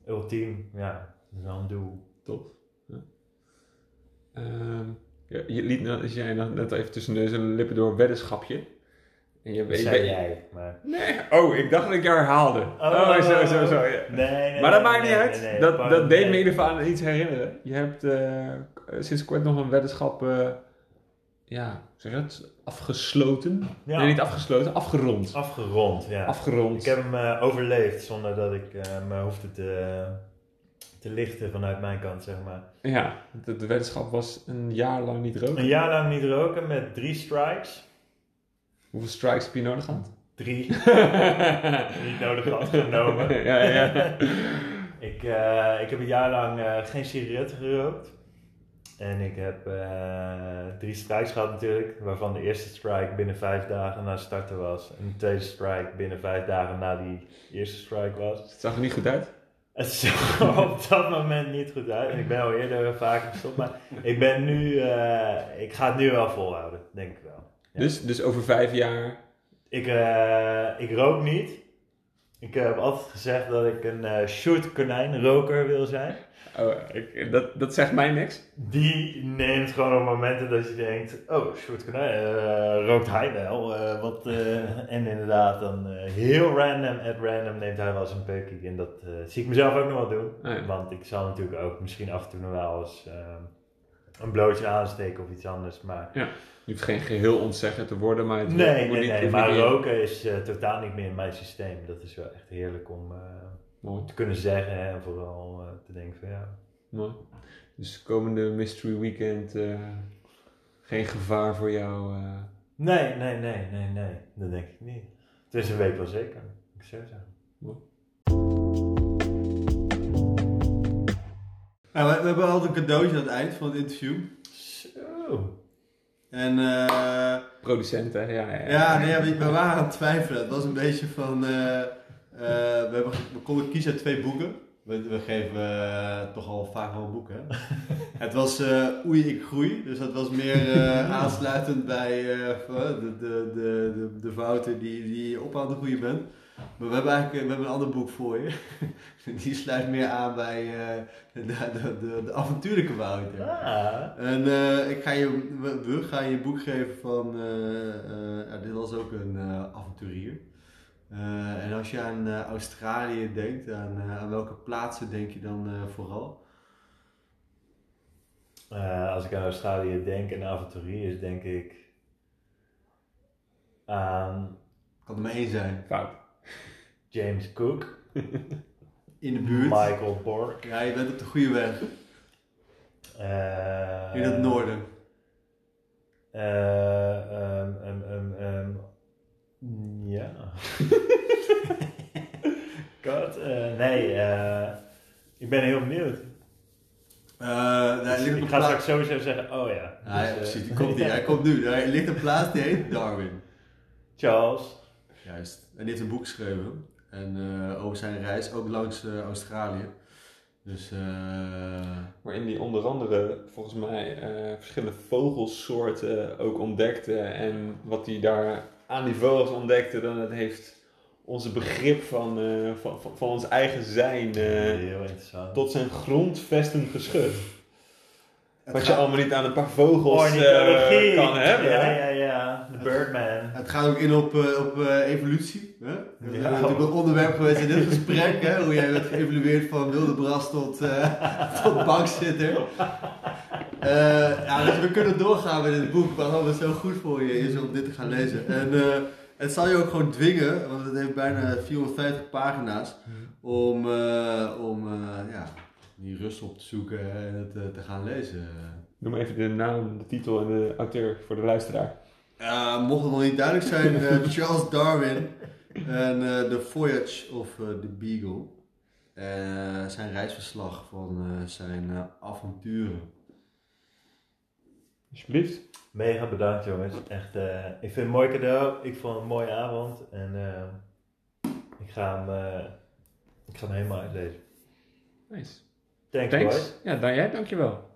ultiem. Ja, dat is wel een doel. Top. Ja. Ehm, ja, je liet nou- als jij nog net even tussen neus en lippen door weddenschapje. En je, zei je- jij, maar... Nee, oh, ik dacht dat ik je herhaalde. Oh, zo, zo, zo. ja. Nee, nee, Maar dat nee, maakt niet uit. dat, dat deed me in ieder geval aan iets herinneren. Je hebt sinds kort nog een weddenschap, ja, zeg je het, afgesloten. Ja. Nee, niet afgesloten, afgerond. Afgerond, ja. Afgerond. Ik heb hem eh, overleefd zonder dat ik eh, me hoefde te, te lichten vanuit mijn kant, zeg maar. Ja, de, de weddenschap was een jaar lang niet roken. Een jaar lang niet roken met drie strikes. Hoeveel strikes heb je nodig gehad? Drie. (laughs) niet nodig had genomen. ja, ja. (laughs) Ik, eh, ik heb een jaar lang geen sigaretten gerookt. En ik heb eh, drie strikes gehad natuurlijk, waarvan de eerste strike binnen vijf dagen na starten was. En de tweede strike binnen vijf dagen na die eerste strike was. Het zag er niet goed uit. Het zag er op dat moment niet goed uit. En ik ben al eerder vaker gestopt, maar ik ben nu, eh, ik ga het nu wel volhouden, denk ik wel. Ja. Dus, dus over vijf jaar. Ik, eh, ik rook niet. Ik heb altijd gezegd dat ik een eh short konijnroker wil zijn. Oh, ik, dat, dat zegt mij niks. Die neemt gewoon op momenten dat je denkt, oh, short konijn, eh, rookt hij wel. eh, wat, (laughs) en inderdaad, dan heel random, at random neemt hij wel eens een. En dat zie ik mezelf ook nog wel doen. Ja. Want ik zal natuurlijk ook misschien af en toe nog wel eens eh, een blootje aansteken of iets anders. Maar Je hoeft geen geheel ontzegger te worden, maar het nee, moet nee, niet, nee. Maar niet- roken is eh, totaal niet meer in mijn systeem. Dat is wel echt heerlijk om eh, Mooi, te kunnen zeggen hè, en vooral eh, te denken van ja. mooi. Dus komende Mystery Weekend, eh, geen gevaar voor jou. eh. Nee, nee, nee, nee, nee. Dat denk ik niet. Het is een week wel zeker. Ik zou zeggen. Ja, we, we hebben altijd een cadeautje aan het eind van het interview. Zo. En eh, Producenten, ja. ja, ja. nee, ja, we, we waren aan het twijfelen. Het was een beetje van, eh, eh, we, hebben, we konden kiezen uit twee boeken. We, we geven toch al vaak wel een boek, hè? (laughs) het was Oei, ik groei. Dus dat was meer aansluitend bij de, de, de, de, de fouten die, die je op aan het groeien bent. Maar we hebben eigenlijk we hebben een ander boek voor je. (laughs) Die sluit meer aan bij eh, de, de, de, de avontuurlijke Wouter. Ah, En eh, ik ga je, we, gaan je een boek geven van, eh, eh, ja, dit was ook een eh, avonturier. Eh, en als je aan Australië denkt, aan, eh, aan welke plaatsen denk je dan eh, vooral? eh, als ik aan Australië denk en avonturiers, denk ik aan Kan er maar één zijn. Fout. James Cook, (laughs) In de buurt. Michael Bork. Ja, je bent op de goede weg. eh, In het noorden. eh, ehm, ehm, ehm, ja. (laughs) God, eh, nee, ik ben heel benieuwd. Ligt op ik ga straks sowieso zeggen, oh ja. Dus, precies, die (laughs) komt niet. Hij komt nu. Hij ligt een plaats die heet Darwin. Charles. Juist. En die heeft een boek geschreven. En eh, over zijn reis, ook langs eh, Australië. Dus eh, Waarin die onder andere volgens mij eh, verschillende vogelsoorten ook ontdekte. En wat hij daar aan die vogels ontdekte, dan het heeft onze begrip van, eh, van, van, van ons eigen zijn eh, heel interessant. tot zijn grondvesten geschud. Wat je allemaal niet aan een paar vogels eh, kan hebben. Ja, ja, ja. De Birdman. Het gaat ook in op, eh, op eh, evolutie. Hè? Dat is Ja. natuurlijk een onderwerp geweest in dit gesprek. Hè? Hoe jij bent geëvolueerd van wilde bras tot, eh (laughs) tot bankzitter. Eh, ja, dus we kunnen doorgaan met dit boek. Waarom het zo goed voor je is om dit te gaan lezen. En eh, het zal je ook gewoon dwingen, want het heeft bijna 450 pagina's. Om, eh, om eh, ja, die rust op te zoeken en het te gaan lezen. Noem even de naam, de titel en de auteur voor de luisteraar. Uh, mocht het nog niet duidelijk zijn, eh, (laughs) Charles Darwin en eh, The Voyage of eh, the Beagle. Eh, zijn reisverslag van eh, zijn eh, avonturen. Alsjeblieft. Mega bedankt jongens. Echt, eh, ik vind het een mooi cadeau. Ik vond het een mooie avond. En eh, ik, ga hem, eh, ik ga hem helemaal uitlezen. Nice. Thanks, Thanks. boys. Ja, dan, jij, dankjewel.